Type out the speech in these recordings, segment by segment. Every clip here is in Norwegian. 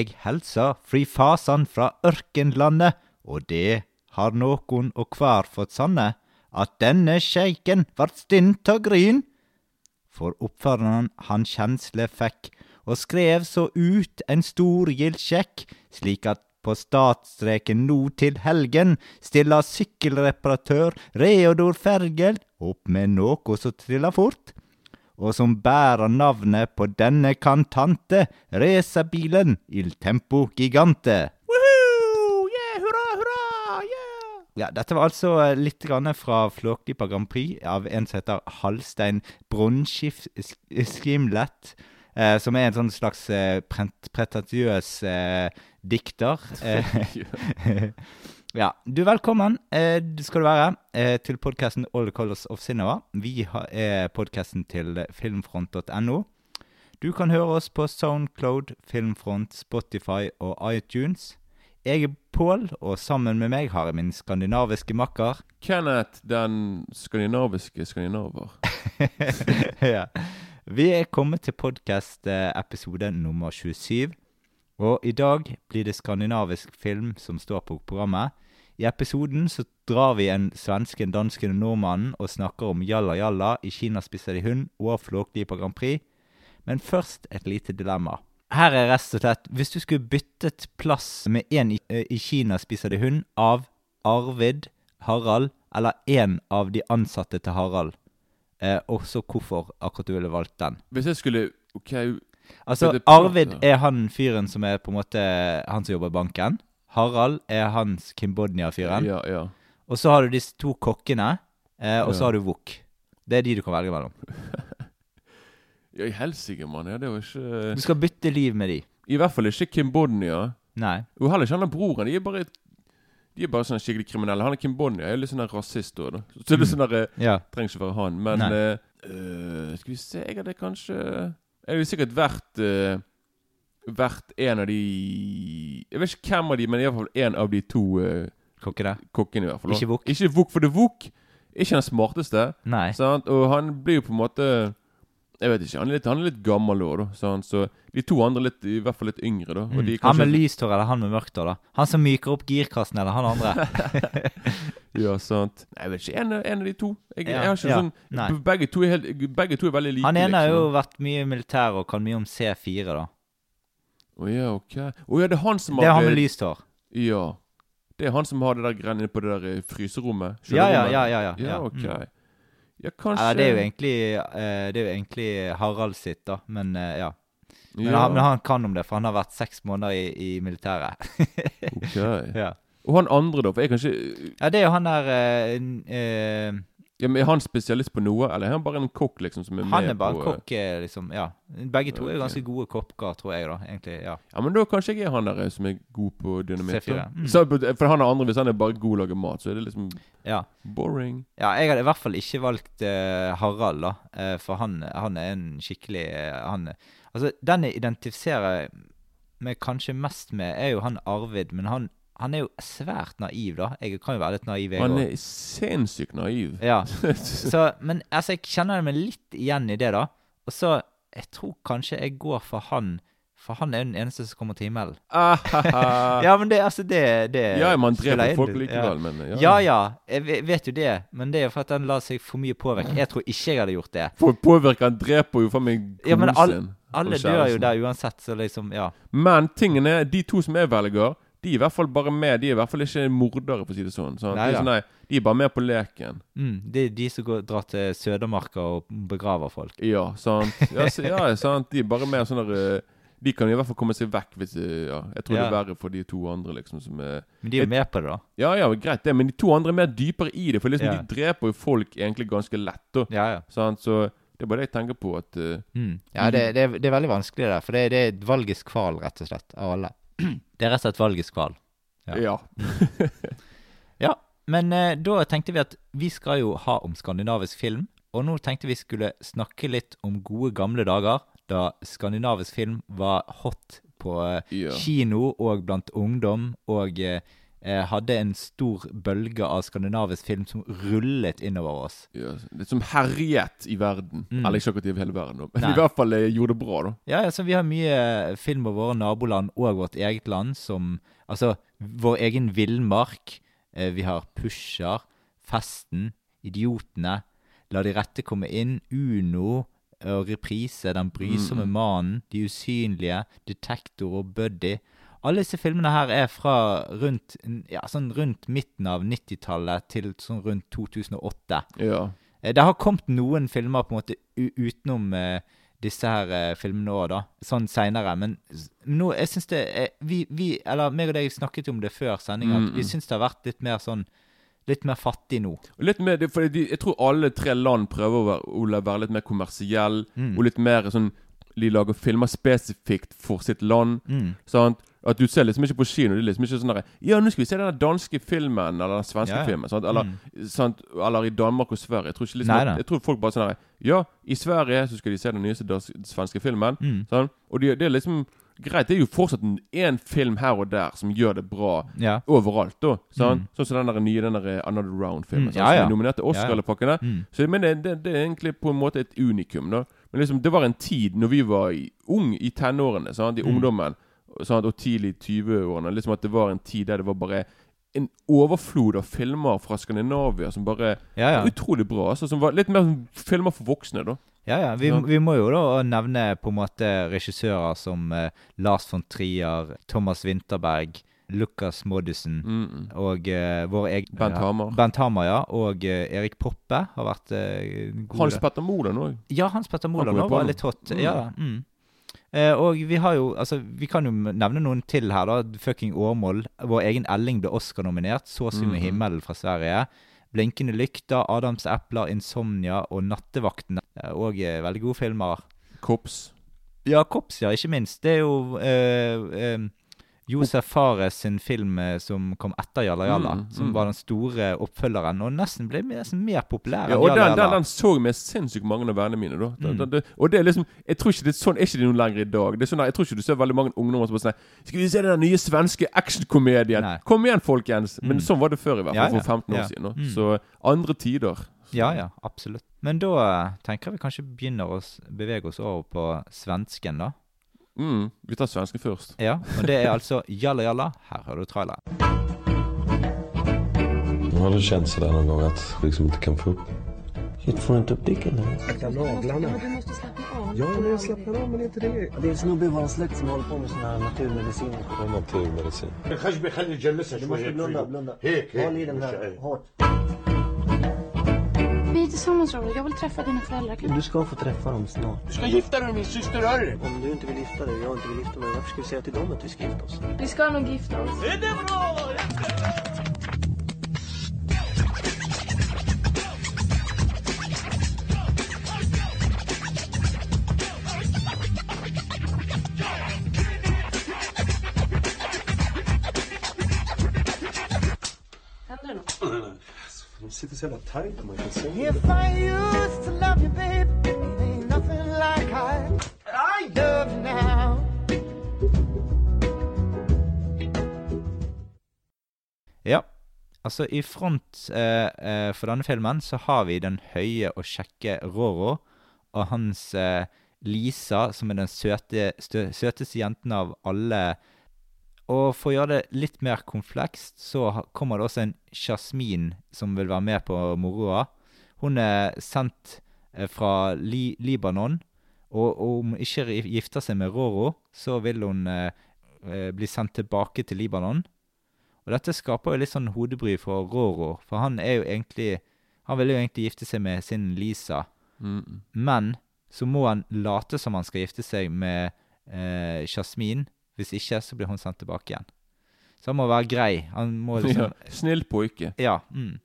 eg helsa fri fasan fra ørkenlandet, og det har nokon og kvar fått sanne, at denne sjeiken vart stint av gryn. For oppføreren han kjensle fikk, og skrev så ut en storgild sjekk, slik at på statsstreken nå til helgen stilla sykkelreparatør Reodor Fergel opp med noe som trilla fort, og som bærer navnet på denne kantante, racerbilen Il Tempo Gigante. Woohoo! Yeah, hurra, hurra! Yeah! Ja, dette var altså eh, litt grann fra Flåklypa Grand Prix av en som heter Halstein Brunskimlet. Eh, som er en sånn slags eh, pretensiøs eh, dikter. Eh, ja, du velkommen eh, skal du være eh, til podkasten All the Colors of Cinema. Vi har, er podkasten til filmfront.no. Du kan høre oss på Soundcloud, Filmfront, Spotify og iTunes. Jeg er Pål, og sammen med meg har jeg min skandinaviske makker. Kenneth, den skandinaviske skandinaver. ja. Vi er kommet til podkast-episode nummer 27. Og i dag blir det skandinavisk film som står på programmet. I episoden så drar vi en svensken, dansken og nordmannen og snakker om Jalla Jalla, I Kina spiser de hund og Flåklypa Grand Prix. Men først et lite dilemma. Her er rett og slett Hvis du skulle byttet plass med én i, eh, i Kina spiser de hund av Arvid, Harald eller én av de ansatte til Harald, eh, også hvorfor akkurat du ville valgt den. Hvis jeg skulle OK Altså, Arvid er han fyren som er på en måte han som jobber i banken. Harald er hans Kimbodnia-fyren. Ja, ja. Og så har du disse to kokkene, eh, og så Ja. har du Wook. Det er de du kan velge mellom. Ja, i helsike, mann. Ja, det er jo ikke Du skal bytte liv med de. I hvert fall ikke Kimbodnia. Nei. Og heller ikke han broren. De er bare De er bare sånn skikkelig kriminelle. Han er Kim Jeg er litt sånn rasist òg, da. Så det er sånn der mm. Ja. Trenger ikke være han. Men eh, eh, Skal vi se Jeg hadde kanskje Jeg jo sikkert vært uh, Vært en av de Jeg vet ikke hvem av de, men iallfall en av de to uh, Kokkene. kokkene. i hvert fall. Ikke Wook. Ikke Wook, for det er er ikke den smarteste. Nei. Sant? Og han blir jo på en måte Jeg vet ikke, han er litt, han er litt gammel òg, da. Han, Så de to andre litt, i hvert fall litt yngre, da. Mm. Han med kanskje- lyst hår eller han med mørkt hår, da? Han som myker opp girkassen, eller han andre? Ja, sant. Nei, jeg vet ikke. En, en av de to. Jeg, Ja, jeg har ikke ja, sånn begge, to er helt, begge to er veldig like. Han ene har jo liksom. vært mye i militæret og kan mye om C4, da. Å ja, ok. Å ja, det er han som Det er han med lyst hår. Ja. Det er han som har det der greiene på det der eh, fryserommet. Ja, ja, ja. ja, ja, Ja, ok. Mm. Ja, kanskje Eller, det er jo egentlig eh, Det er jo egentlig Harald sitt, da. Men eh, ja. Men, ja, han, men han kan om det, for han har vært seks måneder i, i militæret. ok. ja. Og han andre, da? For jeg kan ikke ja, det er jo han der eh, n- eh, ja, men Er han spesialist på noe, eller er han bare en kokk liksom som er Han med er bare på kokk, eh, liksom. Ja. Begge to er jo ganske gode kokker, tror jeg, da. Egentlig. ja Ja, men da kanskje jeg er han der eh, som er god på dynamitt. Mm. Så, for han er andre, hvis han er bare god til å lage mat, så er det liksom ja. boring. Ja, jeg hadde i hvert fall ikke valgt uh, Harald, da. Uh, for han, han er en skikkelig uh, han, Altså, den jeg identifiserer meg kanskje mest med, er jo han Arvid. Men han, han er jo svært naiv, da. Jeg kan jo være litt naiv, Han er sinnssykt naiv. Ja. Så, men altså, jeg kjenner meg litt igjen i det, da. Og så Jeg tror kanskje jeg går for han, for han er jo den eneste som kommer til himmelen. Ahaha. Ja, men det, altså, det, det ja, man dreper folk likevel, ja. men Ja. ja ja, jeg vet jo det, men det er jo for at den lar seg for mye påvirke. Jeg tror ikke jeg hadde gjort det. For påvirker, han dreper jo faen meg Ja, men all- Alle dør jo der uansett, så liksom, ja. Men tingen er, de to som jeg velger, de er i hvert fall bare med. De er i hvert fall ikke mordere, for å si det sånn. sånn. Nei de, er sånn nei, de er bare med på leken. Mm, det er de som går, drar til Sødermarka og begraver folk. Ja, sant. Ja, så, ja, sant. De er bare med sånn der eh, De kan i hvert fall komme seg vekk hvis eh, ja. Jeg tror det er verre for de to andre, liksom, som er Men de er jo med på det, da. Ja, ja, greit det, men de to andre er mer dypere i det, for liksom Ja. de dreper jo folk egentlig ganske lett. Og, Ja, ja. sant? Så det er bare det jeg tenker på, at uh, Mm. Ja, det, det, er, det er veldig vanskelig, der, For det, det er et valgets kval, rett og slett, av alle. Det er rett og slett valgets kval. Ja. Ja. Ja, men eh, da tenkte vi at vi skal jo ha om skandinavisk film. Og nå tenkte vi skulle snakke litt om gode gamle dager, da skandinavisk film var hot på eh, ja. kino og blant ungdom og eh, hadde en stor bølge av skandinavisk film som rullet innover oss. Ja, litt som herjet i verden. Mm. Eller ikke akkurat i hele verden, men Nei. i hvert fall eh, gjorde det bra, da. Ja, altså Vi har mye film av våre naboland og vårt eget land som Altså vår egen villmark. Eh, vi har Pusher, Festen, Idiotene, La de rette komme inn, Uno og Reprise, Den brysomme Mm. mannen, De usynlige, Detektor og Buddy. Alle disse filmene her er fra rundt, ja, sånn rundt midten av 90-tallet til sånn rundt 2008. Ja. Eh, Det har kommet noen filmer på en måte utenom uh, disse her uh, filmene òg, da. Sånn seinere. Men nå, jeg syns det er, vi, vi, eller meg og deg snakket om det før sending, at Mm, vi mm. syns det har vært litt mer sånn Litt mer fattig nå. Litt mer, for Jeg tror alle tre land prøver å være, å være litt mer kommersiell. Mm. Og litt mer sånn De lager filmer spesifikt for sitt land. Mm. Sant? At du ser liksom ikke på kino. Det er liksom ikke sånn der, Ja, nå skal vi se den danske filmen eller den svenske Ja, ja. filmen. Sant? Eller, Mm. sant? eller i Danmark og Sverige. Jeg tror, ikke liksom Nei, at, jeg tror folk bare sånn der, Ja, i Sverige så skal de se den nyeste svenske filmen. Mm. Sant? Og det, det er liksom Greit, det er jo fortsatt én film her og der som gjør det bra Ja. overalt. da sant? Mm. Sånn som den der nye den der Another Round-filmen. Mm, ja. Som er nominert til Oscar Ja, ja. eller pakkene. Mm. Så men det, det, det er egentlig på en måte et unikum. da Men liksom det var en tid når vi var i, ung i tenårene, sant? i Mm. Ungdommen at, og tidlig i 20-årene. Liksom at det var en tid der det var bare en overflod av filmer fra Skandinavia som bare Ja, ja. utrolig bra. Altså, som var litt mer som filmer for voksne, da. ja, ja. Vi, vi må jo da nevne på en måte regissører som eh, Lars von Trier, Thomas Winterberg, Lucas Modusen Mm. og eh, vår egen Bent Hamer. Bent Hamer, ja. Og eh, Erik Poppe har vært eh, gode. Hans Petter Moland òg. Ja, Hans Petter Moland var litt hot. Mm. Ja, mm. Eh, og vi har jo Altså, vi kan jo nevne noen til her, da. Fucking Årmål. Vår egen Elling ble Oscar-nominert. Så synd med -hmm. himmelen fra Sverige. Blinkende lykter, Adams epler, Insomnia og Nattevaktene. Eh, Og eh, veldig gode filmer. Kops. Ja, Kops, ja, ikke minst. Det er jo eh, eh, Josef Fares sin film eh, som kom etter Jalla Jalla. Mm, Som mm. var den store oppfølgeren, og nesten ble nesten mer populær Ja, og Jalla den, den, den så med sinnssykt mange av vennene mine. da Den- Mm. det, Og det er liksom Jeg tror ikke det er sånn er ikke det noe lenger i dag. Det er sånn, Jeg tror ikke du ser veldig mange ungdommer som bare sånn Skal vi se den nye svenske actionkomedien? Kom igjen, folkens! Men Mm. sånn var det før, i hvert fall. ja. For 15 år Ja. siden. da. Mm. Så andre tider. Ja, ja, absolutt. Men da tenker jeg vi kanskje begynner å bevege oss over på svensken, da. Mm, vi tar svensken først. Ja, og det er altså Jalla Jalla. Her hører du traileren. Har du kjent sånn noen gang at du liksom ikke kan få opp Hit får inte opp dicken. Akta naglarna. Ja, men slappnar av, men ikke det. Det er en snubbe i vår släkt som holder på med sånn här naturmedicin. Naturmedicin. Du måste blunda, blunda. Håll i den här hårt. Är tillsammans Robert. Jag vill träffa dina föräldrar. Du ska få träffa dem snart. Du ska gifta dig med min syster Örre. Om du inte vill gifta dig och jag inte vill gifta mig, varför ska vi säga till dem att vi ska gifta oss? Vi ska nog gifta oss. Händer det något? De sitter så jävla tajt man kan se. If I used to love you, babe, it ain't nothing like I, I love you now. Ja, altså i front eh, eh, for denne filmen så har vi den høye og kjekke Roro og hans eh, Lisa, som er den søte, stø, søteste jenten av alle. Og for å gjøre det litt mer komplekst, så kommer det også en Jasmin som vil være med på moroa. Hun er sendt eh, fra Li Libanon, og, og om hun ikke gifter seg med Roro, så vil hun eh, eh, bli sendt tilbake til Libanon. Og dette skaper jo litt sånn hodebry for Roro, for han er jo egentlig Han vil jo egentlig gifte seg med sin Lisa, Mm. men så må han late som han skal gifte seg med eh, Jasmin. Hvis ikke, så blir hun sendt tilbake igjen. Så han må være grei. Han må Ja. liksom Snill pojke. Ja. Mm.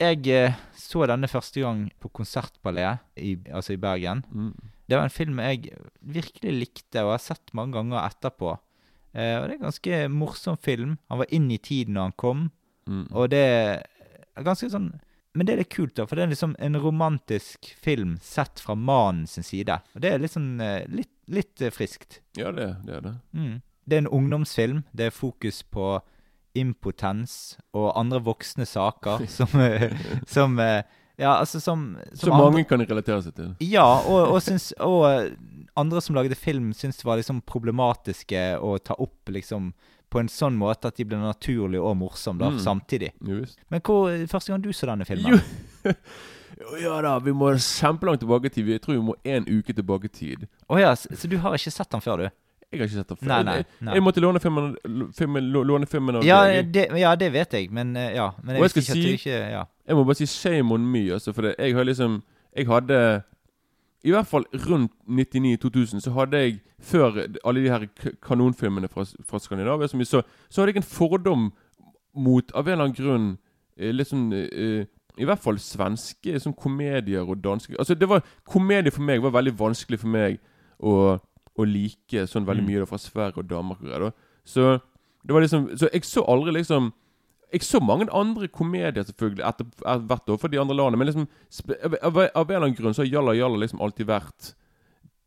Jeg eh, så denne første gang på Konsertballet, i, altså i Bergen. Mm. Det var en film jeg virkelig likte og har sett mange ganger etterpå. Eh, og det er en ganske morsom film. Han var inn i tiden når han kom, Mm. og det er ganske sånn Men det er litt kult, da, for det er liksom en romantisk film sett fra mannens side. Og det er litt sånn eh, litt, litt eh, friskt. Ja, det, det er det. Mm. Det er en ungdomsfilm. Det er fokus på impotens og andre voksne saker som, eh, som Ja, altså som, Så mange kan relatere seg til. Ja, og, og, syns, og andre som lagde film, syntes det var liksom problematiske å ta opp liksom på en sånn måte at de ble naturlig og morsom da, Mm. samtidig. Just. Men hvor, første gang du så denne filmen? Jo. Ja da, vi må kjempelangt tilbake i tid. Jeg tror vi må en uke tilbake i tid. Oh, ja, så, du har ikke sett den før, du? Jeg har ikke sett den før. Nei, nei, Jeg, nei. jeg måtte låne filmen, filmen, låne filmen av Ja, det, ja, det vet jeg, men eh, ja. Men jeg du si- ikke Ja. Jeg må bare si shame on me, altså. For det, jeg har liksom Jeg hadde I hvert fall rundt 99-2000 så hadde jeg, før alle de her kanonfilmene fra, fra Skandinavia som vi så, så hadde jeg en fordom mot, av en eller annen grunn, eh, litt sånn uh, I hvert fall svenske sånn komedier og danske Altså det var Komedie for meg var veldig vanskelig for meg å, å like sånn veldig Mm. mye da fra Sverige og Danmark. og. Så det var liksom Så jeg så aldri liksom jeg så mange andre komedier selvfølgelig etter, etter hvert år for de andre landene, men liksom av, av, en eller annen grunn så har Jalla Jalla liksom alltid vært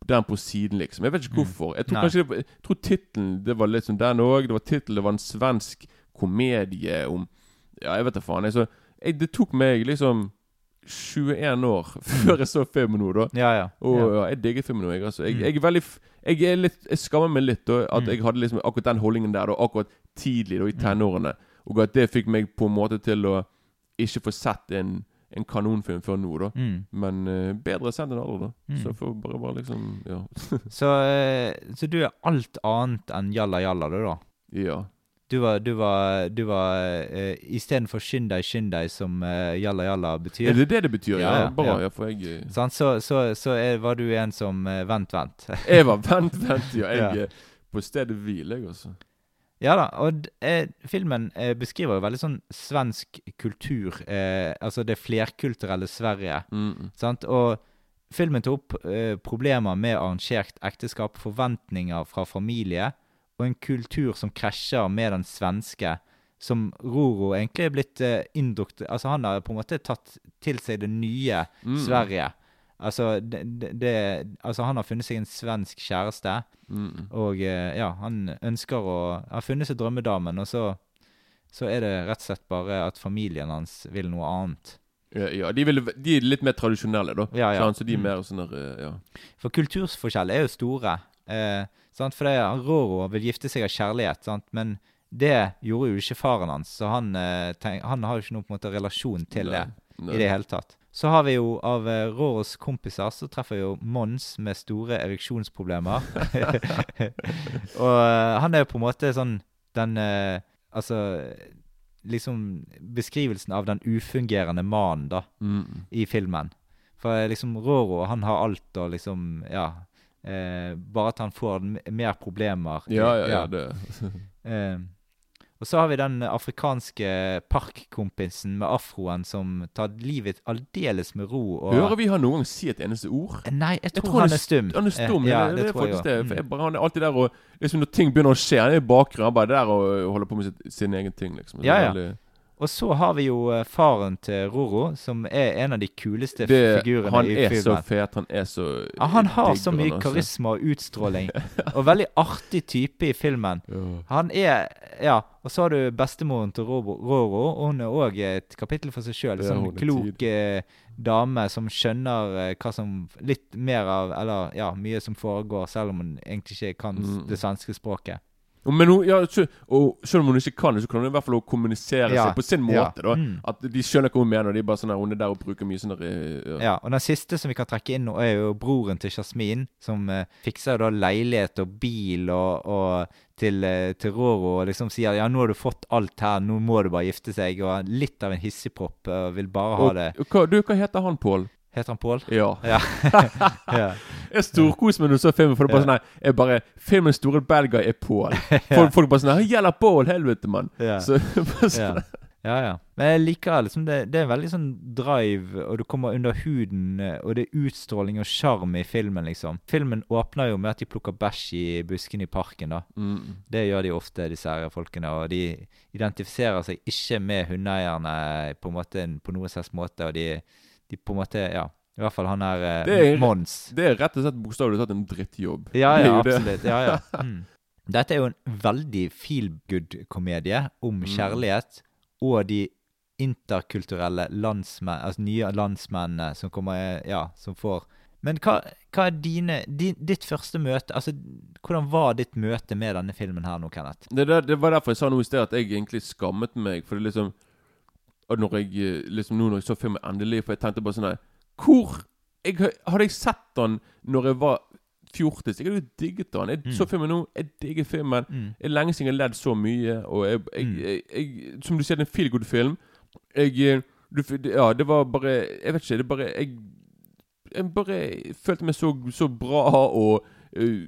den på siden, liksom. Jeg vet ikke Mm. hvorfor. Jeg tror Nei. kanskje det, jeg tror tittelen det var liksom den òg. Det var tittelen, det var en svensk komedie om Ja, jeg vet da faen. Jeg, så, jeg, det tok meg liksom 21 år før jeg så filmen nå, da. Ja, ja. Og ja. jeg digger filmen nå, jeg. Altså. Jeg, Mm. jeg er veldig Jeg er litt Jeg skammer meg litt da, at Mm. jeg hadde liksom akkurat den holdningen der da, akkurat tidlig da, i Mm. Og at det fikk meg på en måte til å ikke få sett en, en kanonfilm før nå, da. Mm. Men uh, bedre sendt enn aldri, da. Mm. Så får bare, bare liksom Ja. Så, eh, så du er alt annet enn jalla jalla, du, da? ja. Du var, du var, du var uh, Istedenfor skynd deg, skynd deg, som uh, jalla jalla betyr. Er det det det betyr? Ja, Ja, bra. ja. For jeg eh, Så, så, så er, var du en som uh, Vent, vent. Jeg var Vent, vent, ja. Jeg Ja. på stedet hvil, jeg, altså. Ja da, og eh, filmen eh, beskriver jo veldig sånn svensk kultur. Eh, altså det flerkulturelle Sverige. Mm. Sant? Og filmen tar opp eh, problemer med arrangert ekteskap, forventninger fra familie, og en kultur som krasjer med den svenske, som Roro egentlig er blitt eh, indukt... Altså han har på en måte tatt til seg det nye Mm. Sverige. Altså, det, det, altså han har funnet seg en svensk kjæreste, Mm, og eh, ja, han ønsker å Har funnet seg drømmedamen, og så, så er det rett og slett bare at familien hans vil noe annet. Ja, ja de, vil, de er litt mer tradisjonelle, da. Ja, ja. Så de er Mm. mer sånn eh, Ja. For kulturforskjeller er jo store. Eh, sant? For Roro vil gifte seg av kjærlighet, sant? men det gjorde jo ikke faren hans. Så han, eh, tenk, han har jo ikke noen måte relasjon til det Nei. i det hele tatt. Så har vi jo av eh, Roros kompiser, så treffer vi jo Mons med store ereksjonsproblemer. Og eh, han er jo på en måte sånn den eh, Altså liksom beskrivelsen av den ufungerende mannen, da Mm, i filmen. For eh, liksom Roro, han har alt og liksom Ja. Eh, bare at han får mer problemer. Ja, ja, ja, det Eh, og så har vi den afrikanske parkkompisen med afroen som tar livet aldeles med ro. Og, Hører vi han noen gang si et eneste ord? Nei, jeg tror, tror han er stum. Han er stum. Eh, ja, det, det, er faktisk det. For jeg bare, han er alltid der og liksom Når ting begynner å skje, han er i bakgrunnen. Han bare der og holder på med sitt, sin egen ting, liksom. Det Ja, ja. veldig- Og så har vi jo eh, faren til Roro, som er en av de kuleste det, figurene han i er så filmen. fet. Han er så Ja, han har så mye han, karisma og utstråling. og veldig artig type i filmen. Han er Ja, og så har du bestemoren til Roro. og Hun er òg et kapittel for seg sjøl. en Sånn klok tid. dame som skjønner eh, hva som Litt mer av Eller ja, mye som foregår, selv om hun egentlig ikke kan Mm. det svenske språket. Og Men hun, ja, så, og selv om hun ikke kan det, så kan hun i hvert fall kommunisere Ja, seg på sin ja. måte. da Mm. At de skjønner hva hun mener. De er bare sånn her, Hun er der og bruker mye sånn der eh, ja. Ja, og den siste som vi kan trekke inn nå, er jo broren til Jasmin, som eh, fikser da leilighet og bil og, og til, eh, til Roro og liksom sier ja, nå har du fått alt her, nå må du bare gifte seg, og litt av en hissigpropp og vil bare ha Og, det. hva, du, hva heter han, Pål? Heter han Pål? Ja. Ja. ja. Jeg storkoser meg når du så filmen, for det er bare sånn her jeg bare, Filmens store bad guy er Pål. Folk, folk bare sånn her 'Gjelder Pål, helvete, mann'. Ja. Så, bare sånn, ja. Ja, ja. Men jeg liker liksom det. Det er veldig sånn drive, og du kommer under huden, og det er utstråling og sjarm i filmen, liksom. Filmen åpner jo med at de plukker bæsj i buskene i parken, da. mm, Det gjør de ofte, disse her folkene. Og de identifiserer seg ikke med hundeeierne på, en måte, på noen slags måte. Og de, de på en måte Ja. I hvert fall han er, eh, Det er- Mons. Det er rett og slett bokstavelig talt en drittjobb. Ja, ja, absolutt. Ja, ja. Mm. Dette er jo en veldig feel good-komedie om Mm. kjærlighet og de interkulturelle landsmenn, altså nye landsmennene som kommer Ja, som får Men hva, hva er dine din, Ditt første møte Altså, hvordan var ditt møte med denne filmen her nå, Kenneth? Det, der, det var derfor jeg sa noe i sted at jeg egentlig skammet meg. For det liksom Og når jeg eh, liksom nå når jeg så filmen endelig For jeg tenkte bare sånn her Hvor jeg, Hadde jeg sett den når jeg var fjortis? Jeg hadde jo digget den. Jeg Mm. så filmen nå. Jeg digger filmen. Mm. Jeg er lenge siden jeg har ledd så mye. Og jeg, jeg, Mm. jeg, Som du sier, det er en feel good-film. Jeg eh, du, Ja, det var bare Jeg vet ikke. Det bare Jeg, jeg bare følte meg så, så bra og eh,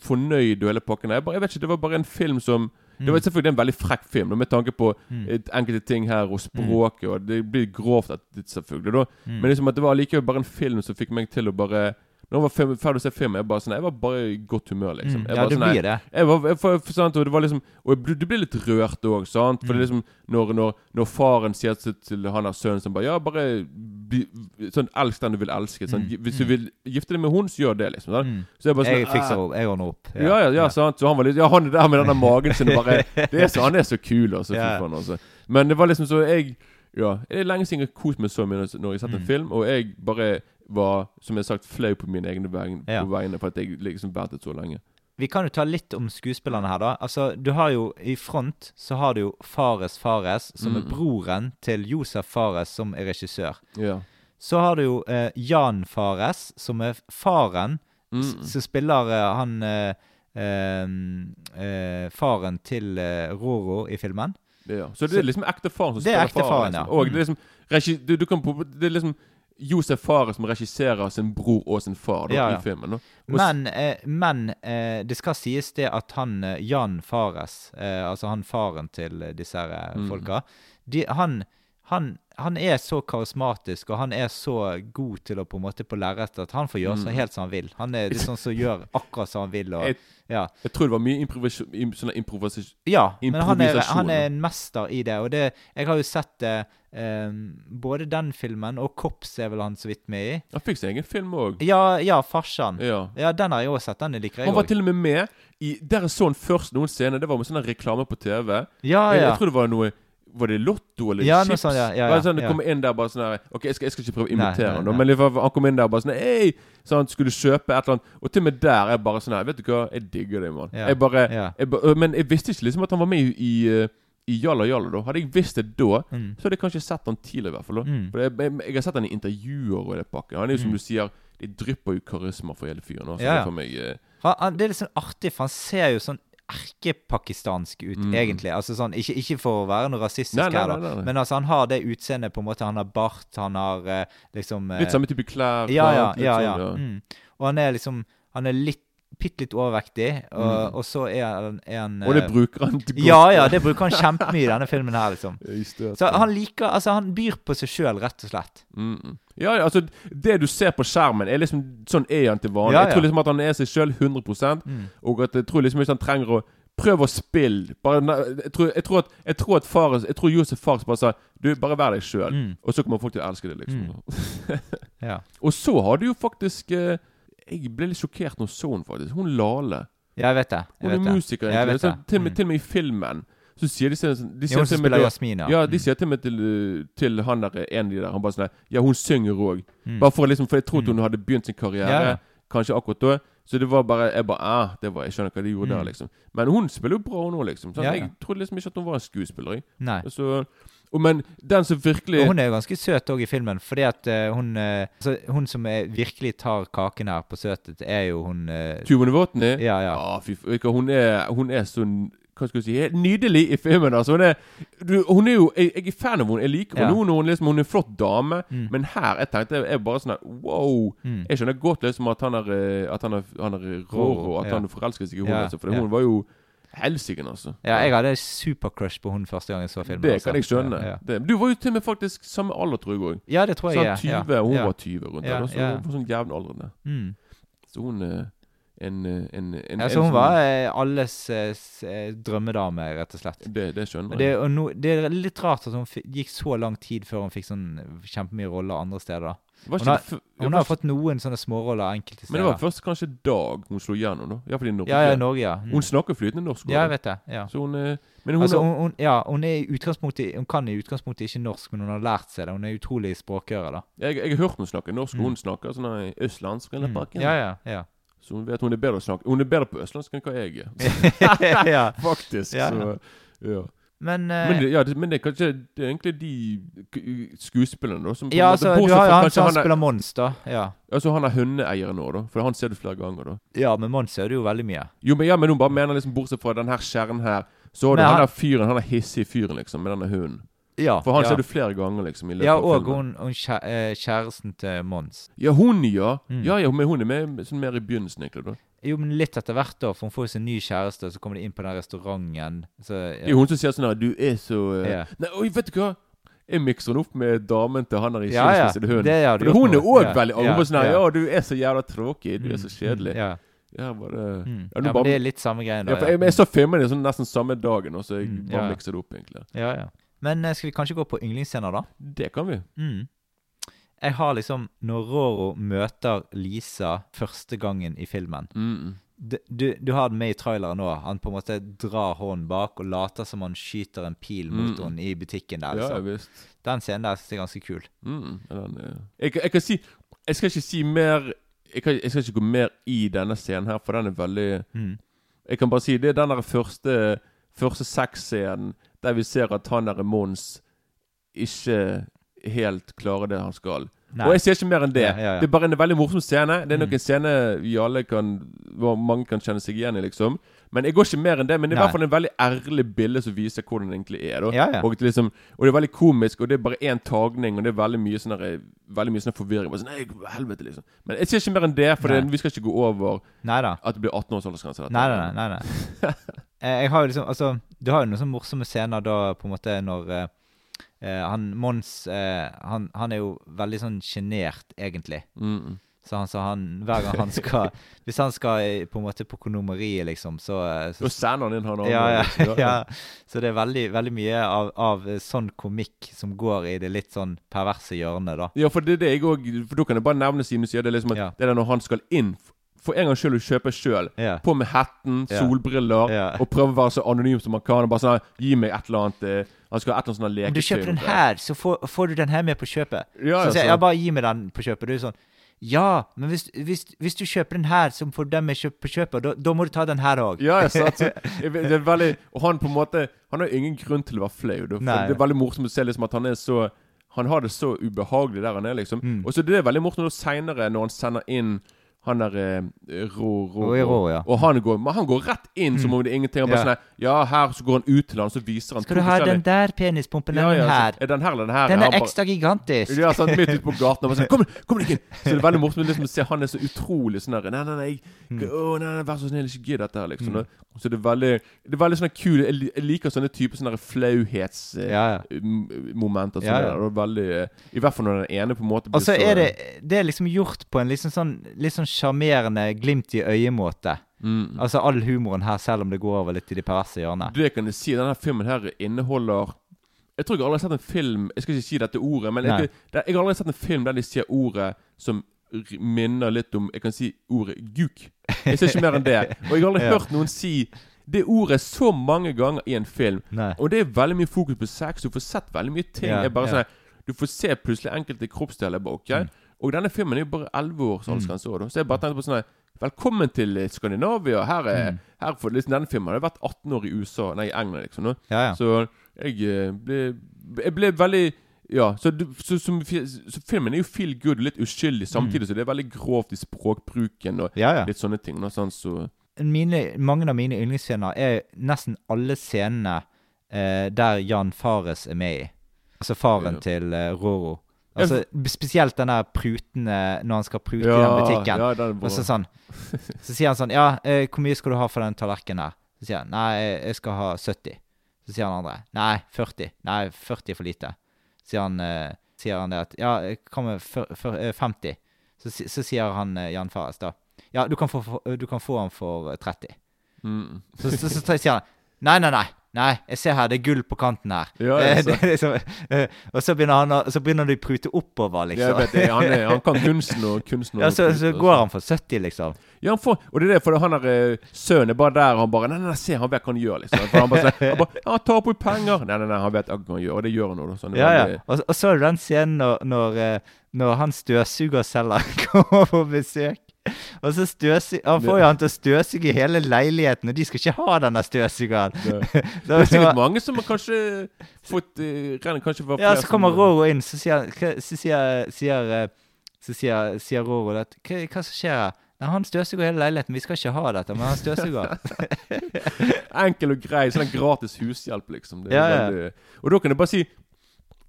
fornøyd og hele pakken. Jeg, bare, jeg vet ikke, Det var bare en film som Det var selvfølgelig en veldig frekk film, med tanke på Mm. enkelte ting her og språket. Og det blir grovt, at, det, selvfølgelig. Da. Mm. Men liksom at det var likevel bare en film som fikk meg til å bare Når jeg var ferdig å se filmen, jeg, bare sånn, jeg var bare i godt humør, liksom. Mm. Jeg Ja, var det sånn, blir det. jeg var, jeg, for, for, sant, og det var liksom Og jeg du blir litt rørt òg, sant? For det er liksom når, når, når faren sier til, han har sønnen som bare Ja, bare bli, sånn Elsk den du vil elske. Sånn, Mm. Hvis du vil gifte deg med hun, så gjør det, liksom. Sant? Mm. Så jeg bare sånn Jeg fikser «Ah». opp. Jeg ordner opp. Ja, ja, ja, sant. Så han var litt Ja, han er der med den der magen sin og bare det er så, Han er så kul, altså. Ja. faen, altså. Men det var liksom så Jeg Ja, det er lenge siden jeg har kost meg så mye når jeg har sett en Mm. film, og jeg bare var, som jeg har sagt, flau på mine egne vegne, Ja. på vegne for at jeg liksom ventet så lenge. Vi kan jo ta litt om skuespillerne her, da. Altså, du har jo I front så har du jo Fares Fares, som er Mm. broren til Josef Fares, som er regissør. Ja. Så har du jo eh, Jan Fares, som er faren, Mm. som spiller eh, han eh, eh, Faren til eh, Roro i filmen. Ja. Så det er liksom ekte faren som spiller faren? Det er ekte faren, liksom. ja. Og det er liksom regi, du, du kan, på- Det er liksom Josef Fares som regisserer sin bror og sin far da, Ja, ja. i filmen. Men, eh, men eh, det skal sies det at han eh, Jan Fares, eh, altså han faren til eh, disse her eh, Mm. folka, de, han, han, han er så karismatisk, og han er så god til å på en måte på lerretet at han får gjøre så Mm. helt som han vil. Han er det sånn som gjør akkurat som han vil. Og, ja. Jeg tror det var mye improvisasjon, im, sånn improvisasjon ja, men han er, han er en mester i det. Og det, jeg har jo sett det eh, både den filmen og Kops er vel han så vidt med i. Han fikk sin egen film òg. Ja, ja, farsan. Ja. Ja, den har jeg også sett. Den liker jeg Han var også. til og med med i Der jeg så han først noen scener. Det var med sånn reklame på TV. Ja, Jeg, ja. jeg tror det var noe Var det Lotto eller Ja, Chips? Sånn, ja, ja, ja, sånn, det kom inn der bare sånn her Ok, jeg skal, jeg skal ikke prøve å imitere nei, han, da, men liksom, han kom inn der bare sånn Hei! Så han skulle kjøpe et eller annet. Og til og med der er jeg bare sånn her Vet du hva, jeg digger det, mann. Jeg bare jeg, ba- Men jeg visste ikke liksom at han var med i, i, eh, i Jalla Jalla, da. Hadde jeg visst det da, Mm. så hadde jeg kanskje sett han tidligere, i hvert fall. da Mm. For jeg, jeg, jeg har sett han i intervjuer og det pakken. Han er jo som Mm. du sier Det drypper jo karisma for hele fyren. Altså, Ja, det er for meg Han, han, det er litt sånn artig, for han ser jo sånn erkepakistansk ut, Mm. egentlig. Altså sånn, ikke, ikke for å være noe rasistisk Nei, nei, her, da, nei, men altså han har det utseendet på en måte. Han har bart, han har eh, liksom eh, Litt samme type klær. Ja, ja, ja, ja. sånn, ja. Mm. Og han er liksom Han er litt bitte litt overvektig, og, Mm. og så er han, er han Og det eh, bruker han til godt. ja, ja, det bruker han kjempemye i denne filmen her, liksom. Så han liker Altså, han byr på seg sjøl, rett og slett. Mm. mm. Ja, ja, altså Det du ser på skjermen, er liksom sånn er han til vanlig. Ja, Jeg tror liksom at han er seg sjøl 100 Mm. Og at jeg tror liksom ikke han trenger å prøve å spille. Bare, jeg, tror, jeg, tror at, jeg tror at far, Jeg tror Josef Fars bare sa Du, bare vær deg sjøl. Mm. Og så kommer folk til å elske det, liksom. Ja. Og så har du jo faktisk eh, Jeg ble litt sjokkert når jeg så hun faktisk. Hun Lale. ja, jeg vet det. Hun Jeg er vet det. musiker, Jeg vet Så, det. til, og med, Mm. til og med i filmen så sier de, de sier hun til da- Jasmin, ja. Ja, de Mm. sier til meg til, til han der en av de der Han bare sånn Ja, hun synger òg. Mm. Bare for, liksom, for jeg trodde Mm. hun hadde begynt sin karriere Ja, kanskje akkurat da. Så det var bare Jeg bare ah, det var, Jeg skjønner hva de gjorde Mm. der, liksom. Men hun spiller jo bra nå, liksom. Jeg trodde liksom ikke at hun var en skuespiller. Jeg. Nei. Så, og, men den som virkelig hun er jo ganske søt òg i filmen, fordi at uh, hun uh, altså, Hun som er, virkelig tar kaken her på søtet, er jo hun uh, Tuva Våtny? Ja, ja. Ah, fy, hun, er, hun er så hva skal du si, helt nydelig i filmen. altså Hun er, du, hun er jo, jeg, jeg er fan av henne. Jeg liker henne Ja. hun, liksom, hun er en flott dame. Mm. Men her jeg tenkte jeg bare sånn Wow! Mm. Jeg skjønner godt liksom at han er eh, At han er, han er Roro, at ja. han forelsker seg i henne. Ja, Altså, for hun var jo helsike, altså. Ja, jeg hadde supercrush på hun første gang jeg så filmen. Det altså. kan jeg skjønne. Ja, ja. Du var jo til og med faktisk samme alder, tror jeg òg. ja det tror jeg. Sånn 20, ja, hun var 20 rundt der. Så hun var sånn jevnaldrende. Mm. Så hun er en, eh, en, en, Ja, så hun var eh, alles eh, eh, drømmedame, rett og slett. Det, det skjønner jeg. det, no, det er litt rart at hun gikk så lang tid før hun fikk sånn kjempemye roller andre steder. da. Hun har, det hun har fått noen sånne småroller enkelte Men det var først kanskje Dag hun slo igjennom, da. Iallfall i Norge. Ja, ja, Norge, ja. Mm. Hun snakker flytende norsk. Ja, jeg vet det. ja. Så hun, eh, men hun, Altså, hun, ja, hun, er i utgangspunktet, hun kan i utgangspunktet ikke norsk, men hun har lært seg det. Hun er utrolig språkøre, da. jeg, jeg har hørt hun snakke norsk, og Mm. hun snakker sånn her østlandsk. eller Mm. Ja, ja, ja. Så hun vet hun er bedre å snakke Hun er bedre på østlandsk enn hva jeg er. Faktisk. Ja. Så, ja. Men, eh, Men, det, ja, det, men det er kanskje Det er egentlig de skuespillerne da som Ja, altså, du har jo han som er- spiller Mons, da. Ja. Altså han er hundeeieren nå, da. For han ser du flere ganger, da. ja, men Mons ser du jo veldig mye. Jo, men, ja, men hun bare mener liksom bortsett fra den her kjernen her, så har du han der fyren, han er hissig fyren, liksom, med denne hunden. Ja, For han ja. ser du flere ganger, liksom, i løpet Ja, og hun, hun eh, kjæresten til Mons. Ja, hun, ja. Mm. Ja, ja, men hun er med sånn mer i begynnelsen, egentlig, da. Jo, men litt etter hvert, da, for hun får jo sin ny kjæreste, så kommer de inn på den restauranten. Så, Det er hun som sier sånn her Du er så uh... Ja. Nei, oi, vet du hva? Jeg mikser den opp med damen til han der i Ja, ja. skilsmisse. Det hun er òg Ja, veldig ja, sånn her ja. Ja, du er så jævla tråkig. Du er så Mm, kjedelig. mm, Ja, Ja, bare mm. Ja, ja, bare- det er litt samme greien, da. Ja, for jeg, jeg så filmen sånn nesten samme dagen, og så jeg Mm, bare ja. mikser det opp, egentlig. ja, ja. Men eh, skal vi kanskje gå på yndlingsscener, da? Det kan vi. Mm. Jeg har liksom Når Roro møter Lisa første gangen i filmen Mm. du, du, du har den med i traileren nå. Han på en måte drar hånden bak og later som han skyter en pil mot Mm. henne i butikken der. Ja, jeg visst. Den scenen der er ganske kul. Mm. ja, Den, jeg, jeg kan si Jeg skal ikke si mer jeg, kan, jeg skal ikke gå mer i denne scenen her, for den er veldig Mm. Jeg kan bare si det er den der første Første sexscenen der vi ser at han der Mons ikke helt klarer det han skal. Nei. Og jeg ser ikke mer enn det. Ja, ja, ja. Det er bare en veldig morsom scene. Det er nok Mm. en scene vi alle kan Hvor mange kan kjenne seg igjen i, liksom. Men jeg går ikke mer enn det. Men det er i hvert fall en veldig ærlig bilde som viser hvordan det egentlig er. Og, det liksom, og det er veldig komisk, og det er bare én tagning, og det er veldig mye sånn Veldig mye sånn forvirring. Sånn, nei, helvete, liksom. Men jeg ser ikke mer enn det, for det, vi skal ikke gå over Neida. at det blir 18 års aldersgrense. Nei, nei, nei. nei. Eh, Jeg har jo liksom Altså, du har jo noen sånne morsomme scener da, på en måte, når eh, han Mons eh, han, han er jo veldig sånn sjenert, egentlig. Mm, mm. Så han, sa han Hver gang han skal Hvis han skal eh, på en måte på kondomeriet, liksom, så, eh, så Da sender han inn han andre. ja, ja, liksom. ja. Så det er veldig, veldig mye av, av sånn komikk som går i det litt sånn perverse hjørnet, da. Ja, for det er det jeg òg For da kan jeg bare nevne siden du sier det, liksom at Ja. det er når han skal inn For en gangs skyld å kjøpe sjøl. Yeah. På med hetten, solbriller, yeah. og prøve å være så anonym som man kan. Og bare sånn Gi meg et eller annet eh, Han skal ha et eller annet sånn leketøy. Om du kjøper den her, så får, får du den her med på kjøpet. Ja, så sier jeg, ja, bare gi meg den på kjøpet. Du er sånn Ja, men hvis, hvis, hvis du kjøper den her, så får den med kjøp på kjøpet. Da, må du ta den her òg. Ja, jeg satt, jeg det er veldig Og han på en måte Han har ingen grunn til å være flau. Det er veldig morsomt å se liksom at han er så Han har det så ubehagelig der han er, liksom. Mm. Og så det er veldig morsomt seinere, når han sender inn han der eh, Rå, rå, Rå ja. Og han går, han går rett inn som Mm. om det er ingenting. Han bare Ja. sånn Ja, her så går han ut til han, så viser han Skal du ha den der penispumpen, ja, den ja, her? Så, er den her eller den her? Den er bare- ekstra gigantisk. ja, sånn midt ute på gaten. Og bare sånn, kom, kom deg inn! Så det er veldig morsomt liksom, å se han er så utrolig sånn der Nei, nei, nei, Mm. å, nei, nei, vær så snill, ikke gidd dette her, liksom. Så det er veldig Det er veldig sånn kul Jeg liker sånne typer sånne flauhetsmomenter. Ja, ja. Ja, sånn ja. veldig eh, I hvert fall når den ene på en måte blir Og så så er det Det er liksom gjort på en liksom sånn litt sånn sjarmerende, glimt i øyet-måte. mm. Altså all humoren her, selv om det går over litt i de perverse hjørnene. Det kan jeg si. Denne filmen her inneholder Jeg tror jeg aldri har sett en film Jeg skal ikke si dette ordet, men jeg, det, jeg har aldri sett en film der de sier ordet som minner litt om Jeg kan si ordet guk. Jeg ser ikke mer enn det. Og jeg har aldri Ja. hørt noen si det ordet så mange ganger i en film. Nei. Og det er veldig mye fokus på sex. Du får sett veldig mye ting. Ja, bare ja. sånn Du får se plutselig enkelte kroppsdeler. bak ok Mm. Og denne filmen er jo bare 11 år, så, mm. Så jeg bare tenkte på sånn Velkommen til eh, Skandinavia. Her er Mm. her for, liksom, Denne filmen har vært 18 år i USA Nei, i England, liksom. Ja, ja. Så jeg eh, ble Jeg ble veldig ja, så, du- så, så, så filmen er jo feel good og litt uskyldig, samtidig så det er veldig grovt i språkbruken og ja, ja. litt sånne ting. Noe sånt, så Mine, mange av mine yndlingsscener er nesten alle scenene eh, der Jan Fares er med i. Altså faren Ja. til eh, Roro. Altså, spesielt den der prutende Når han skal prute i den butikken. ja, den. Og så sånn Så sier han sånn Ja, eh, hvor mye skal du ha for den tallerkenen her? Så sier han Nei, jeg- skal ha 70. Så sier han andre Nei, 40. Nei, 40 er for lite. Sier han, eh, sier han det at Ja, hva med fyr- fyr- eh, 50? Så, så sier han eh, Jan Fares da Ja, du kan få, du kan få han for eh, 30. Mm. Så, så, så, sier han Nei, nei, nei. Nei, jeg ser her, det er gull på kanten her. Ja, ja, Eh, så- liksom, eh, og så begynner, han, så begynner de å prute oppover, Jeg liksom. vet det, han, er, han kan kunsten og kunsten og Ja, så, så går han for 70, liksom. Ja, han får, og det er det, for han der eh, sønnen er bare der, og han bare Nei, nei, nei, se, han vet hva han gjør, liksom. For han bare, han bare ja, Han tar på penger. Nei, nei, nei, han vet hva han gjør, og det gjør han nå. da. Sånn, Ja, ja. Og, og så er det den scenen når, når, når han støvsugerselgeren kommer på besøk. Og så støvsy Han får jo han til å støvsuge hele leiligheten, og de skal ikke ha denne støvsugeren. Det det er sikkert mange som har kanskje fått uh, kanskje var ja, så kommer Roro inn, så sier, så sier, sier, eh, så sier, sier Roro at hva, hva som skjer her? Nei, Han støvsuger hele leiligheten, vi skal ikke ha dette, men han støvsuger. Enkel og grei. Sånn gratis hushjelp, liksom. Det Ja, ja. og da kan jeg bare si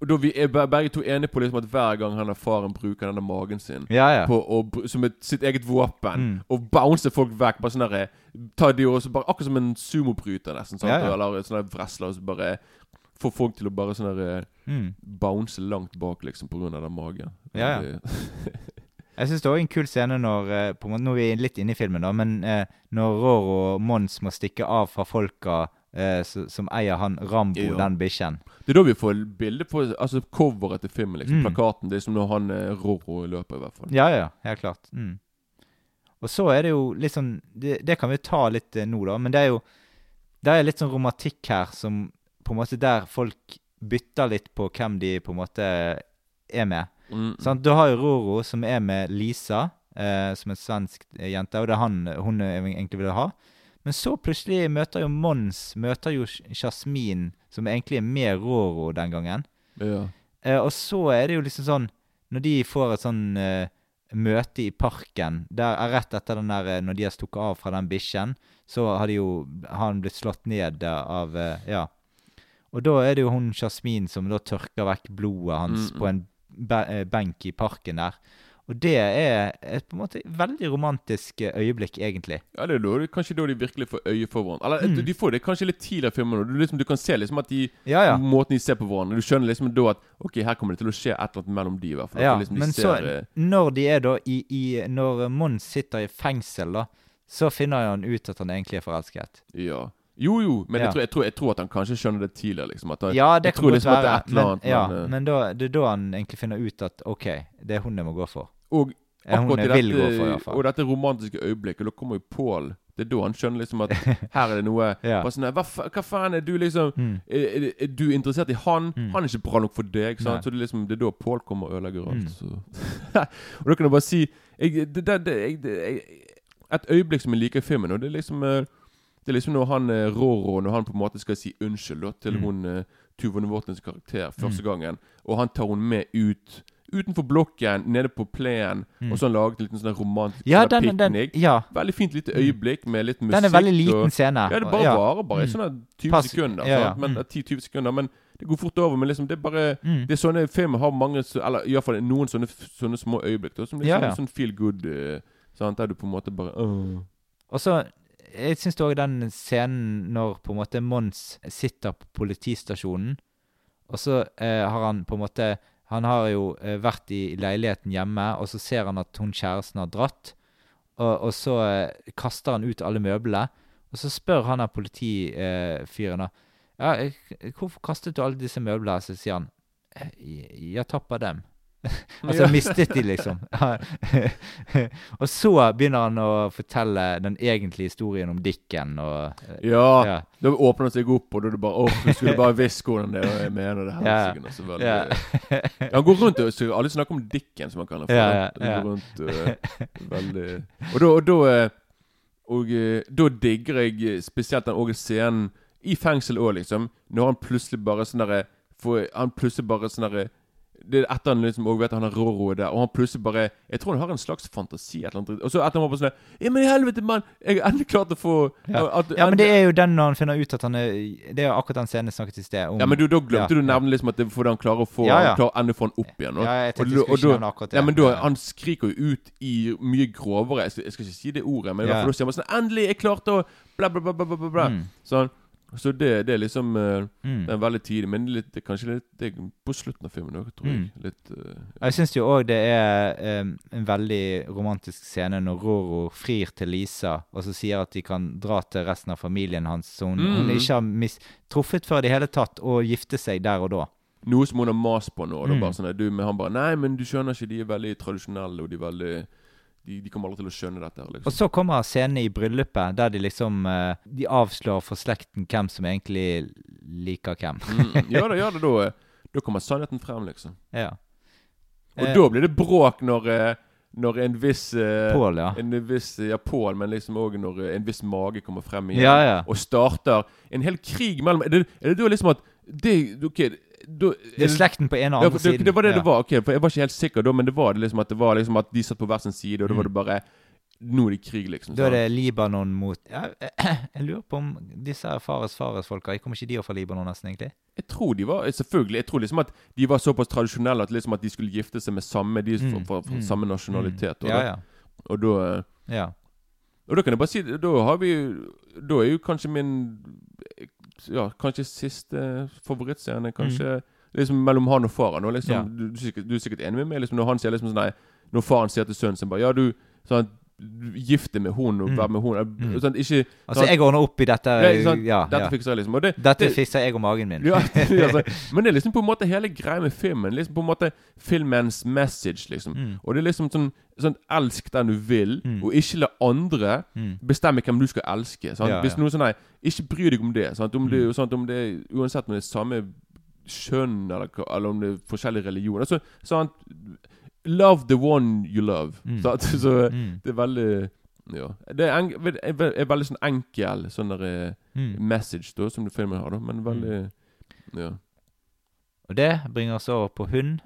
Og da vi er be- begge to enige på liksom at hver gang han har faren bruker denne magen sin Ja, ja. på og, som et, sitt eget våpen, Mm. og bouncer folk vekk Bare sånn der, Ta de også bare Akkurat som en sumobryter, nesten. Sant? Ja. Eller sånn der wrestler, og så bare får folk til å bare sånn derre Mm. bounce langt bak, liksom, på grunn av den magen. Ja, ja. Jeg syns det er en kul scene når eh, på en måte, Nå er vi litt inne i filmen, da, men eh, når Roro og Mons må stikke av fra folka eh, s- som eier han Rambo, Ja. den bikkjen. Det er da vi får bilde på Altså coveret til filmen. liksom Mm. Plakaten. Det er som når han eh, Roro løper, i hvert fall. Ja, ja, helt klart. Mm. Og så er det jo litt sånn Det, det kan vi ta litt eh, nå, da, men det er jo Det er litt sånn romantikk her som på en måte der folk bytter litt på hvem de på en måte er med. Mm. Sant? Du har jo Roro, som er med Lisa, eh, som er en svensk eh, jente, og det er han hun eh, egentlig vil ha. Men så plutselig møter jo Mons møter jo Jasmin, som egentlig er med Roro den gangen. Ja. Eh, og så er det jo liksom sånn Når de får et sånn eh, møte i parken der er Rett etter den der eh, Når de har stukket av fra den bikkjen, så har de jo han blitt slått ned eh, av eh, Ja. Og da er det jo hun Jasmin som da tørker vekk blodet hans Mm, mm. på en be eh, benk i parken der. Og det er et på en måte veldig romantisk eh, øyeblikk, egentlig. Ja, det er da, det kanskje da de virkelig får øye for hverandre. Eller Mm. de, får det kanskje litt tidligere i filmen. Du, liksom, du kan se liksom at de Ja, ja. Måten de ser på hverandre. Du skjønner liksom da at Ok, her kommer det til å skje et eller annet mellom de, i hvert fall. Ja, liksom, men ser, så eh, når de er da i, i Når Mons sitter i fengsel, da, så finner han ut at han egentlig er forelsket. Ja. Jo, jo, men Ja. jeg, tror, jeg, tror, jeg tror at han kanskje skjønner det tidligere. liksom at han, Ja, det jeg kan tror godt være. at det er et eller Men, ja, men, uh, men da, det er da han egentlig finner ut at OK, det er hun jeg må gå for. Og akkurat i dette, gå for, og dette romantiske øyeblikket, da kommer jo Pål. Det er da han skjønner liksom at her er det noe Ja. sånn, hva, hva faen er du liksom Mm. er, er, du interessert i han? Mm. Han er ikke bra nok for deg. Så det liksom Det er da Pål kommer og ødelegger alt. Mm. Så. og da kan jeg bare si jeg, det, det, jeg, Et øyeblikk som jeg liker i filmen, og det er liksom eh, Det er liksom når han eh, Roro Når han på en måte skal si unnskyld da, til Mm. hun uh, Tuva Novotnys karakter første gangen, og han tar hun med ut utenfor blokken, nede på plenen, Mm. og så har han laget en liten sånn romantisk Ja, sånn den, ja, Veldig fint lite øyeblikk med litt musikk. den er veldig liten og, scene. ja, det bare ja. varer bare i Mm. sånne 20 Pass- sekunder. ja, ja. Men, mm. eh, 10-20 sekunder Men det går fort over. Men liksom det er bare Mm. Det er sånne filmer har mange Eller iallfall noen sånne, sånne små øyeblikk. Da, som liksom Ja, ja. sånn feel good uh, sant? Der du på en måte bare uh. Og så Jeg syns òg den scenen når på en måte Mons sitter på politistasjonen, og så eh, har han på en måte Han har jo eh, vært i leiligheten hjemme, og så ser han at hun kjæresten har dratt. Og, og så eh, kaster han ut alle møblene. Og så spør han av politifyren da ja, eh, hvorfor kastet du alle disse møblene? Så sier han «Eh, jeg tappa dem. Altså mistet de, liksom. og så begynner han å fortelle den egentlige historien om Dicken og eh, Ja. ja. Da åpner det seg opp, og da er det bare Å, du skulle bare visst hvordan det er. og Jeg mener det her. Ja. sikkert, altså, veldig- Ja. Han går rundt og så Alle snakker om Dicken, som han kaller for. Ja, ja, Han går rundt uh, veldig Og da Og da, øh, og, da digger jeg spesielt den også scenen i fengsel òg, liksom. Når han plutselig bare sånn derre Han plutselig bare sånn derre det er etter han liksom òg vet at han har er der, og han plutselig bare Jeg tror han har en slags fantasi. Et eller annet. Og så etter han var på sånn Ja, men i helvete, mann! Jeg har endelig klart å få Ja. at- ja, men det er jo den når han finner ut at han er Det er jo akkurat den scenen jeg snakket i sted om. Ja, men du, da glemte Ja, du nevne liksom at det er fordi han klarer å få Ja, ja. Han klarer endelig å få han opp igjen. og- Ja, jeg tenkte jeg skulle og ikke nevne akkurat det. Ja, men da, Han skriker jo ut i mye grovere Jeg skal, jeg skal ikke si det ordet, men i hvert fall da sier man sånn 'Endelig! Jeg klarte å Bla, bla, bla, bla, bla, bla. Mm. Sånn. Så det, det er liksom uh, Mm. Det er veldig tidlig, men litt, kanskje litt det er på slutten av filmen òg, tror jeg. Mm. Litt eh, Jeg syns jo òg det er um, en veldig romantisk scene når Roro frir til Lisa, og så sier at de kan dra til resten av familien hans, så hun, hun Mm. ikke har mis truffet før i det hele tatt, og gifte seg der og da. Noe som hun har mast på nå. Da, Mm. bare sånn, du, men han bare Nei, men du skjønner ikke, de er veldig tradisjonelle, og de er veldig De, de kommer aldri til å skjønne dette. her, Og liksom. så kommer scenen i bryllupet, der de liksom eh, De avslår for slekten hvem som egentlig liker hvem. Mm, gjør det, gjør det. Da, eh, da kommer sannheten frem, liksom. ja. Og Eh, da blir det bråk når, eh, når en viss Pål, ja. En viss Ja, Pål, men liksom òg når en viss mage kommer frem igjen. Ja, ja. Og starter en hel krig mellom Er det, er det da liksom at det, Ok, da Det er slekten på en og ja, andre for det, siden. det var det ja. det var. ok, for Jeg var ikke helt sikker da, men det var det liksom at det var liksom at de satt på hver sin side, og da var Mm. det bare Nå er det krig, liksom. Da er det Libanon mot ja, Jeg lurer på om disse Fares Fares-folka Kommer ikke de fra Libanon, nesten, egentlig? Jeg tror de var Selvfølgelig. Jeg tror liksom at de var såpass tradisjonelle at liksom at de skulle gifte seg med samme De fra, Mm, fra, fra mm, samme nasjonalitet. Og, Ja, ja. og da eh, ja. Og da kan jeg bare si Da har vi Da er jo kanskje min Ja, kanskje siste favorittscene Kanskje liksom mellom han og faren. Og liksom, Ja. du, du, du er sikkert enig med meg liksom, når han sier liksom sånn Nei, når faren sier til sønnen sin bare Ja, du sånn, du, Gift deg med hun og være med hun. Mm. Sånn, ikke Altså, jeg ordner opp i dette. ja, sånn. Ja, Dette ja. fikser jeg, liksom. Det, Dette det, fikser jeg og magen min. ja, altså, men det er liksom på en måte hele greia med filmen. Liksom på en måte filmens message, liksom. Mm. Og det er liksom sånn, sånn Elsk den du vil, Mm. og ikke la andre Mm. bestemme hvem du skal elske. Sant? Hvis noen sånn Nei, ikke bry deg om det. Sant? Om det, Mm. sant? om det uansett om det er samme kjønn, eller, eller om det er forskjellig religion. Altså, sant? Love the one you love. Mm. Sant? Så Mm. det er veldig Ja. Det er, en, er, veldig sånn enkel sånn der eh, Mm. message da som filmen har, da, men veldig Ja. Og det bringer oss over på hund.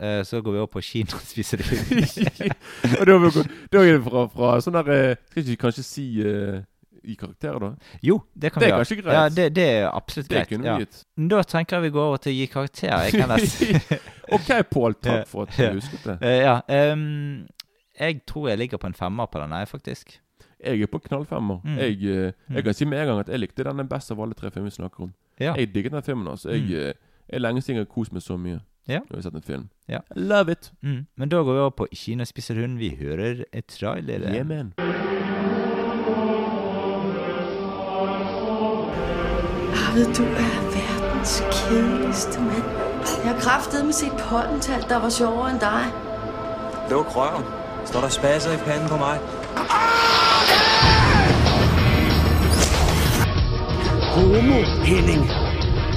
Eh, så går vi over på kino og spiser det hund. Og da, da er det fra, fra sånn der eh, Skal ikke kanskje si eh, i karakterer, da? Jo, det kan Det vi er kanskje greit. Ja, det, det er absolutt Det greit. kunne vi Ja. gitt. Da tenker jeg vi går over til å gi karakterer. Jeg kan OK, Pål. Takk for at du husket det. Eh, Ja. um, jeg tror jeg ligger på en femmer på den, faktisk. Jeg er på knallfemmer. Mm. Jeg, eh, Mm. jeg kan si med en gang at jeg likte denne best av alle tre filmene vi snakker om. Ja. Jeg digget den filmen. altså Jeg, Mm. eh, jeg lenge siden jeg har kost meg så mye Ja. når jeg har sett en film. Ja. Love it. Mm. Men da går vi over på Kina spiser hund. Vi hører et trailer. Yeah, man. Arvid, du er verdens kedeligste mand. Jeg har kraftedeme med set pottental, der var sjovere end dig. Luk røven. Står der spasser i panden på mig? Homo, Henning.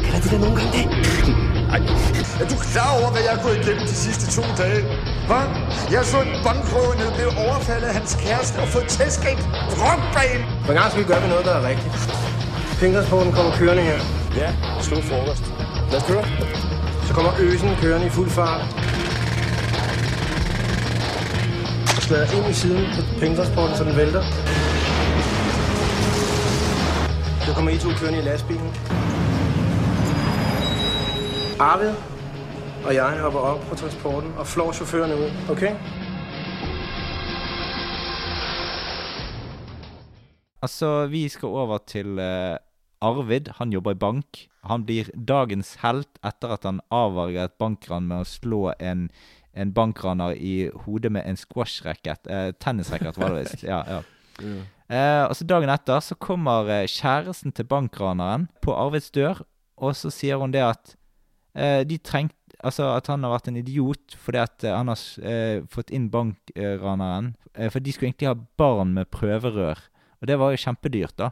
Kalder de dig nogen gange det? Er du klar over, hvad jeg har gået igennem de sidste to dage? Hvad? Jeg så en bankrøver blev overfaldet af hans kæreste og fået tæsk af rockbane. For en gang skal vi gøre noget, der er rigtigt. Fingersporten kommer kørende her. Ja, slå frokost. Lad os køre. Så kommer øsen kørende i fuld fart. Og slader ind i siden på Pinkersporten, så den vælter. Så kommer I to kørende i lastbilen. Arvid og jeg hopper op på transporten og flår chaufførerne ud, okay? Altså, vi skal over til eh, Arvid. Han jobber i bank. Han blir dagens helt etter at han avverger et bankran med å slå en, en bankraner i hodet med en squash-racket. Eh, tennisracket, var det visst. Ja, ja. Eh, og så Dagen etter så kommer eh, kjæresten til bankraneren på Arvids dør, og så sier hun det at eh, de trengte Altså at han har vært en idiot fordi at eh, han har eh, fått inn bankraneren. Eh, for de skulle egentlig ha barn med prøverør. Og det var jo kjempedyrt, da.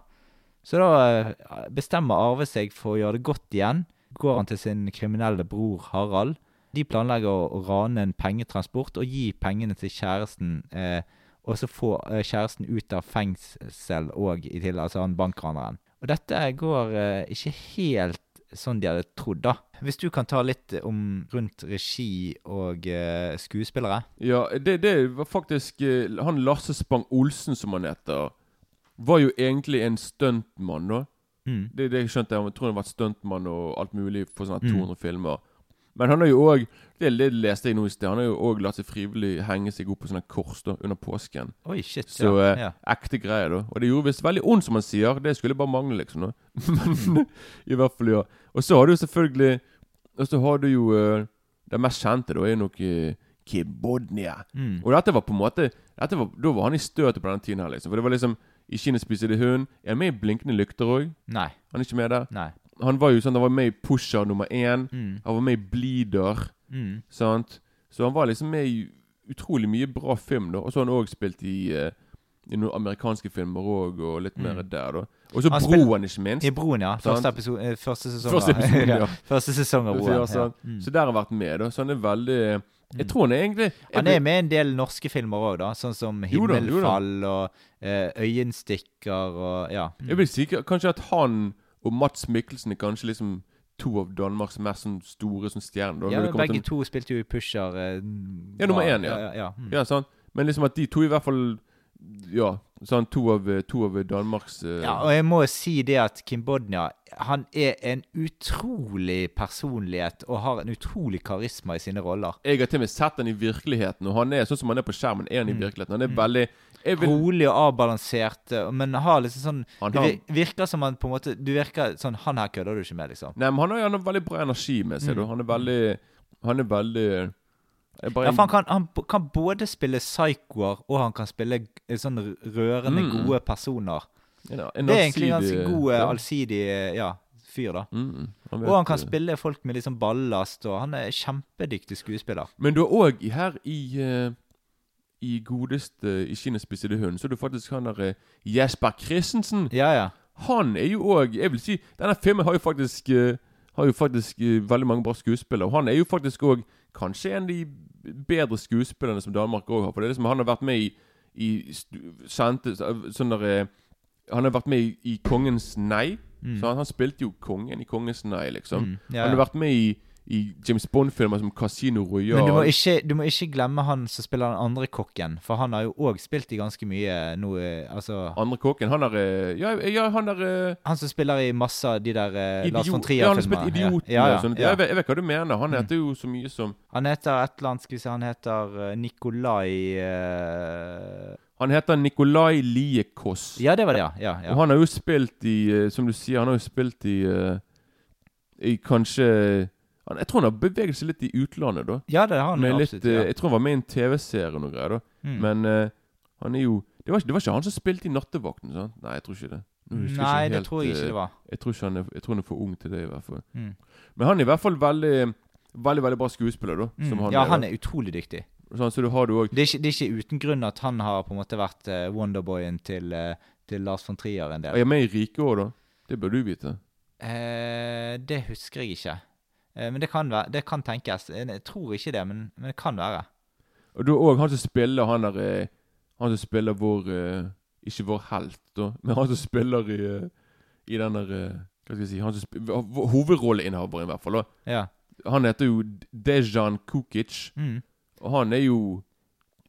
Så da eh, bestemmer Arve seg for å gjøre det godt igjen. Går han til sin kriminelle bror Harald. De planlegger å, rane en pengetransport og gi pengene til kjæresten. Eh, og så få eh, kjæresten ut av fengsel òg, altså han bankraneren. Og dette går eh, ikke helt sånn de hadde trodd, da. Hvis du kan ta litt om rundt regi og eh, skuespillere. Ja, det, det var faktisk eh, Han Lasse Spang Olsen, som han heter, var jo egentlig en stuntmann, da. Mm. Det det jeg skjønte. Jeg tror han har vært stuntmann og alt mulig for sånne Mm. 200 filmer. Men han har jo òg Det det leste jeg nå i sted. Han har jo òg latt seg frivillig henge seg opp på sånne kors da under påsken. Oi, shit. Så ja, eh, ja. ekte greier, da. Og det gjorde visst veldig ondt, som han sier. Det skulle bare mangle, liksom. Da. Men i hvert fall, ja. Og så har du selvfølgelig Og så har du jo eh, Det mest kjente, da, er jo nok uh, Kibodnia. Mm. Og dette var på en måte var, Da var han i støtet på den tiden her, liksom. For det var liksom I Kina spiser de hund. Er han med i Blinkende lykter òg? Nei. Han er ikke med der? Nei. Han var jo sånn Han var med i Pusher nummer én. Mm. Han var med i Bleeder. Mm. Sant? Så han var liksom med i utrolig mye bra film, da. Og så har han òg spilt i, uh, i noen amerikanske filmer òg, og litt mer Mm. der, da. Og så Broen, ikke minst. I Broen, ja. Første, episode, eh, første sesong. Første episode, ja. første sesong av Broen. Ja. Mm. Så der har han vært med, da. Så han er veldig Jeg tror han er egentlig jeg Han er med i en del norske filmer òg, da. Sånn som. 'Himmelfall' og uh, 'Øyenstikker' og ja. Jeg vil si kanskje at han og Mats Mikkelsen er kanskje liksom to av Danmarks mest sånn store sånn stjerner. ja begge til- to spilte jo i Pusher. Eh, Ja, nummer én, ja. ja, ja. Mm. Ja, sant? Men liksom at de to i hvert fall Ja, sånn to av, to av Danmarks uh... Ja, og jeg må si det at Kim Bodnia Han er en utrolig personlighet og har en utrolig karisma i sine roller. Jeg har til og med sett han i virkeligheten, og han er sånn som han er på skjermen. Er han i Mm. virkeligheten? Han er Mm. veldig vil, Rolig og avbalansert, eh, men har liksom sånn Han Det har- virker som han på en måte Du virker sånn Han her kødder du ikke med, liksom. Nei, men han har, han har veldig bra energi med seg. Mm. Han er veldig Han er veldig bare Ja, for han kan, han kan både spille psykoer, og han kan spille sånn rørende Mm. gode personer. Ja, en Det er egentlig en ganske god, eh, ja. allsidig eh, ja, fyr, da. Mm, han Og han kan spille folk med liksom ballast, og han er kjempedyktig skuespiller. Men du har òg her i uh, I godeste I Kinespissede hund, så er du faktisk han der Jesper Christensen. Ja, ja. Han er jo òg Jeg vil si Denne filmen har jo faktisk Har jo faktisk veldig mange bra skuespillere. Og han er jo faktisk òg kanskje en av de bedre skuespillerne som Danmark òg har. For det er liksom Han har vært med i, i stu- sånn der eh, Han har vært med i, i Kongens nei. Mm. Så han, han spilte jo kongen i Kongens nei, liksom. Mm, ja, Han har vært med i, i James Bond-filmer som Casino Royale. Men du må, ikke, du må ikke glemme han som spiller den andre kokken, for han har jo òg spilt i ganske mye nå eh, Altså Andre kokken, han er eh, Ja, ja han er eh, Han som spiller i masse av de der eh, Lars von idiot- Ja, han har spilt Idioten Ja, ja, og sånt. Jeg, vet, jeg vet hva du mener. Han Mm. heter jo så mye som Han heter et eller annet Skal vi se Han heter eh, Nikolai uh... Han heter Nikolai Liekos. Ja, det var det, ja. Og han har jo spilt i eh, Som du sier, han har jo spilt i uh, I kanskje han, Jeg tror han har beveget seg litt i utlandet, da. Ja, det har han Med litt, absolutt. eh, Ja. Jeg tror han var med i en TV-serie og noe greier, da. Mm. Men uh, han er jo det var, ikke, det var ikke han som spilte i Nattevakten, sant? Nei, jeg tror ikke det. Nei, ikke det tror jeg ikke eh, det var. Jeg tror, han er, jeg tror han er for ung til det, i hvert fall. Mm. Men han er i hvert fall veldig Veldig veldig bra skuespiller, da. Mm. Som han ja, er, han er utrolig dyktig. Sånn, så du har du også... Det er, ikke, det er ikke uten grunn at han har på en måte vært uh, Wonderboyen til, uh, til Lars von Trier en Er del. jeg med i Rike òg, da? Det bør du vite. Uh, det husker jeg ikke. Eh, men det kan, være, det kan tenkes. Eh, Jeg tror ikke det, men, men det kan være. Og du har òg han som spiller han der eh, Han som spiller vår Ikke vår helt, da, men han som spiller i I den der Hva skal jeg si han som spiller, Hovedrolleinnehaveren, i hvert fall. da Ja. Han heter jo Dejan Kukic, Mm. og han er jo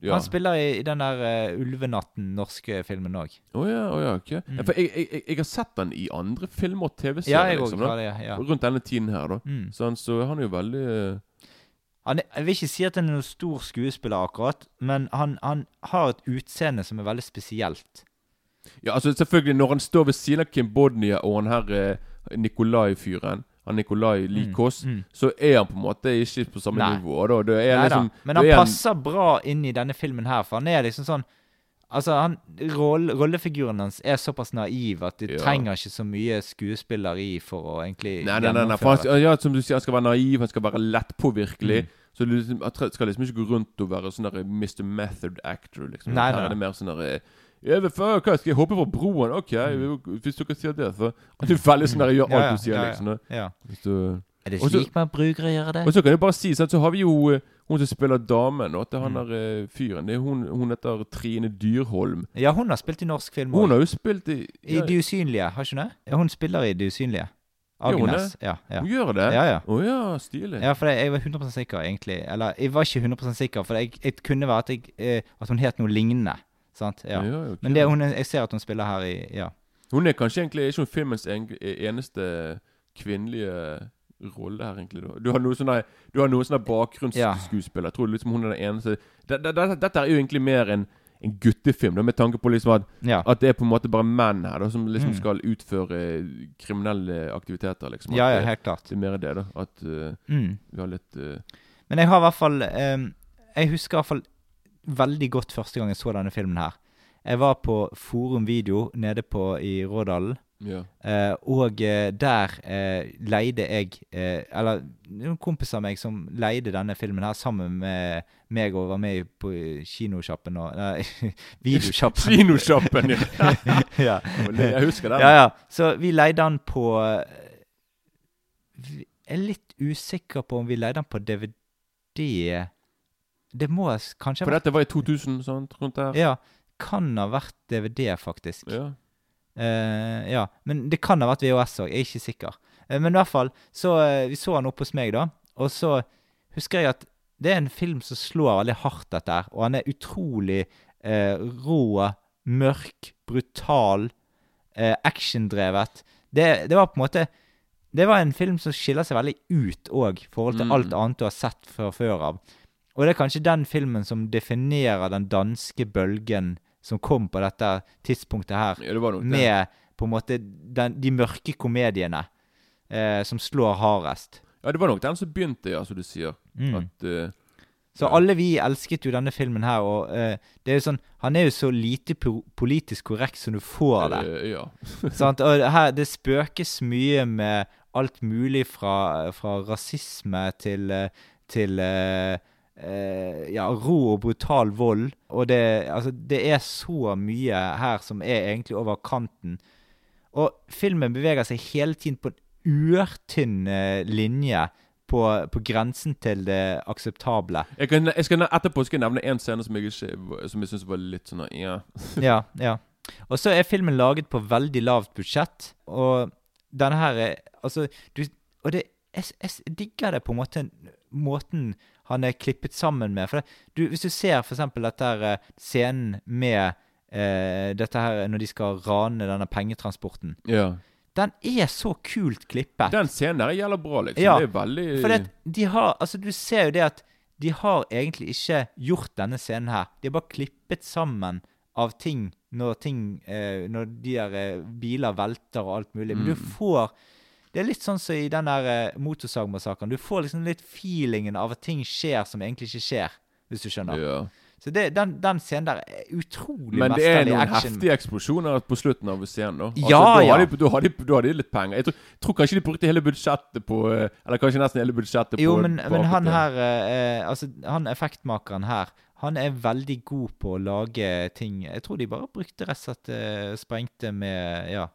ja. Han spiller i, i den der uh, Ulvenatten, norske filmen òg. Å ja, oh, ja, ok. Mm. For jeg, jeg, jeg, har sett han i andre filmer og TV-serier. Ja, liksom, det. Ja. Rundt denne tiden her, da. Mm. Så, han, så han er jo veldig uh... Han jeg vil ikke si at han er noen stor skuespiller, akkurat, men han, han har et utseende som er veldig spesielt. Ja, altså selvfølgelig, når han står ved siden av Kim Bodnia og han her uh, Nikolai-fyren, han Nikolai Likås, mm. så er han på en måte ikke på samme Nei. nivå. da Det er liksom Men han er passer bra inn i denne filmen her, for han er liksom sånn Altså, han, roll, Rollefiguren hans er såpass naiv at de Ja. trenger ikke så mye skuespilleri for å egentlig Nei, nei, nei, nei for han, ja, som du sier, han skal være naiv, han skal være lettpåvirkelig. Mm. Så du liksom, skal liksom ikke gå rundt og være sånn Mr. Method Actor, liksom. Nei, Her nei. er det mer sånn ja, vet hva, Skal jeg hoppe fra broen? OK, hvis dere sier det, så At du veldig sånn der gjør alt Mm. Ja, ja, du sier, ja, ja. liksom. Ja. Hvis du, Er det slik man bruker å gjøre det? Og så kan jeg bare si, sånn, så har vi jo eh, hun som spiller damen, og at det er han Mm. der eh, fyren. Det er hun, hun heter Trine Dyrholm. Ja, hun har spilt i norsk film Hun har jo spilt i I De usynlige, har ikke hun det? Hun spiller i De usynlige. Agnes. Ja, ja. Hun gjør det? Ja, ja. Oh, ja, stilig. Ja, for jeg, jeg var 100 sikker, egentlig. Eller, jeg var ikke 100 sikker, for jeg, jeg kunne være at, jeg, eh, at hun het noe lignende. Sant? Ja. Ja, okay. Men det, hun, jeg ser at hun spiller her i Ja. Hun er kanskje egentlig ikke hun filmens en, eneste kvinnelige rolle her, egentlig? da? Du har noen sånne, du har noen sånne bakgrunnsskuespiller. Jeg tror liksom hun er den eneste det, det, det, Dette er jo egentlig mer en, en guttefilm, da, med tanke på liksom at, Ja. at det er på en måte bare menn her da, som liksom Mm. skal utføre kriminelle aktiviteter. liksom. At Ja, ja, helt klart. det er mer det, da. At uh, Mm. vi har litt uh, Men jeg har i hvert fall um, Jeg husker i hvert fall veldig godt første gang jeg så denne filmen her. Jeg var på Forum Video nede på i Rådalen. Ja. Eh, og eh, der eh, leide jeg eh, Eller noen kompiser av meg som leide denne filmen her sammen med meg og var med på kinosjappen og Nei, videosjappen. Kinosjappen, ja. ja. Jeg husker den. Ja, ja. Så vi leide den på Jeg er litt usikker på om vi leide den på DVD. Det må kanskje kanskje For vært dette var i 2000, sant? Rundt der? Ja. Kan ha vært DVD, faktisk. Ja. Eh, ja, men det kan ha vært VHS òg, jeg er ikke sikker. Eh, men i hvert fall, så eh, vi så han oppe hos meg, da. Og så husker jeg at det er en film som slår veldig hardt, dette her. Og han er utrolig eh, rå, mørk, brutal, eh, actiondrevet. Det, det var på en måte Det var en film som skiller seg veldig ut òg, i forhold til Mm. alt annet du har sett fra før av. Og det er kanskje den filmen som definerer den danske bølgen som kom på dette tidspunktet her, Ja, det med på en måte den, de mørke komediene eh, som slår hardest. Ja, det var nok den som begynte, ja, som du sier. Mm. At uh, Så alle vi elsket jo denne filmen her, og uh, det er jo sånn Han er jo så lite po politisk korrekt som du får det. Ja. Sant? Og her, det spøkes mye med alt mulig fra, fra rasisme til, eh, til eh, eh, ja, rå og brutal vold. Og det, altså, det er så mye her som er egentlig over kanten. Og filmen beveger seg hele tiden på en ørtynn eh, linje på, på grensen til det akseptable. Jeg kan, jeg skal, etterpå skal jeg nevne én scene som jeg, ikke, som jeg syns var litt sånn Ja. ja, ja. Og så er filmen laget på veldig lavt budsjett, og denne her er Altså, du Og det Jeg, jeg digger det på en måte måten han er klippet sammen med. For det, du, hvis du ser eksempel dette her eh, scenen med eh, dette her når de skal rane denne pengetransporten. ja. Den er så kult klippet. Den scenen der gjelder bra, liksom. Ja, det er veldig For de har Altså, du ser jo det at de har egentlig ikke gjort denne scenen her. De har bare klippet sammen av ting når ting eh, Når de der eh, biler velter og alt mulig. Men du Mm. får Det er litt sånn som i den der eh, motorsagmassakren. Du får liksom litt feelingen av at ting skjer som egentlig ikke skjer, hvis du skjønner. Ja. Så det, den, den scenen der er utrolig Men det er noen action. heftige eksplosjoner på slutten av scenen. da Altså, Ja, da ja. Da, har de, da har de litt penger. Jeg tror, tror kanskje de brukte hele budsjettet på eh, Eller kanskje nesten hele budsjettet Jo, på men, på men han her eh, Altså, han effektmakeren her Han er veldig god på å lage ting Jeg tror de bare brukte rett og slett eh, Sprengte med Ja.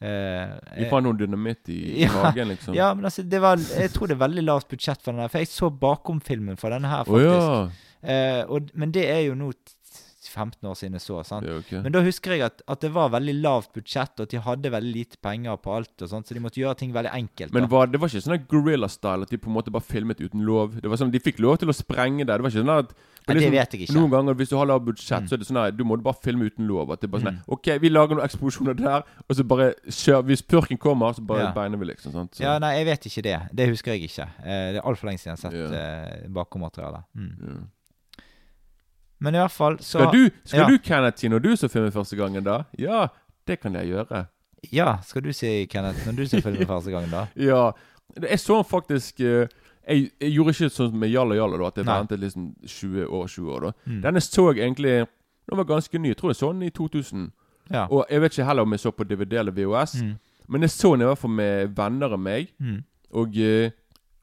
Eh, du fant noe dynamitt i, ja, magen, liksom. Ja, men altså, det var Jeg tror det er veldig lavt budsjett for den her. For jeg så bakom-filmen for denne her, faktisk. faktisk. ja. Eh, og, men det er jo nå 15 år siden jeg så. sant? Okay. Men da husker jeg at, at det var veldig lavt budsjett, og at de hadde veldig lite penger på alt, og sånt, så de måtte gjøre ting veldig enkelt. Men var, det var ikke sånn der gorilla-style at de på en måte bare filmet uten lov? Det var sånn, De fikk lov til å sprenge det. Det var ikke sånn at Nei, det vet jeg ikke. Noen ganger hvis du har lavt budsjett, Mm. så er det sånn at du må bare filme uten lov. At det er bare sånn Mm. OK, vi lager noen eksplosjoner der, og så bare kjør Hvis purken kommer, så bare Ja. beiner vi, liksom. Sant? Så, Ja, nei, jeg vet ikke det. Det husker jeg ikke. Eh, det er altfor lenge siden jeg har sett eh, bakommaterialet. Mm. ja. Men i hvert fall så Skal du, skal ja. du Kenneth, når du så filmen første gangen, da? Ja, det kan jeg gjøre. Ja, skal du si, Kenneth, når du ser filmen første gangen, da? Ja. Jeg så den faktisk eh, jeg, jeg gjorde ikke sånn med Jalla Jalla, da, at jeg Nei. ventet liksom 20 år. 20 år da Mm. Denne så jeg egentlig Den var ganske ny. Jeg tror jeg så den i 2000. Ja. Og jeg vet ikke heller om jeg så på DVD eller VHS. Mm. Men jeg så den i hvert fall med venner av meg. Mm. Og, eh,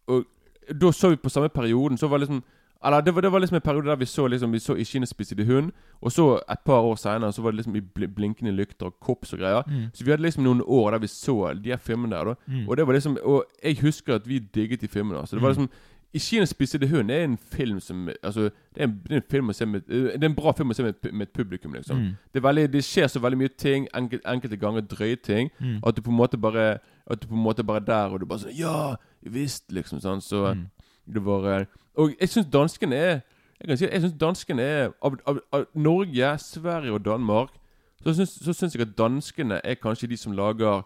og da så vi på samme perioden. Så var det liksom Eller det var, det var liksom en periode der vi så liksom Vi så I Kina hund. Og så et par år seinere så var det liksom i bl blinkende lykter og kops og greier. Mm. Så vi hadde liksom noen år der vi så de her filmene der. da Mm. Og det var liksom Og jeg husker at vi digget de filmene. Så det var Mm. liksom I Kinas spissede hund er en film som Altså Det er en, det er en film å se med eh, Det er en bra film å se med, med et publikum, liksom. Mm. Det, veldig, det skjer så veldig mye ting, enkel, enkelte ganger drøye ting, Mm. at du på en måte bare At du på en måte bare er der, og du bare sånn Ja, visst, liksom. sånn Så Mm. det var eh, Og jeg syns danskene er Jeg kan si Jeg syns danskene er av, av, av Norge, Sverige og Danmark, så syns, så syns jeg at danskene er kanskje de som lager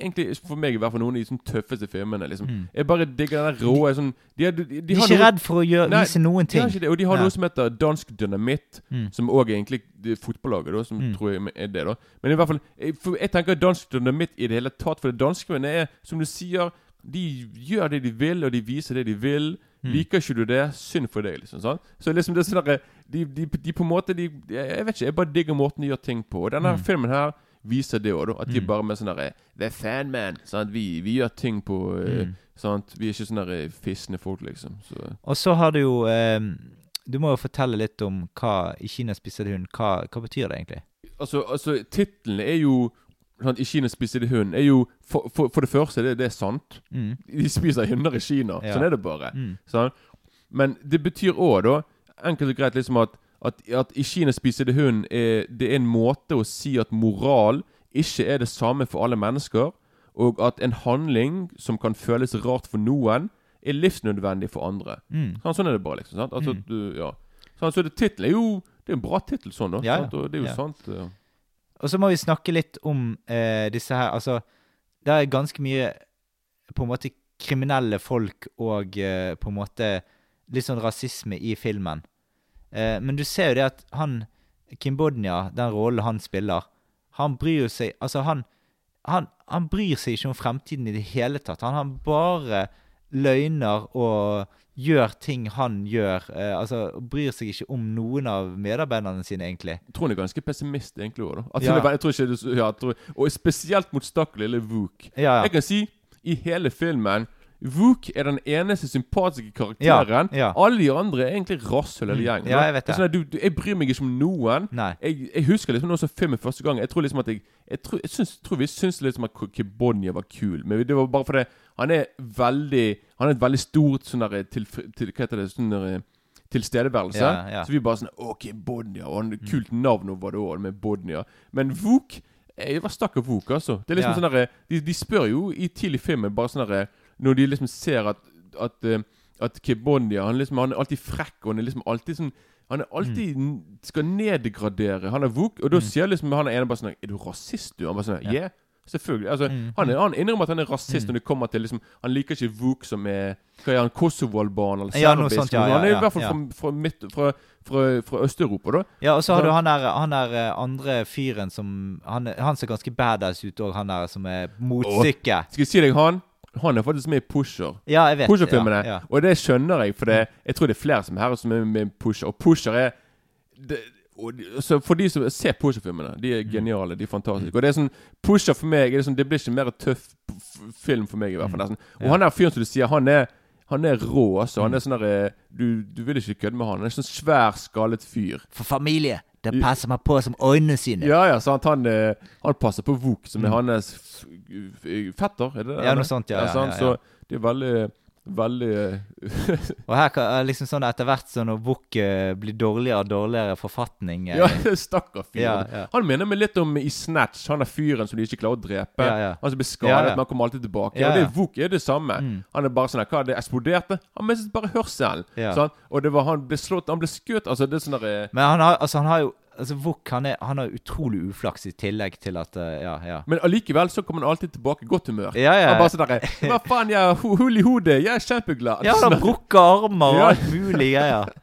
Egentlig for meg i hvert fall noen av de sånn tøffeste filmene. liksom Mm. Jeg bare digger den der rå sånn, de, er- de, de, De er har ikke noe- redd for å gjøre, Nei, vise noen ting. det, og de har ja. noe som heter Dansk Dynamitt, Mm. som òg egentlig det er fotballaget, da, som Mm. tror jeg er det. da Men i hvert fall jeg, jeg tenker Dansk Dynamitt i det hele tatt, for det danskene er, som du sier De gjør det de vil, og de viser det de vil. Mm. Liker ikke du det, synd for deg, liksom. sånn Så liksom det er sånn de, de, de på en måte de, Jeg vet ikke, jeg bare digger måten de gjør ting på. Og denne Mm. filmen her viser det òg. At de Mm. bare med sånn derre Det er fan, man. Sant? Vi, vi gjør ting på eh, Mm. Sant? Vi er ikke sånne der fisne folk, liksom. Så Og så har du jo eh, Du må jo fortelle litt om hva i Kina spiser hund. Hva, hva betyr det egentlig? Altså, altså titlene er jo sant, I Kina spiser de hund. Er jo For, for, for det første, det, det er sant. Mm. De spiser hunder i Kina. Ja. Sånn er det bare. Mm. Sånn? Men det betyr òg, da, enkelt og greit, liksom at, at, at i Kina spiser de hund er, det er en måte å si at moral ikke er det samme for alle mennesker, og at en handling som kan føles rart for noen, er livsnødvendig for andre. Mm. Sånn, sånn er det bare, liksom. sant? Altså, Mm. du, ja. sånn, så det tittelen er jo Det er en bra tittel, sånn, da. Ja, sant? Og det er jo Ja. sant. Ja. Og så må vi snakke litt om eh, disse her Altså, det er ganske mye på en måte kriminelle folk og eh, på en måte litt sånn rasisme i filmen. Eh, men du ser jo det at han Kim Bodnia, den rollen han spiller, han bryr seg Altså, han, han, han bryr seg ikke om fremtiden i det hele tatt. Han har bare løgner og gjør ting han gjør. Eh, altså, bryr seg ikke om noen av medarbeiderne sine, egentlig. Jeg tror han er ganske pessimist egentlig Også, da. Ja. er- jeg tror ikke det, ja, tror, Og spesielt mot stakkars lille Vuk. Ja, ja. Jeg kan si i hele filmen Vuk er den eneste sympatiske karakteren. Ja, ja. Alle de andre er egentlig rasshøl hele gjeng gjengen. Ja, jeg vet det. Sånn at du, du, jeg bryr meg ikke om noen. Jeg, jeg husker liksom noen som filmet filmen første gang Jeg tror liksom at jeg Jeg tror, jeg syns, tror vi syntes liksom at Kibonia var kul, men det var bare fordi han er veldig Han er et veldig stort sånn der til, til, Hva heter det? Sånn der, tilstedeværelse. Så vi bare sånn OK, Bodnia. Og han, kult navn var det òg, med Bodnia. Men Vuk Jeg var stakk av Vuk, altså. Det er liksom Ja. sånn derre de, de spør jo i tidlig filmen bare sånn derre Når de liksom ser at At, eh, at Kibondia han, liksom, han er alltid frekk, og han er liksom alltid sånn han er alltid mm. skal nedgradere. Han er vok, og da Mm. sier liksom han ene bare sånn Er du rasist, du? Han bare sånn Ja. Yeah. Selvfølgelig. Altså, Mm. han, er, han innrømmer at han er rasist Mm. når det kommer til liksom Han liker ikke Vuk som er Hva er han, Kosovo-albaner eller Ja, serbisk? sånt, ja, ja, han er i hvert fall fra, fra, midt, fra, fra, Øst-Europa, da. Ja, og så har du han der, han der eh, andre fyren som Han, han ser ganske badass ut òg, han der som er motstykket. Skal jeg si deg han? Han er faktisk med i Pusher. Ja, jeg vet Pusher-filmene. ja, ja. Og det skjønner jeg, for det, jeg tror det er flere som er her som er med i Pusher. Og Pusher er det, og så For de som ser Pusher-filmene, de er Mm. geniale. De er fantastiske. Og det er sånn Pusher for meg det sånn, Det blir ikke mer tøff film for meg, i hvert fall. nesten. Og Mm. Ja. han der fyren som du sier, han er han er rå, altså. Han Mm. er sånn der, eh, du, du vil ikke kødde med han. Han er sånn svær, skallet fyr. For familie. Det passer meg på som øynene sine. Ja, ja, sant. Han, eh, han passer på Vuk, som er Mm. hans f- fetter. Er det det? Ja, noe sånt, ja, ja, ja, ja. Så det er veldig Veldig eh, Og her kan eh, liksom sånn etter hvert sånn når Vuk eh, blir dårligere og dårligere forfatning Ja, stakkar fyr. Ja, ja. Han minner meg litt om i Snatch, han er fyren som de ikke klarer å drepe. Ja. Han som blir skadet, men han kommer alltid tilbake. Ja, Og det ja. er Vuk det samme. Mm. Han er bare sånn Hva det eksploderte? Han mistet bare hørselen. Ja. Sant? Og det var han ble slått Han ble skutt. Altså, det er sånn der, eh, Men han har, altså, han har jo Altså, Vuk han, er, han har utrolig uflaks i tillegg til at eh, Ja, ja. Men allikevel så kommer han alltid tilbake i godt humør. Ja, ja. Han bare sånn der, Hva faen, jeg ho- hull i hodet. Jeg er kjempeglad. Ja, han har brukket armer og alt mulig greier.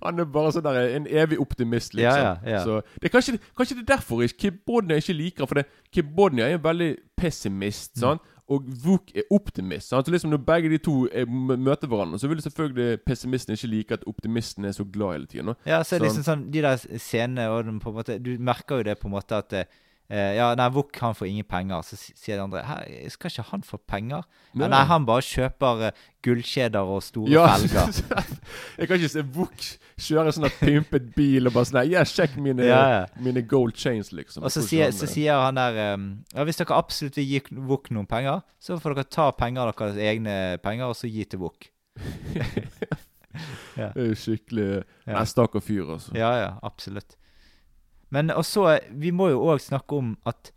Han er bare sånn der, en evig optimist, liksom. Ja, ja, ja. Så det er kanskje, kanskje det er derfor Kibodnia ikke liker For Kibodnia er en veldig pessimist, Mm. Og Vuk er optimist. Sant? Så liksom Når begge de to er, møter hverandre, så vil selvfølgelig pessimisten ikke like at optimisten er så glad hele tiden. Ja, så så det liksom sånn De der scenene og den på en måte Du merker jo det på en måte at eh, Ja, nei, Vuk han får ingen penger. Så sier de andre Hæ, skal ikke han få penger? Nei. nei, han bare kjøper uh, gullkjeder og store Ja, felger. jeg kan ikke se Vuk kjøre sånn pimpet bil og bare sånn Ja, sjekk mine, Ja, mine gold chains, liksom. Og så sier, så han, sier han der um, Ja, hvis dere absolutt vil gi Vuk noen penger, så får dere ta penger deres egne penger, og så gi til Vuk. ja. Det er jo skikkelig Ja. Stakkar fyr, altså. ja, ja, absolutt. Men også, Vi må jo òg snakke om at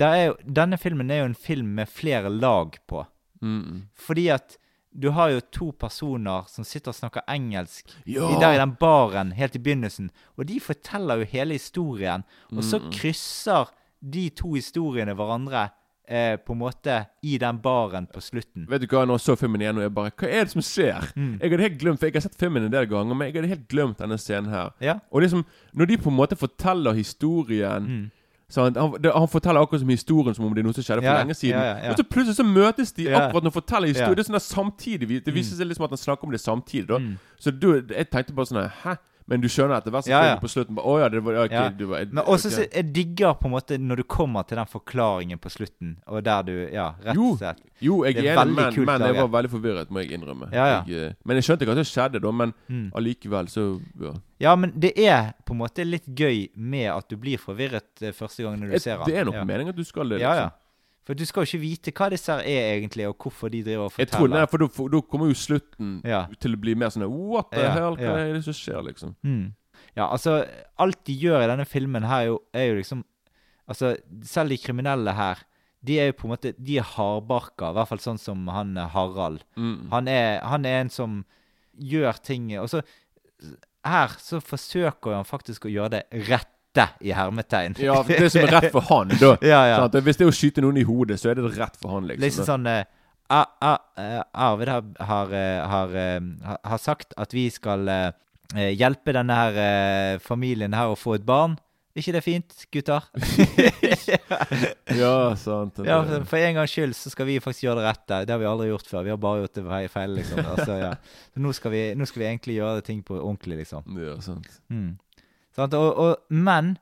jo, denne filmen er jo en film med flere lag på. Mm, mm. Fordi at du har jo to personer som sitter og snakker engelsk Ja! i, der i den baren helt i begynnelsen. Og de forteller jo hele historien. Og så krysser de to historiene hverandre eh, på en måte i den baren på slutten. Vet du hva, når jeg så filmen igjen, og jeg bare Hva er det som skjer? Mm. Jeg hadde helt glemt, for jeg har sett filmen en del ganger, men jeg hadde helt glemt denne scenen her. Ja. Og liksom, når de på en måte forteller historien Mm. Han, han forteller akkurat som historien som om det er noe som skjedde for Ja, lenge siden. ja, ja. Og så plutselig så møtes de akkurat når de forteller historien. Det er sånn der samtidig Det viser seg liksom at han snakker om det samtidig. da Mm. Så du, jeg tenkte bare sånn Hæ? Men du skjønner etter hvert Ja, ja. på slutten Å ja, det var okay, Ja. du var, Men også så jeg digger på en måte når du kommer til den forklaringen på slutten, og der du Ja, rett og slett. Jo, jeg er enig, men, men jeg var veldig forvirret, må jeg innrømme. Ja, ja. Jeg, eh, men jeg skjønte ikke som det skjedde, da. Men Mm. allikevel, så ja. Ja, men det er på en måte litt gøy med at du blir forvirret eh, første gang når du Et- ser den. Det er nok ja. meningen at du skal det. Ja, liksom. ja. For du skal jo ikke vite hva disse her er egentlig, og hvorfor de driver og Jeg tror det nei, for da kommer jo slutten Ja. til å bli mer sånn What the Ja, hell? Hva ja. er det som skjer, liksom? Mm. Ja, altså Alt de gjør i denne filmen her, er jo, er jo liksom Altså, selv de kriminelle her, de er jo på en måte De er hardbarka, i hvert fall sånn som han eh, Harald. Mm. Han, er, han er en som gjør ting Og så Her så forsøker han faktisk å gjøre det rette, i hermetegn. Ja, det som er rett for han, da. Ja, ja. Sant? Hvis det er å skyte noen i hodet, så er det rett for han, liksom. Liksom sånn eh, A- A- eh, Arvid har, har, eh, har, eh, har- sagt at vi skal hjelpe denne her familien her å få et barn. Er ikke det fint, gutter? Ja, sant. det- ja, for- en gangs skyld så skal vi faktisk gjøre det rette. Det har vi aldri gjort før. Vi har bare gjort det fe- feil, liksom. Altså, ja. Nå skal, vi, nå skal vi egentlig gjøre ting på ordentlig, liksom. Ja, sant. Mm. Og, og, men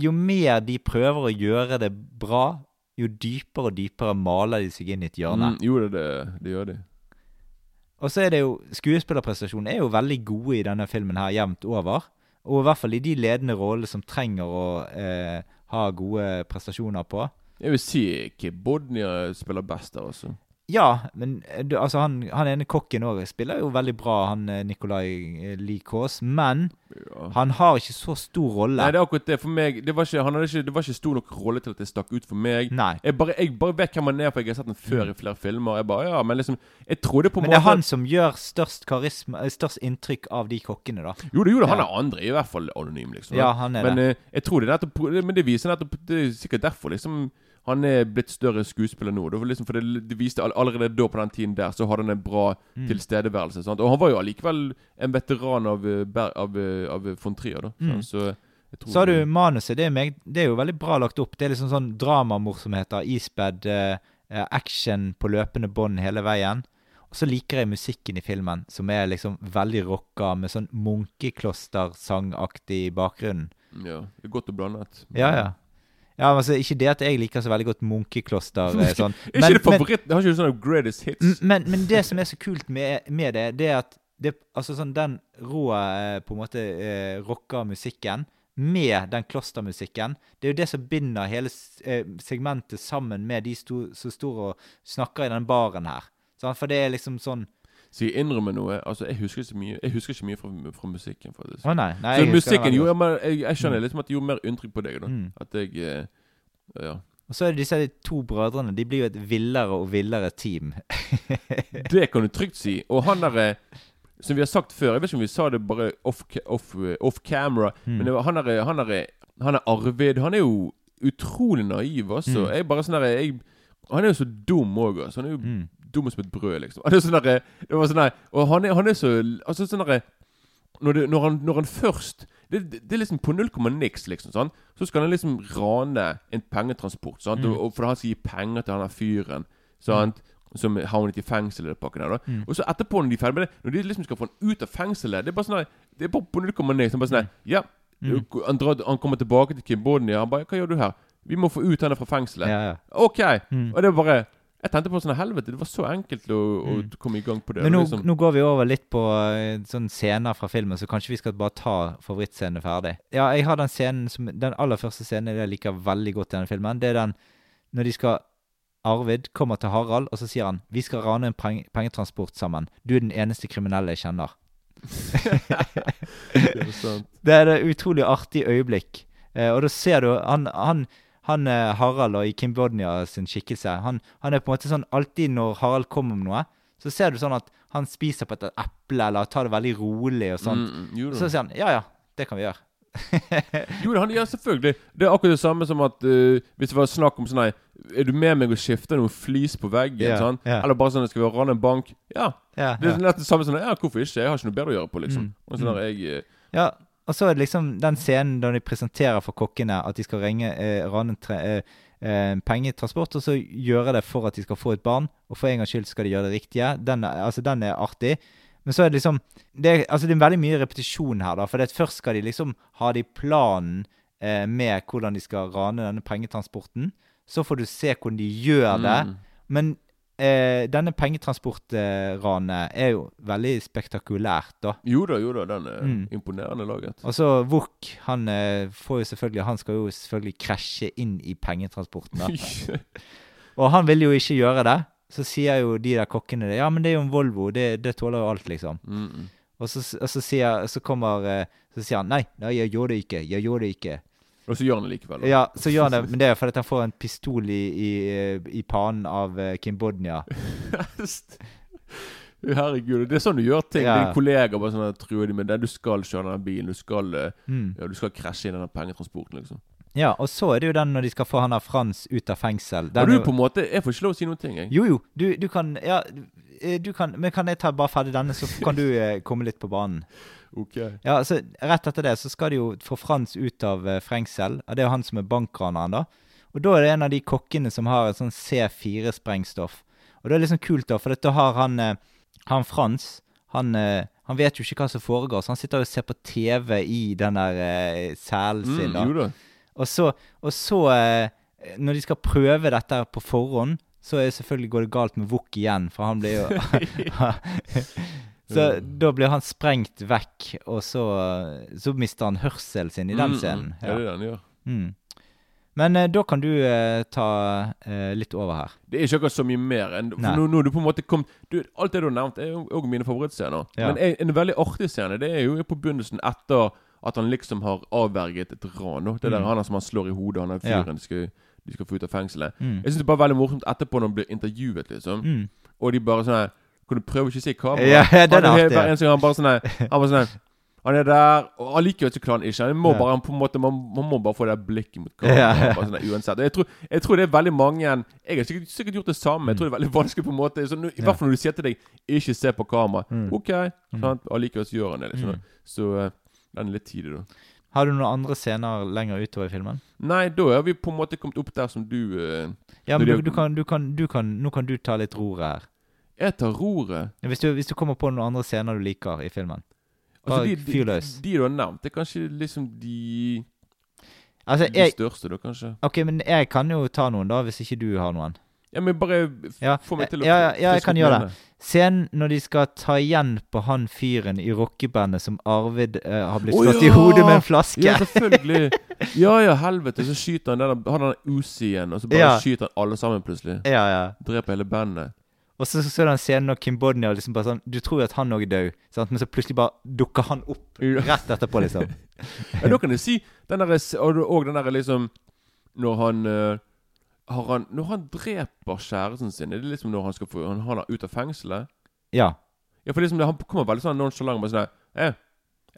jo mer de prøver å gjøre det bra, jo dypere og dypere maler de seg inn i et hjørne. Mm, jo, det, det, det gjør de. Og så er det jo Skuespillerprestasjonen er jo veldig gode i denne filmen her jevnt over. Og i hvert fall i de ledende rollene som trenger å eh, ha gode prestasjoner på. Jeg vil si Kibodnia spiller best der, altså. Ja, men eh, du, altså han, han ene kokken òg spiller jo veldig bra, han Nikolai Likås. Men ja. Han har ikke så stor rolle. Nei, det er akkurat det. For meg Det var ikke, han ikke, det var ikke stor nok rolle til at det stakk ut for meg. Nei. Jeg bare, jeg bare vet hvem han er, for jeg har sett den før i flere filmer. Jeg bare, ja, Men liksom Jeg trodde på en Men det er han som gjør størst karisma, eh, størst inntrykk av de kokkene, da. Jo, det gjorde han Ja. er andre, i hvert fall anonym, liksom. Ja, han er men, det. eh, jeg tror det nettopp Men det viser nettopp Det er sikkert derfor, liksom han er blitt større skuespiller nå. Det liksom, for det, det viste all- Allerede da på den tiden der Så hadde han en bra Mm. tilstedeværelse. Sant? Og han var jo allikevel en veteran av, eh, av, eh, av von Trier. da Mm. Så jeg tror Så har du manuset. Det er, meg, det er jo veldig bra lagt opp. Det er liksom sånn dramamorsomheter, isbed, eh, eh, action på løpende bånd hele veien. Og så liker jeg musikken i filmen, som er liksom veldig rocka, med sånn munkeklostersangaktig bakgrunn. Ja, det er godt og blandet. Ja, ja. Ja, men altså, Ikke det at jeg liker så veldig godt munkekloster. eh, sånn. Men, ikke det favoritt? Har ikke du sånne greatest hits? Men, men det som er så kult med, med det, det er at det, altså sånn den rå eh, på en måte eh, rocka musikken med den klostermusikken, det er jo det som binder hele eh, segmentet sammen med de som står og snakker i den baren her. Sånn? For det er liksom sånn Så jeg innrømmer noe. Altså, Jeg husker ikke mye Jeg husker ikke mye fra, fra musikken. faktisk Å, nei. Nei, Så jeg musikken jo, mer, jeg, jeg skjønner Mm. liksom at det gjorde mer inntrykk på deg. da Mm. At jeg eh, Ja. Og så er det disse to brødrene. De blir jo et villere og villere team. Det kan du trygt si. Og han derre Som vi har sagt før, jeg vet ikke om vi sa det bare off, off, eh, off camera, Mm. men det var, han derre han, derre- han er Arvid. Han er jo utrolig naiv, altså. Mm. Jeg bare sånn derre jeg- Han er jo så dum òg, altså. Han er jo Mm. Dum som et brød, liksom. Han er sånn derre Det var sånn der Og han er, han er så Altså sånn derre når, det- når, han, når han først det, det, det er liksom på null komma niks, liksom. sånn Så skal han liksom rane en pengetransport. Sant? Mm. Og, og for han skal gi penger til han der fyren. Sant? Som havnet i fengsel i pakken der. da Mm. Og så etterpå, når de er ferdig med det Når de liksom skal få han ut av fengselet Det er bare sånn Det er bare på null komma niks. Han bare sånn der, Ja, Mm. han, drar, han kommer tilbake til Kimbodia. Han bare 'Hva gjør du her?' 'Vi må få ut henne fra fengselet'. Ja, ja. OK. Mm. Og det er bare Jeg tenkte på sånn Helvete, det var så enkelt å, å Mm. komme i gang på det. Men nå, liksom, nå går vi over litt på sånn scener fra filmen, så kanskje vi skal bare ta favorittscenene ferdig. Ja, jeg har den scenen som Den aller første scenen jeg liker veldig godt i denne filmen. Det er den når de skal Arvid kommer til Harald, og så sier han 'Vi skal rane en peng pengetransport sammen. Du er den eneste kriminelle jeg kjenner'. det er. Det er et utrolig artig øyeblikk. Eh, og da ser du han, han, han eh, Harald og i Kim Bodnia sin skikkelse han, han er på en måte sånn Alltid når Harald kommer med noe, så ser du sånn at han spiser på et eple eller tar det veldig rolig og sånt. Mm, mm, så sier han ja ja, det kan vi gjøre. Jo, han, ja, selvfølgelig. Det er akkurat det samme som at uh, hvis det var snakk om sånn nei, Er du med meg og skifter noen flis på veggen? Yeah, sånn? yeah. Eller bare sånn Skal vi rane en bank? Ja. Yeah, Det er nett det samme som Ja, hvorfor ikke? Jeg har ikke noe bedre å gjøre på, liksom. Mm. Og sånn mm. jeg Uh, Ja, og så er det liksom den scenen da de presenterer for kokkene at de skal ringe, eh, rane eh, eh, pengetransport, og så gjøre det for at de skal få et barn, og for en gangs skyld skal de gjøre det riktige. Den altså, den er artig. Men så er det liksom det er, altså, det er veldig mye repetisjon her, da. For det først skal de liksom ha de planen eh, med hvordan de skal rane denne pengetransporten. Så får du se hvordan de gjør det. Mm. Men eh, denne pengetransportranet er jo veldig spektakulært, da. Jo da, jo da. Den er Mm. imponerende laget. Og så Wook, han eh, får jo selvfølgelig Han skal jo selvfølgelig krasje inn i pengetransporten. Og han vil jo ikke gjøre det. Så sier jo de der kokkene det. Ja, men det er jo en Volvo. Det, det tåler jo alt, liksom. Mm, mm. Og så, og så, sier, så kommer eh, Så sier han nei, nei, jeg gjorde det ikke. Jeg gjorde det ikke. Og så gjør han det likevel. da. Ja, så gjør han det, men det er fordi han får en pistol i, i, eh, i panen av Kimbodnia. Kim Bodnia. Herregud, det er sånn du gjør ting. Ja. Dine kollegaer bare sånn truer de med det. Du skal kjøre denne bilen. Du skal, eh, Mm. ja, du skal krasje i denne pengetransporten, liksom. Ja, og så er det jo den når de skal få han der Frans ut av fengsel. Og Den du er på en måte Jeg får ikke lov å si noen ting, jeg. Jo, jo. Du, du kan Ja, eh, du kan Men kan jeg ta bare ferdig denne, så kan du eh, komme litt på banen? Ok. Ja, så Rett etter det så skal de jo få Frans ut av eh, fengsel. Det er jo han som er bankraneren, da. Og da er det en av de kokkene som har et sånn C4-sprengstoff. Og det er liksom kult, da, for da har han, eh, han Frans han, eh, han vet jo ikke hva som foregår, så han sitter og ser på TV i den der eh, cellen sin. Mm, da. jo da. Og så, og så eh, når de skal prøve dette på forhånd, så er selvfølgelig går det galt med Wook igjen, for han blir jo Så da blir han sprengt vekk, og så, så mister han hørselen sin i den Mm, mm. scenen. Ja, det er det ja. Mm. Men eh, da kan du eh, ta eh, litt over her. Det er ikke akkurat så mye mer enn For nå, nå du på en måte kom, du, Alt det du har nevnt, er jo òg mine favorittscener. Ja. Men en, en veldig artig scene Det er jo på begynnelsen etter at han liksom har avverget et ran. Det Det der Mm. han som han slår i hodet, han er Ja. fyren de, skal, de skal få ut av fengselet. Mm. Jeg syns det er bare veldig morsomt etterpå når han blir intervjuet, liksom. Mm. Og de bare sånn her Kan du prøve å ikke si kamera? Ja, den er artig. Han bare sånn Han var sånn han er der, og allikevel så klarer han ikke. Han må Ja. bare, han på en måte, man, man må bare få det blikket mot kamera. Ja, ja. Sånn uansett. Og Jeg tror, jeg tror det er veldig mange Jeg har sikkert, sikkert gjort det samme. Jeg tror det er veldig vanskelig på en måte så, I hvert fall når du sier til deg 'ikke se på kamera'. Mm. OK. Sant? Allikevel så gjør han det. liksom Mm. Så eh, den er litt tidlig, da. Har du noen andre scener lenger utover i filmen? Nei, da er vi på en måte kommet opp der som du eh, Ja, men du, du, kan, du, kan, du kan Nå kan du ta litt roret her. Jeg tar roret. Hvis du, hvis du kommer på noen andre scener du liker i filmen. Altså, Bare altså, fyr de, løs. de du har nevnt, det er kanskje liksom de Altså, De jeg største, da, kanskje. Ok, men jeg kan jo ta noen, da, hvis ikke du har noen. Ja, men bare Ja, få meg til å ja, ja, ja, jeg kan gjøre det. Scenen når de skal ta igjen på han fyren i rockebandet som Arvid uh, har blitt slått i ja! hodet med en flaske. Ja, selvfølgelig. Ja, ja, helvete. Så skyter han den Han har den Uzi-en, og så bare skyter han alle sammen plutselig. ja, ja. Dreper hele bandet. Og så ser du den scenen scene når Kim Bodnia liksom bare sånn Du tror jo at han òg er død, sant? men så plutselig bare dukker han opp rett etterpå, liksom. Ja, da kan du si den derre Og den der liksom Når han eh, har han, Når han dreper kjæresten sin, er det liksom når han skal få han, har er ut av fengselet? Ja. Ja, for liksom det, han kommer veldig sånn nonchalant bare sånn eh,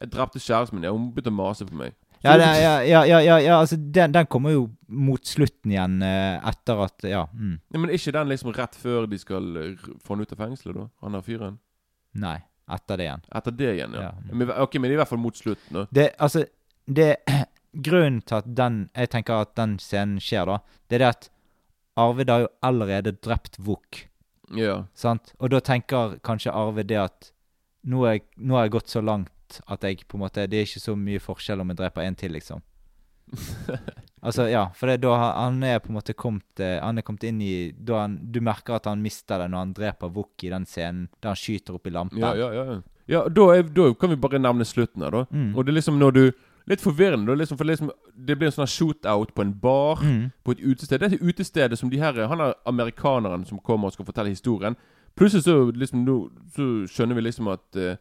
Jeg drepte kjæresten min. Ja, hun begynte å mase på meg. Så Ja, det- ja, ja, ja, ja, ja altså den, den kommer jo mot slutten igjen, eh, etter at Ja. Mm. Ja, men er ikke den liksom rett før de skal eh, få han ut av fengselet, da? Han der fyren? Nei. Etter det igjen. Etter det igjen, ja. Ja. Men, ok, men i hvert fall mot slutten. Det, altså det, Grunnen til at den Jeg tenker at den scenen skjer, da, det er det at Arvid har jo allerede drept Vuk. Ja. Sant? Og da tenker kanskje Arvid det at nå er, nå har jeg gått så langt at jeg på en måte Det er ikke så mye forskjell om jeg dreper en til, liksom. Altså, ja, for det, da har- han er på en måte kommet eh, Han er kommet inn i da han, Du merker at han mister det når han dreper Vuk i den scenen der han skyter opp i lampen. Ja, ja, ja. Ja, da, er, da kan vi bare nevne slutten her, da. Mm. Og det er liksom når du Litt forvirrende, da, liksom, for liksom, det blir en sånn shootout på en bar. Mm. På et utested. Det er et utestedet som de her Han er amerikaneren som kommer og skal fortelle historien. Plutselig så liksom nå, Så skjønner vi liksom at eh,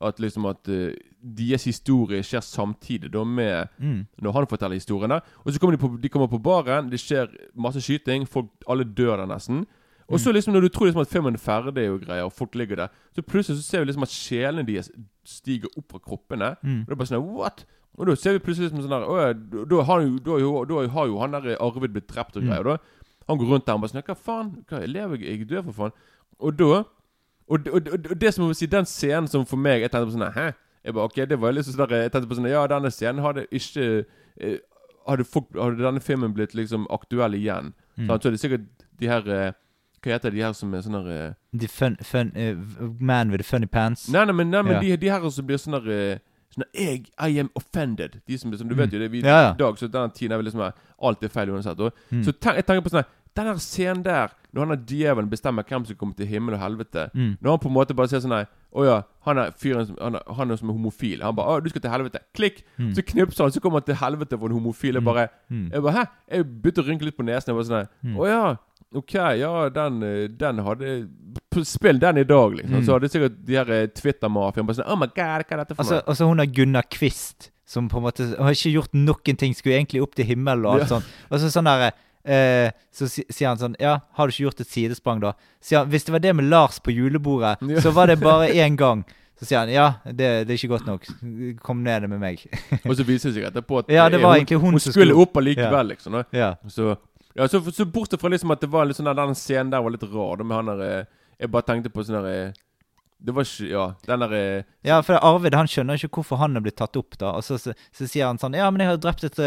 At liksom at uh, deres historie skjer samtidig da med Mm. når han forteller historien der. Og så kommer de, på, de kommer på baren, det skjer masse skyting, folk, alle dør der nesten. Og så liksom når du tror liksom at filmen er ferdig og greier, og folk ligger der, så plutselig så ser vi liksom at sjelene deres stiger opp fra kroppene. Mm. Og det er bare sånn What? Og da ser vi plutselig liksom sånn der «Å da, har jo, da, har jo, da har jo han der Arvid blitt drept og Mm. Og Da. Han går rundt der og bare sånn Hva faen? Hva, lever jeg? Jeg dør, for faen. Og da Og, det- og, og det som jeg si, den scenen som for meg Jeg tenkte på sånn Hæ? Jeg bare, ok, det var litt sånn der, Jeg tenkte på sånn Ja, denne scenen hadde ikke eh, hadde, folk, hadde denne filmen blitt liksom aktuell igjen, Mm. så hadde sikkert de her eh, Hva heter de her som er sånne eh, The fun, fun, uh, man with the funny pants. Nei, nei, men, nei, men Ja. de, de her som blir sånne uh, eh, Sånn jeg, I am offended. De som, som Du vet jo det, vi, Ja, ja. i dag så denne tiden er vel liksom Alt er feil uansett. Og, Mm. Så tenk, jeg tenker på sånn Den her scenen der, når han er djevelen bestemmer hvem som kommer til himmel og helvete Mm. Når han på en måte bare sier sånn Å ja, han er fyren han han er som er homofil. Han bare 'Å, du skal til helvete'. Klikk! Mm. Så knipser han, så kommer han til helvete for en homofil. Jeg bare Mm. Jeg bare, Hæ? Jeg begynte å rynke litt på nesen. Jeg bare sånn Mm. Å ja. Ok, ja, den, den hadde Spill den i dag, liksom. Mm. Så hadde sikkert de her eh, Twitter-mafiaen bare sånn Oh my god, hva er dette for Altså, noe? altså hun er Gunnar Kvist, som på en måte har ikke gjort noen ting. Skulle egentlig opp til himmelen og alt Ja. sånt. Og så sånn derre eh, så sier han sånn Ja, har du ikke gjort et sidesprang, da? Sier han, Hvis det var det med Lars på julebordet, Ja. så var det bare én gang. Så sier han ja, det, det er ikke godt nok. Kom ned med meg. Og så viser det seg etterpå at Ja, det var egentlig hun hun skulle opp allikevel, liksom. da. Ja. Så, ja, så, så bortsett fra liksom at det var litt sånn der, den scenen der var litt rar, med han der eh, Jeg bare tenkte på sånn der eh, Det var ikke Ja, den der eh, Ja, for Arvid han skjønner ikke hvorfor han er blitt tatt opp, da. Og så, så, så sier han sånn Ja, men jeg har drept et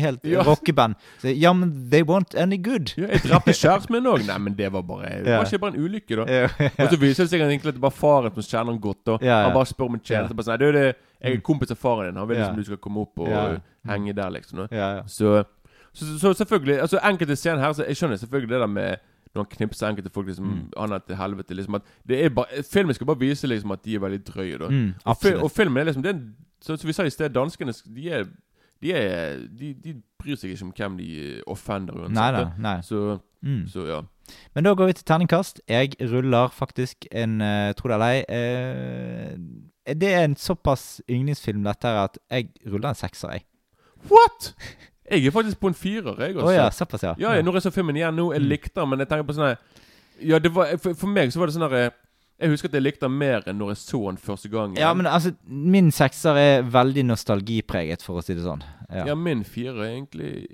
helt Ja. rockeband. Så, ja, men they weren't any good. Ja, jeg drepte kjæresten min òg. Nei, men det var bare Det Ja. var ikke bare en ulykke, da. Ja, Og så viser det seg egentlig at det var faren som kjenner ham godt. Ja. Han bare spør om en tjeneste. Bare sånn, «Nei, du, det, jeg er kompis av faren din. Han vil liksom du skal komme opp og henge der, liksom. Ja, ja. Så, så, så selvfølgelig Altså Enkelte scener her så Jeg skjønner selvfølgelig det der med når han knipser enkelte folk liksom Mm. Han er til helvete. liksom At det er bare Filmen skal bare vise liksom at de er veldig drøye. da Mm, og, fi, og filmen er liksom det er, så, Som vi sa i sted, danskene de er de, er, de, de bryr seg ikke om hvem de offender uansett. Nei, da. nei, nei. Så, Mm. så ja. Men da går vi til terningkast. Jeg ruller faktisk en uh, Tro det eller ei. Uh, det er en såpass yndlingsfilm, dette her, at jeg ruller en sekser, jeg. What?! Jeg er faktisk på en firer, jeg Også. også. ja, såpass, ja. Ja, ja, når jeg så filmen igjen nå, jeg Mm. likte den, men jeg tenker på sånn Ja, det var for, for meg så var det sånn her Jeg husker at jeg likte den mer enn når jeg så den første gang. Ja, men altså, min sekser er veldig nostalgipreget, for å si det sånn. Ja. Ja, min firer er egentlig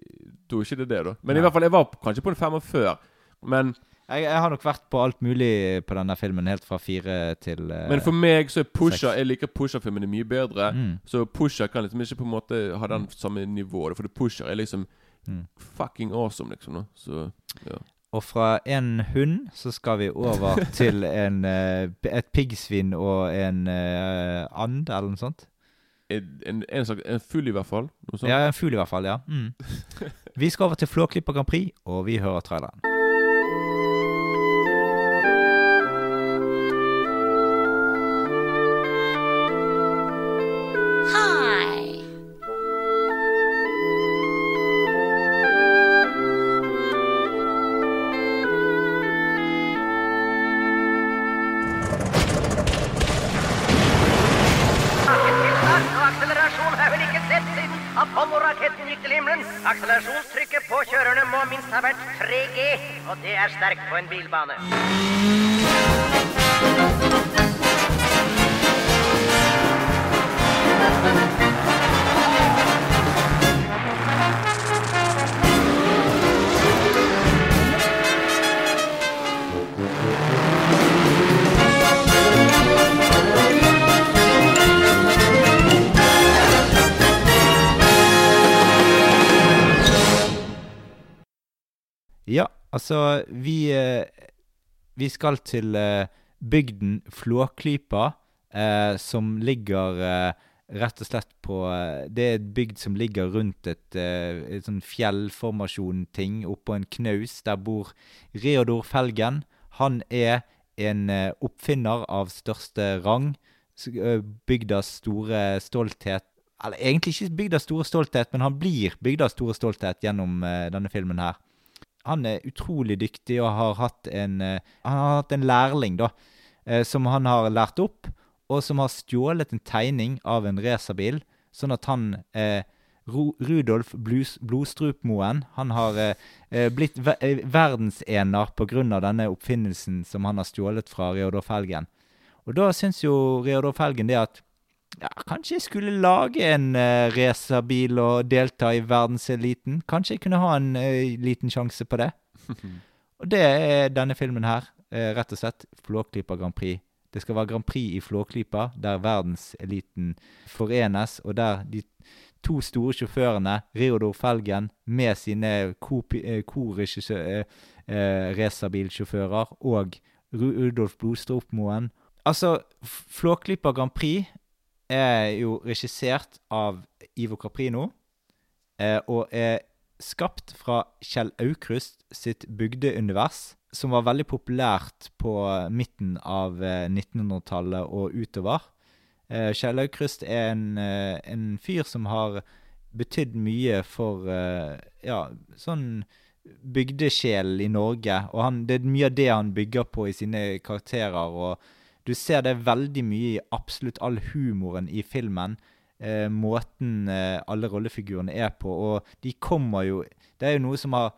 er ikke det det, da. Men i hvert fall, jeg var kanskje på en femmer før. Men, Jeg, jeg har nok vært på alt mulig på denne filmen, helt fra fire til uh, men for meg så er Pusher. Jeg liker Pusha-filmene mye bedre. Mm. Så Pusher kan liksom ikke på en måte ha den samme nivået. For Pusha er liksom Mm. fucking awesome, liksom. Så ja. Og fra en hund så skal vi over til en, uh, et piggsvin og en uh, and, eller noe sånt. En, en, en, slags, en fugl, i hvert fall. Ja, en fugl i hvert fall, ja. Mm. Vi skal over til Flåklypa Grand Prix, og vi hører traileren. Vi skal til eh, bygden Flåklypa, eh, som ligger eh, rett og slett på Det er et bygd som ligger rundt et, et sånn fjellformasjon-ting oppå en knaus. Der bor Reodor Felgen. Han er en oppfinner av største rang. Bygdas store stolthet Eller egentlig ikke bygdas store stolthet, men han blir bygdas store stolthet gjennom denne filmen her. Han er utrolig dyktig og har hatt en eh, Han har hatt en lærling, da, eh, som han har lært opp, og som har stjålet en tegning av en racerbil, sånn at han eh, Rudolf Blus Blodstrupmoen Han har eh, eh, blitt ve eh, verdensener av denne oppfinnelsen som han har stjålet fra Reodor Felgen. Og da syns jo Reodor Felgen det at ja, kanskje jeg skulle lage en uh, racerbil og delta i verdenseliten. Kanskje jeg kunne ha en uh, liten sjanse på det. Og det er denne filmen her. Uh, rett og slett Flåklypa Grand Prix. Det skal være Grand Prix i Flåklypa, der verdenseliten forenes, og der de to store sjåførene, Reodor Felgen med sine co-racerbilsjåfører og Rudolf Blodstropmoen Altså, Flåklypa Grand Prix er jo regissert av Ivo Caprino, eh, og er skapt fra Kjell Aukrust sitt bygdeunivers, som var veldig populært på midten av eh, 1900-tallet og utover. Eh, Kjell Aukrust er en, eh, en fyr som har betydd mye for eh, ja, sånn bygdesjelen i Norge. Og han, det er mye av det han bygger på i sine karakterer. og du ser det veldig mye i absolutt all humoren i filmen. Eh, måten eh, alle rollefigurene er på. Og de kommer jo Det er jo noe som har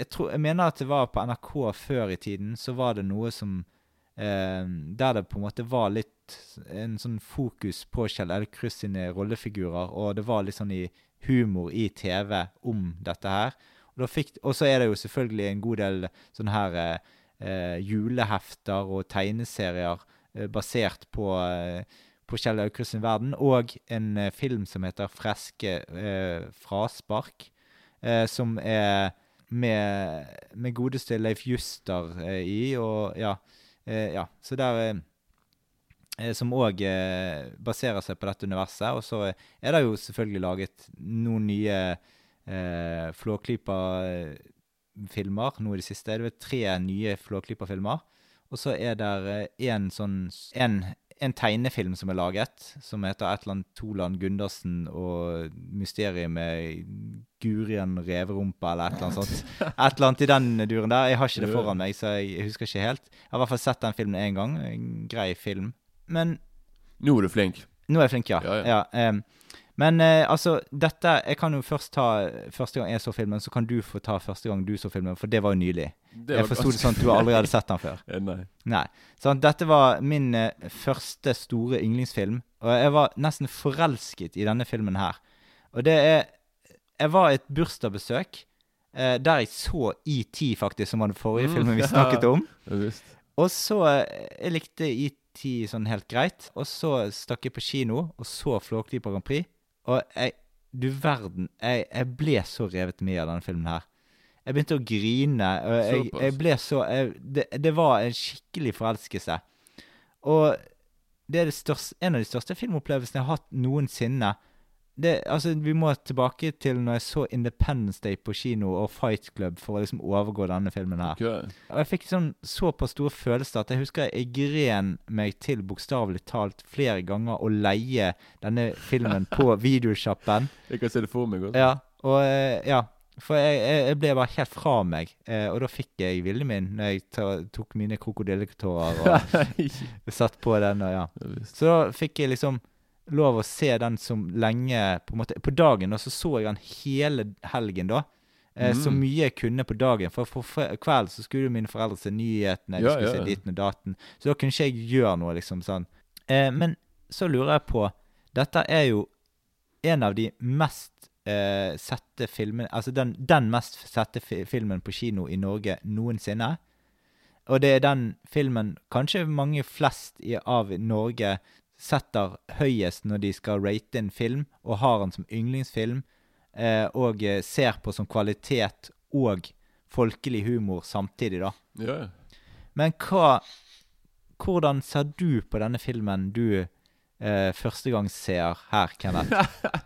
jeg, tror, jeg mener at det var på NRK før i tiden, så var det noe som eh, Der det på en måte var litt en sånn fokus på Kjell Elkrus sine rollefigurer, og det var litt sånn i humor i TV om dette her. Og så er det jo selvfølgelig en god del sånne her eh, julehefter og tegneserier eh, basert på, eh, på Kjell Aukrusts verden, og en eh, film som heter Freske eh, fraspark, eh, som er med, med godeste Leif Juster eh, i, og ja, eh, ja Så der eh, eh, Som òg eh, baserer seg på dette universet. Og så er det jo selvfølgelig laget noen nye eh, Flåklypa-filmer nå i det siste. Det er tre nye Flåklypa-filmer. Og så er det en sånn en, en tegnefilm som er laget, som heter et eller annet Toland Gundersen og mysteriet med Gurian Reverumpa eller et eller annet sånt. Et eller annet i den duren der. Jeg har ikke det foran meg, så jeg husker ikke helt. Jeg har i hvert fall sett den filmen én gang. En grei film. Men Nå er du flink. nå er jeg flink, ja. Ja, ja. ja em, men eh, altså, dette Jeg kan jo først ta første gang jeg så filmen, så kan du få ta første gang du så filmen, for det var jo nylig. Det jeg var forsto det sånn at du aldri hadde sett den før. Nei. Nei. Sånn, dette var min eh, første store yndlingsfilm, og jeg var nesten forelsket i denne filmen her. Og det er Jeg var i et bursdagsbesøk eh, der jeg så ET, faktisk, som var den forrige Mm. filmen vi snakket om. Ja. Og så eh, Jeg likte ET sånn helt greit. Og så stakk jeg på kino og så Flåklypa Grand Prix. Og jeg Du verden. Jeg, jeg ble så revet med av denne filmen her. Jeg begynte å grine. Og jeg, jeg ble så jeg, det, det var en skikkelig forelskelse. Og det er det største, en av de største filmopplevelsene jeg har hatt noensinne. Det, altså, vi må tilbake til når jeg så Independence Day på kino og Fight Club for å liksom overgå denne filmen her. Okay. Og jeg fikk sånn såpass store følelser at jeg husker jeg gren meg til bokstavelig talt flere ganger å leie denne filmen på videosjappen. Jeg kan se det for meg. Også. Ja, og eh, ja. For jeg, jeg, ble bare helt fra meg, eh, og da fikk jeg viljen min når jeg tok mine krokodilletårer og satt på den. og ja. Ja. Så da fikk jeg liksom lov å se den som lenge På en måte, på dagen, og så så jeg den hele helgen, da. Eh, Så Mm. mye jeg kunne på dagen. For på kvelden så skulle mine foreldre se nyhetene, de Ja, skulle ja, se ja. ditten og daten. Så da kunne ikke jeg gjøre noe, liksom sånn. Eh, men så lurer jeg på Dette er jo en av de mest eh, sette filmene Altså den, den mest sette fi filmen på kino i Norge noensinne. Og det er den filmen kanskje mange flest i, av Norge setter høyest når de skal rate en film, og har den som yndlingsfilm, eh, og eh, ser på som kvalitet og folkelig humor samtidig, da. Ja. Men hva Hvordan ser du på denne filmen du eh, ser her, Kenneth?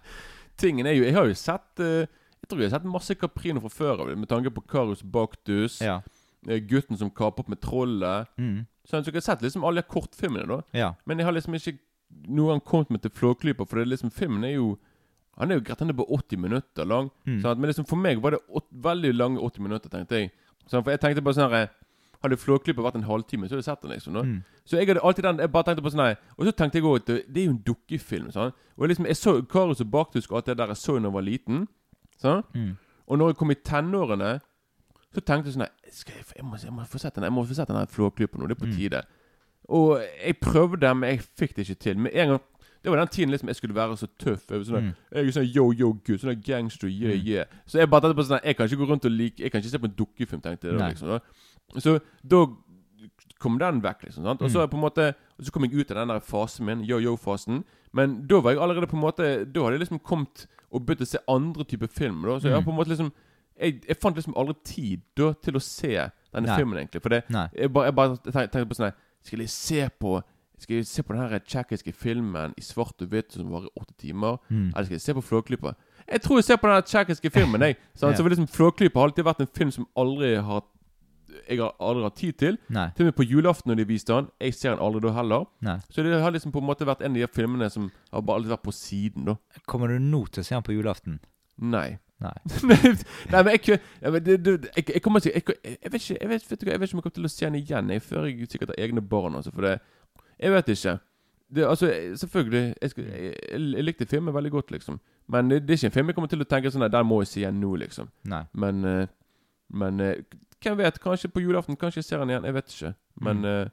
Tingen er jo Jeg har jo sett eh, Jeg tror jeg har sett masse Caprino fra før av, med tanke på Karus Baktus, Ja. eh, gutten som kaper opp med trollet. Mm. Sånn, så jeg har sett liksom alle kortfilmene, da. Ja. Men jeg har liksom ikke noen han kommet meg til Flåklypa, for det er liksom filmen er jo Han er jo greit, han er bare 80 minutter lang. Mm. Sant? Men liksom for meg var det åt, veldig lange 80 minutter, tenkte jeg. Sånn, for jeg tenkte bare sånn her Hadde Flåklypa vært en halvtime, så hadde jeg sett den, liksom. Mm. Så jeg hadde alltid den Jeg bare tenkte på sånn her Og så tenkte jeg òg at det, er jo en dukkefilm. Sånn. Og liksom jeg så Karius og Baktus og alt det der jeg så da jeg var liten. Sånn. Mm. Og når jeg kom i tenårene, så tenkte jeg sånn her, jeg, jeg, må, jeg må få sett den Jeg må få sett den her Flåklypa nå. Det er på Mm. Og jeg prøvde, men jeg fikk det ikke til. Men en gang Det var den tiden liksom jeg skulle være så tøff. Jeg sånn, Mm. jeg er sånn yo-yo-gutt. Sånn gangster, yeah, Mm. yeah. Så jeg bare tenkte på sånn Jeg kan ikke gå rundt og like Jeg kan ikke se på en dukkefilm, tenkte jeg. Liksom da. Så da kom den vekk, liksom. sant? Og så Mm. på en måte så kom jeg ut av den der fasen min, yo-yo-fasen. Men da var jeg allerede på en måte Da hadde jeg liksom kommet og begynt å se andre typer film. Da. Så jeg har Mm. på en måte liksom jeg, jeg fant liksom aldri tid da til å se denne Nei. filmen, egentlig. For det, jeg bare, jeg bare tenk- tenkte på sånn Skal jeg se på Skal jeg se på den tsjekkiske filmen i svart og hvitt som varer åtte timer? Mm. Eller skal jeg se på Flåklypa? Jeg tror jeg ser på den tsjekkiske filmen. Jeg. Sant? yeah. Så liksom Flåklypa har alltid vært en film som aldri har jeg har aldri hatt tid til. Nei. Til og med på julaften når de viste den. Jeg ser den aldri da heller. Nei. Så det har liksom på en måte vært en av de filmene som har bare alltid vært på siden, da. Kommer du nå til å se han på julaften? Nei. Nei. Nei, men jeg, jeg, jeg kommer til jeg, jeg, jeg vet ikke jeg vet, vet du jeg vet ikke om jeg kommer til å se den igjen jeg, før jeg sikkert har egne barn. Altså, for det Jeg vet ikke. Det, altså, jeg- selvfølgelig Jeg, skal, jeg, jeg likte filmen veldig godt, liksom. Men det, det er ikke en film jeg kommer til å tenke sånn den må jeg se igjen nå, liksom. Nei. Men eh, Men eh, hvem vet? Kanskje på julaften Kanskje jeg ser den igjen. Jeg vet ikke. Men Mm. eh,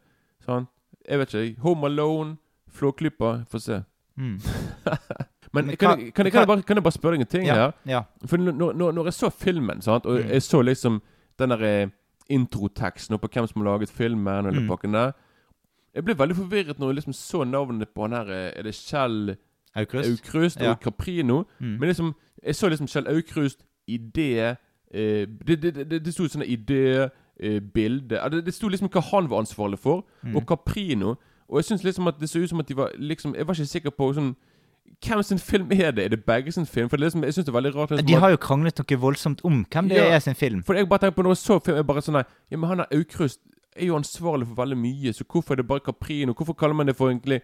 sånn Jeg vet ikke. Home Alone, Flåklypa. Få se. Mm. Men Men kan, kan, kan, jeg, bare, kan jeg bare spørre deg en ting Ja, her? ja. For når, når, når jeg så filmen, sant, og Mm. jeg så liksom den der eh, introteksten på hvem som har laget filmen, og den Mm. pakken der Jeg ble veldig forvirret når jeg liksom så navnet på han her eh, Er det Kjell Aukrust? Aukrust og Ja. Caprino? Mm. Men liksom Jeg så liksom Kjell Aukrust, idé eh, Det, det, det, det sto sånn idé, eh, bilde det, det sto liksom hva han var ansvarlig for, Mm. og Caprino. Og jeg syns liksom at det så ut som at de var liksom Jeg var ikke sikker på sånn hvem sin film er det? Er det begge sin film? For det er liksom, jeg synes det er veldig rart liksom, De har jo kranglet noe voldsomt om hvem det Ja. er sin film. for jeg bare tenker på når jeg så film, jeg bare sånn nei, Ja, men han er Aukrust er jo ansvarlig for veldig mye, så hvorfor er det bare Caprino? Hvorfor kaller man det for egentlig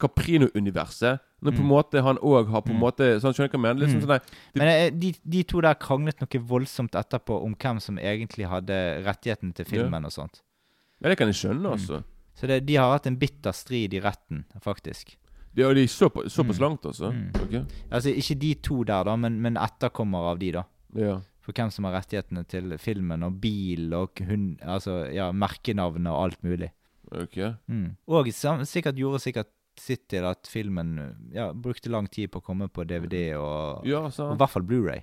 Caprino-universet? Når på en Mm. måte han òg har på en Mm. måte Sånn, skjønner du hva jeg mener? Liksom Mm. sånn nei, Men eh, de, de to der kranglet noe voldsomt etterpå om hvem som egentlig hadde rettigheten til filmen og sånt. Ja, det kan jeg skjønne, Mm. altså. Så det, de har hatt en bitter strid i retten, faktisk. De, de er så- såpass Mm. langt, altså? Mm. Okay. Altså ikke de to der, da, men, men etterkommere av de, da. Ja. For hvem som har rettighetene til filmen og bil og hund, altså, ja, merkenavn og alt mulig. Ok. Mm. Og sam, sikkert gjorde sikkert sitt til at filmen ja, brukte lang tid på å komme på DVD og, Ja, og i hvert fall Blu-ray.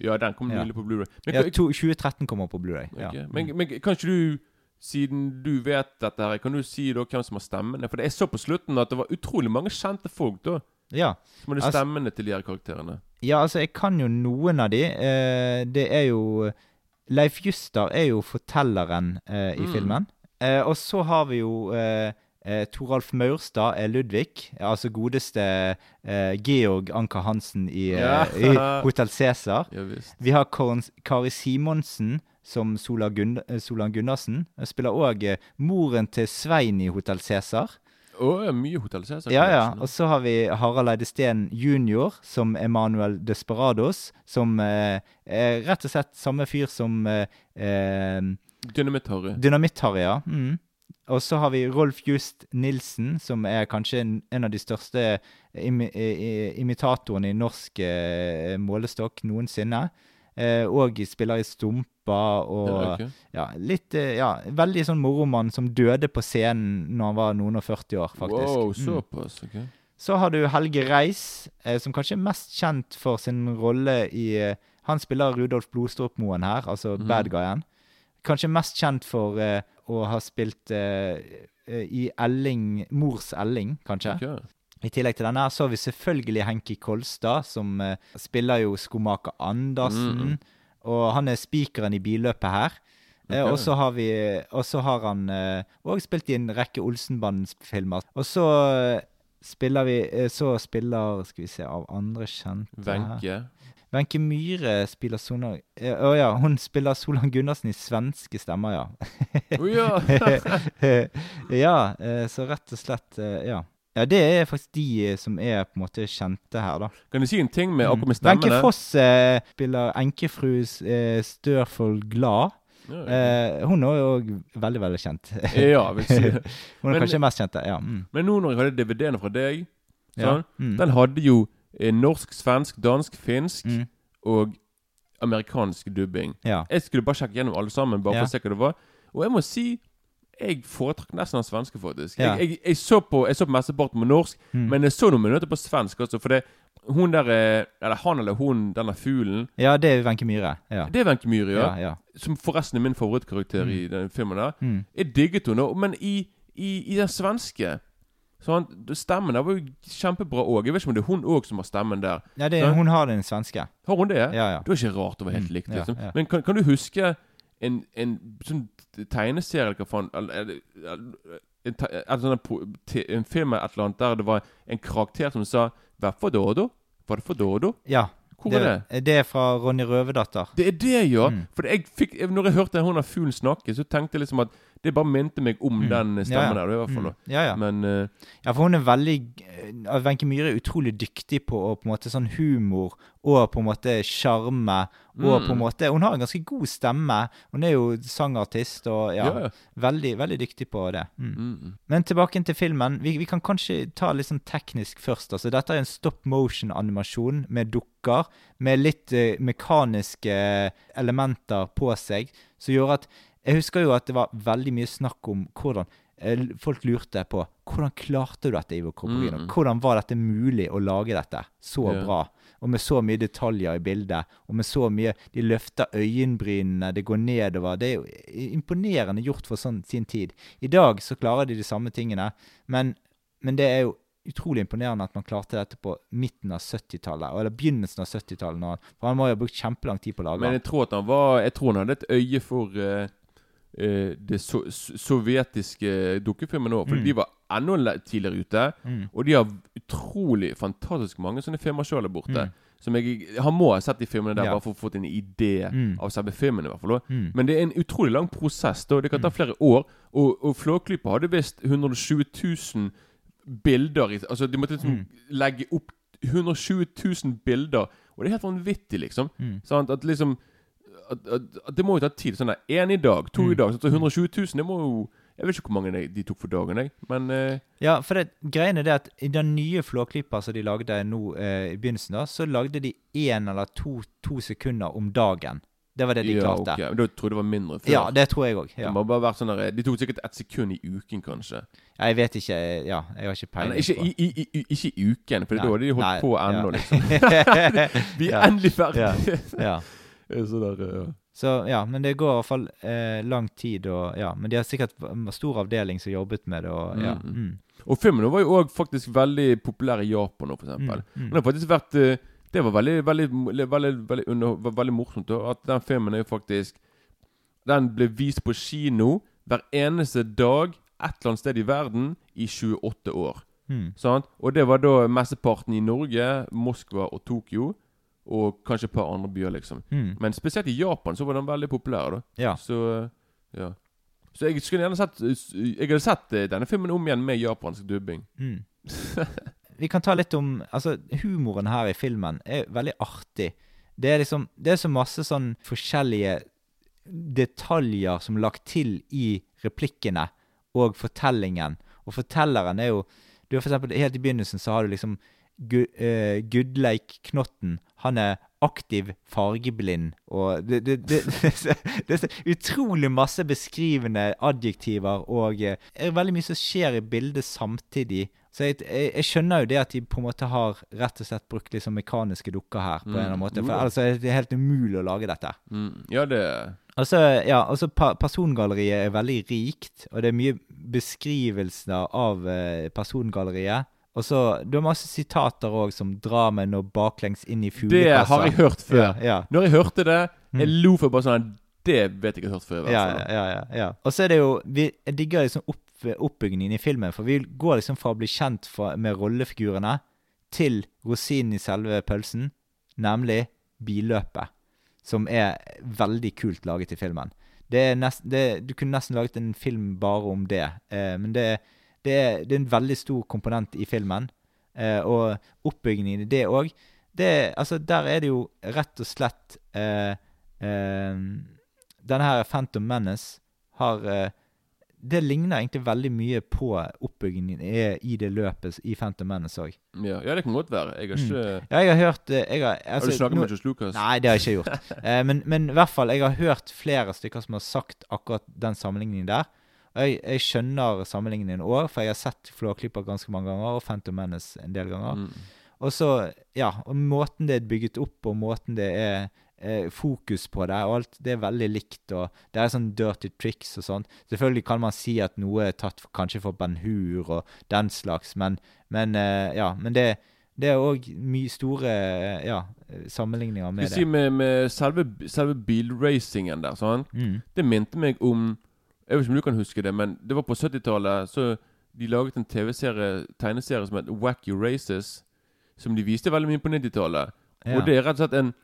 Ja, den kom Ja. på Blu-ray. Ja, 2013 kommer på Blu-ray. Okay. Ja. men, men kan ikke du, siden du vet dette her, kan du si da hvem som har stemmene? For jeg så på slutten at det var utrolig mange kjente folk da ja. som hadde Altså- stemmene til de her karakterene. Ja, altså, jeg kan jo noen av de. Eh, det er jo Leif Juster er jo fortelleren eh, i Mm. filmen. Eh, og så har vi jo eh, eh, Toralf Maurstad er Ludvig. Altså godeste eh, Georg Anker Hansen i, Ja. i Hotell Cæsar. Ja. Vi har Kari Simonsen som Sola Gun eh, Solan Gundersen. Jeg spiller òg eh, moren til Svein i Hotell Cæsar. Oh, mye Hotell Cæsar. Ja, ja. Og så har vi Harald Eide Steen jr. som Emanuel Desperados. Som eh, er rett og slett samme fyr som eh, eh, Dynamitt-Harry. Dynamitt-Harry, ja. Mm. Og så har vi Rolf Just Nilsen, som er kanskje en, en av de største imi, i, imitatorene i norsk eh, målestokk noensinne. Eh, og spiller i Stumpa og Ja, litt eh, Ja, veldig sånn moromann som døde på scenen når han var noen og 40 år, faktisk. Wow, Mm. såpass. ok. Så har du Helge Reis, eh, som kanskje er mest kjent for sin rolle i eh, Han spiller Rudolf Blodstrup-moen her, altså mm. bad guyen. Kanskje mest kjent for eh, å ha spilt i Elling Mors Elling, kanskje. Ok. I tillegg til denne så har vi selvfølgelig Henki Kolstad, som eh, spiller jo skomaker Andersen. Mm. Og han er spikeren i billøpet her. Eh, og så har har han òg spilt i en rekke Olsenbanden-filmer. Og så eh, spiller vi eh, Så spiller Skal vi se Av andre kjente. Wenche. Wenche Myhre spiller Solan eh, uh, ja, hun spiller Solan Gundersen i svenske stemmer, ja. oh, ja. ja, eh, så rett og slett eh, Ja. Ja, det er faktisk de eh, som er på en måte kjente her, da. Kan du si en ting med akkurat med Wenche stemmene? Foss eh, spiller enkefru eh, Størfold Glad. Ja, ja. Eh, hun er òg veldig, veldig kjent. Ja, vil si det. hun er Men- kanskje mest kjent, ja. Mm. Men nå når jeg hadde DVD-ene fra deg, sånn, Mm. den hadde jo eh, norsk, svensk, dansk, finsk Mm. og amerikansk dubbing. Jeg skulle bare sjekke gjennom alle sammen, bare for å se hva det var. Og jeg må si Jeg foretrakk nesten den svenske, faktisk. Ja. Jeg, jeg, jeg så på Jeg så på mesteparten på norsk, Mm. men jeg så noen minutter på svensk også. For det hun der eh, Eller han eller hun, denne fuglen Ja, det er Wenche Myhre. Ja. Det er Wenche Myhre, ja. Ja. Som forresten er min favorittkarakter Mm. i den filmen. der Mm. Jeg digget henne, men i, i, i den svenske sånn, Stemmen der var jo kjempebra òg. Jeg vet ikke om det er hun òg som har stemmen der. ja det, hun har den svenske. Har hun det? Ja, ja. Det er ikke rart det var helt Mm, likt. liksom. Men kan, kan du huske en, en sånn tegneserie eller hva faen en, sånn en film eller et eller annet der det var en karakter som sa 'Hva for Dodo?' Var det for Dodo? Ja. Hvor er det? Det er fra Ronny Røverdatter. Det er det, ja! Mm. For jeg fikk, når jeg hørte hun av fuglen snakke, så tenkte jeg liksom at det bare minte meg om Mm. den stemmen Ja, ja. der. i hvert fall Mm. Ja, ja. Men uh, Ja, for hun er veldig eh, Wenche Myhre er utrolig dyktig på å på en måte sånn humor og på en måte sjarme. Og Mm. på en måte Hun har en ganske god stemme. Hun er jo sangartist og ja, Ja, ja. Veldig, veldig dyktig på det. Mm. mm, Men tilbake til filmen. Vi, vi kan kanskje ta litt sånn teknisk først. Altså, dette er en stop motion-animasjon med dukker, med litt uh, mekaniske elementer på seg, som gjør at Jeg husker jo at det var veldig mye snakk om hvordan eh, Folk lurte på hvordan klarte du dette, Ivo Kropolino? Mm. Hvordan var dette mulig å lage dette så yeah. bra? Og med så mye detaljer i bildet, og med så mye De løfter øyenbrynene, det går nedover. Det er jo imponerende gjort for sånn sin tid. I dag så klarer de de samme tingene, men, men det er jo utrolig imponerende at man klarte dette på midten av 70-tallet, eller begynnelsen av 70-tallet. For han må jo ha brukt kjempelang tid på å lage Men jeg tror at han var Jeg tror han hadde et øye for eh, eh, det so sovjetiske dukkefilmen òg. For Mm. de var enda tidligere ute. Mm. Og de har utrolig fantastisk mange sånne filmer sjøl der borte. Mm. Som jeg Han må ha sett de filmene der Ja. bare for å få en idé Mm. av selve filmen. i hvert fall. Mm. Men det er en utrolig lang prosess. da Det kan ta flere år. Og, og Flåklypa hadde visst 120 000 bilder Altså, de måtte liksom Mm. legge opp 120 000 bilder. Og det er helt vanvittig, liksom. Mm. Sant? At liksom Det må jo ta tid. Sånn der, Én i dag, to Mm. i dag. Så 120 000, det må jo Jeg vet ikke hvor mange de, tok for dagen, jeg. Men eh, Ja, for det, greien er det at i den nye Flåklypa som de lagde nå eh, i begynnelsen, da, så lagde de én eller to, to sekunder om dagen. Det var det de ja, klarte. ok. Men Da tror jeg det var mindre før. Ja, det tror jeg òg. Ja. Det må bare være sånn der, De tok sikkert ett sekund i uken, kanskje. Ja, Jeg vet ikke. Ja, jeg har ikke peiling. ikke, i, i, i, ikke i uken, for da hadde de holdt nei, på ennå, ja. liksom. Vi er endelig ferdige. Ja. Så der, ja. Så ja, men det går i hvert fall eh, lang tid, og ja. Men de har sikkert stor avdeling som jobbet med det, og ja. Mm. Mm. Og filmen var jo òg faktisk veldig populære i Japan, for eksempel. Mm, mm. Men det har faktisk vært eh, Det var veldig veldig, veldig, veldig, under, veldig morsomt. At den filmen er jo faktisk Den ble vist på kino hver eneste dag et eller annet sted i verden i 28 år. Mm. Sant? Og det var da mesteparten i Norge, Moskva og Tokyo. Og kanskje et par andre byer, liksom. Mm. Men spesielt i Japan så var den veldig populær. da Ja. Så ja Så jeg skulle gjerne sett Jeg hadde sett eh, denne filmen om igjen med japansk dubbing. Mm. Vi kan ta litt om Altså, humoren her i filmen er veldig artig. Det er liksom Det er så masse sånn forskjellige detaljer som er lagt til i replikkene og fortellingen. Og fortelleren er jo Du har for eksempel Helt i begynnelsen så har du liksom Gu- eh, Gudleik Knotten. Han er aktiv fargeblind, og det, det, det, det, er utrolig masse beskrivende adjektiver, og eh, det er veldig mye som skjer i bildet samtidig. Så jeg, jeg, jeg skjønner jo det at de på en måte har rett og slett brukt liksom mekaniske dukker her, på en eller annen Mm, måte, for ellers er det helt umulig å lage dette. Mm. Ja, det Altså, ja, altså Persongalleriet er veldig rikt, og det er mye beskrivelser av eh, persongalleriet. Og så, Du har masse sitater òg, som 'dra meg nå baklengs inn i Det har jeg hørt før. Ja, ja. Når jeg hørte det, jeg Mm. lo for bare sånn Det vet jeg jeg har hørt før. Ja, ja, ja, ja. Og så er det jo vi, Jeg digger liksom opp, oppbyggingen i filmen, for vi går liksom fra å bli kjent fra, med rollefigurene til rosinen i selve pølsen, nemlig billøpet, som er veldig kult laget i filmen. Det er nest, det, du kunne nesten laget en film bare om det, eh, men det, det, er, det er en veldig stor komponent i filmen, eh, og oppbyggingen i det òg. Altså, der er det jo rett og slett eh, eh, denne her Phantom Menace har eh, Det ligner egentlig veldig mye på oppbyggingen i, i det løpet i Phantom Menace òg. Ja, ja, det kan godt være. Jeg har ikke Ja, jeg har hørt eh, jeg har, Har altså, du snakket nå- med Johs Lucas? Nei, det har jeg ikke gjort. eh, men, men i hvert fall, jeg har hørt flere stykker som har sagt akkurat den sammenligningen der. Jeg, jeg skjønner sammenligningen òg, for jeg har sett Flåklypa ganske mange ganger, og Phantom Menace en del ganger. Mm. Og så, ja, og måten det er bygget opp, og måten det er eh, fokus på det, og alt, det er veldig likt, og det er sånn dirty tricks og sånn. Selvfølgelig kan man si at noe er tatt for, kanskje for Ben Hur og den slags, men, men eh, ja, men det, det er òg mye store eh, ja, sammenligninger med det. si det. med, med selve, selve bilracingen der, sånn. Mm. Det minte meg om Jeg vet ikke om du kan huske det, men det var på 70-tallet. Så de laget en TV-serie, tegneserie som het Wacky Races. Som de viste veldig mye på 90-tallet. Ja. Og det er rett og slett en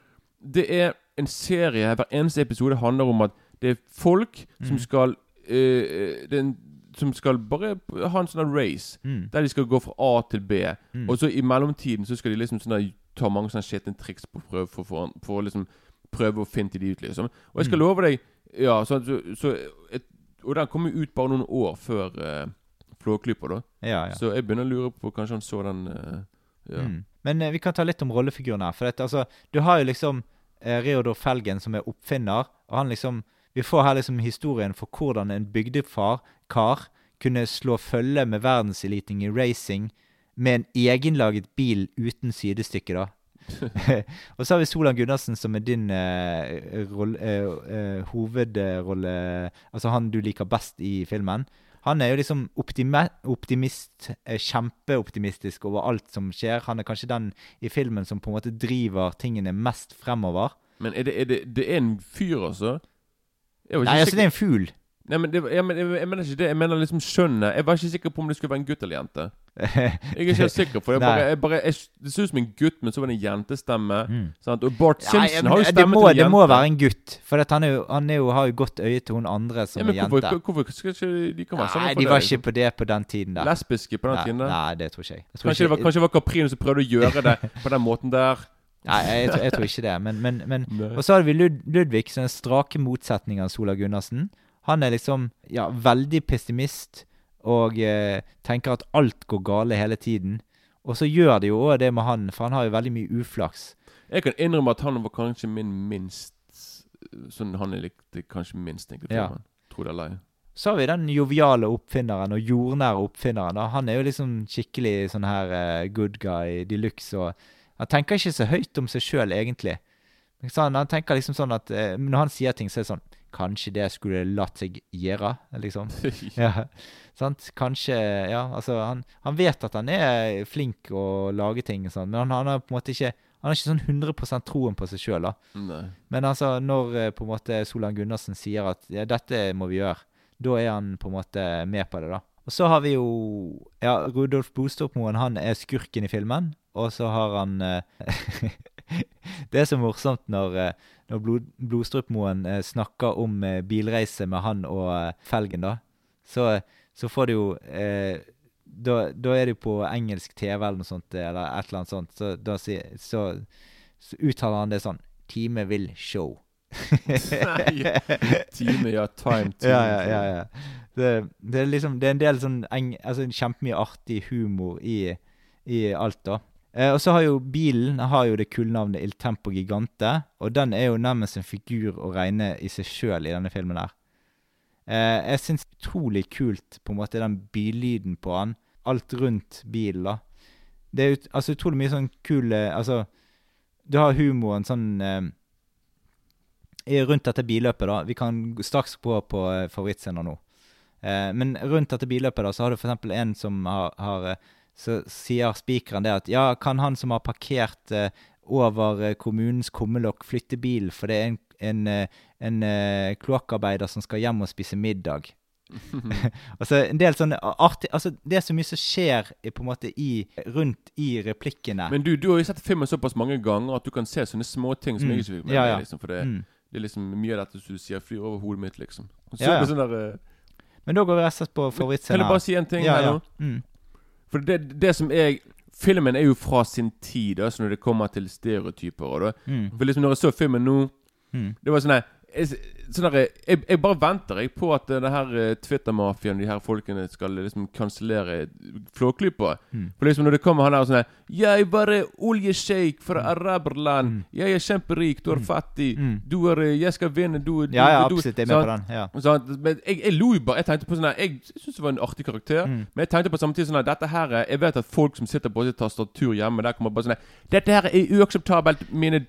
Det er en serie Hver eneste episode handler om at det er folk som Mm. skal øh, det er en, Som skal bare ha en sånn race. Mm. Der de skal gå fra A til B. Mm. Og så i mellomtiden så skal de liksom sånne, ta mange sånne skitne triks på prøve for, for, for liksom prøve å finne de ut, liksom. Og jeg skal Mm. love deg Ja, så, så, så et, Og den kom jo ut bare noen år før uh, Flåklypa, da. Ja, ja. Så jeg begynner å lure på Kanskje han så den uh, ja. Mm. Men uh, vi kan ta litt om rollefiguren her. For at, altså, du har jo liksom uh, Reodor Felgen som er oppfinner, og han liksom Vi får her liksom historien for hvordan en bygdefar, kar, kunne slå følge med verdenseliten i racing med en egenlaget bil uten sidestykke, da. og så har vi Solan Gundersen, som er din eh, roll, eh, eh, hovedrolle Altså han du liker best i filmen. Han er jo liksom optimist, eh, kjempeoptimistisk over alt som skjer. Han er kanskje den i filmen som på en måte driver tingene mest fremover. Men er det, er det, det er en fyr, altså? Nei, altså det er en fugl. Nei, men det, jeg, men, jeg, jeg mener ikke det. Jeg mener liksom skjønnet. Jeg var ikke sikker på om det skulle være en gutt eller jente. Jeg er ikke helt sikker. For jeg bare, jeg bare, jeg, Det ser ut som en gutt, men så var det en jentestemme. Mm. Sant? Og Bart Simpson har jo det, stemme må, til en det må være en gutt. For han, jo, han jo, har jo godt øye til hun andre som ja, men er hvorfor, jente. hvorfor skal ikke de kan være sammen Nei, de var det, ikke på det på den tiden der. Lesbiske på den nei, tiden der? Nei, det tror ikke jeg. jeg tror Kanskje det var, kanskje det var Caprino som prøvde å gjøre det på den måten der. Nei, jeg, tror- tror ikke det. Men, men, men Og så hadde vi Lud Ludvig, som er strake motsetninger av Sola Gundersen. Han er liksom ja, veldig pessimist og eh, tenker at alt går gale hele tiden. Og så gjør det jo òg det med han, for han har jo veldig mye uflaks. Jeg kan innrømme at han var kanskje min minst Sånn han jeg likte kanskje minst, egentlig. Ja. filmen. Tro det eller ei. Så har vi den joviale oppfinneren og jordnære oppfinneren. Da. Han er jo liksom skikkelig sånn her uh, good guy de luxe. Og han tenker ikke så høyt om seg sjøl, egentlig. Han, han tenker liksom sånn at uh, Når han sier ting, så er det sånn Kanskje det skulle latt seg gjøre, liksom. ja, sant? Kanskje Ja, altså han, han vet at han er flink å lage ting, og sånn, men han, han har på en måte ikke Han har ikke sånn 100% troen på seg sjøl. Men altså, når eh, på en måte Solan Gundersen sier at ja, dette må vi gjøre, da er han på en måte med på det, da. Og så har vi jo Ja, Rudolf Bostokmoen. han er skurken i filmen. Og så har han eh, Det er så morsomt når, eh, når Blod, Blodstrupmoen eh, snakker om eh, bilreise med han og Felgen, da. Så, så får du jo eh, da, da er det på engelsk TV eller noe sånt, eller et eller annet sånt. Så, da så, så uttaler han det sånn Time will show. Nei, time, ja. Time, time. Ja, ja, ja. ja. Det, det er liksom Det er en del sånn eng, altså kjempemye artig humor i, i alt, da. Eh, og så har jo bilen har jo det kullenavnet Il Tempo Gigante, og den er jo nærmest en figur å regne i seg sjøl i denne filmen her. Eh, jeg syns utrolig kult på en måte den billyden på han. Alt rundt bilen, da. Det er ut, altså utrolig mye sånn kul eh, Altså, du har humoren sånn eh, rundt dette billøpet, da. Vi kan straks gå på på favorittscener nå. Eh, men rundt dette billøpet da, så har du f.eks. en som har, har eh, Så sier spikeren det at ja, kan han som har parkert eh, over eh, kommunens kummelokk, flytte bil, for det er en, en, en, en eh, kloakkarbeider som skal hjem og spise middag. altså en del sånne artig Altså det er så mye som skjer på en måte i, rundt i replikkene. Men du, du har jo sett filmen såpass mange ganger at du kan se sånne småting som Mm. jeg ikke fikk med Ja, ja. Liksom, for det, Mm. det er liksom mye av dette som du sier, flyr over hodet mitt, liksom. Så Ja, ja. der, uh... Men da går vi rett og slett på Kan favorittscenen. jeg bare si en ting ja, her ja. nå? Mm. For det, det som jeg Filmen er jo fra sin tid, altså når det kommer til stereotyper. Og da. Mm. For liksom når jeg så filmen nå Mm. Det var sånn her jeg, sånn der, jeg, jeg bare venter jeg på at eh, det her eh, Twitter-mafiaen, de her folkene, skal liksom kansellere Flåklypa. Mm. For liksom når det kommer han der og sånn 'Jeg er bare oljesjeik fra araberland. Jeg er kjemperik. Du er fattig. Mm. Du er eh, Jeg skal vinne. Du, er Ja, ja, du, absolutt. Jeg er med på den. Ja. Sånn, Men jeg, jeg lo jo bare. Jeg tenkte på sånn Jeg syns det var en artig karakter. Mm. Men jeg tenkte på samtidig sånn at Dette her er- Jeg vet at folk som sitter på sitt tastatur hjemme, der kommer bare sånn Dette her er uakseptabelt, mine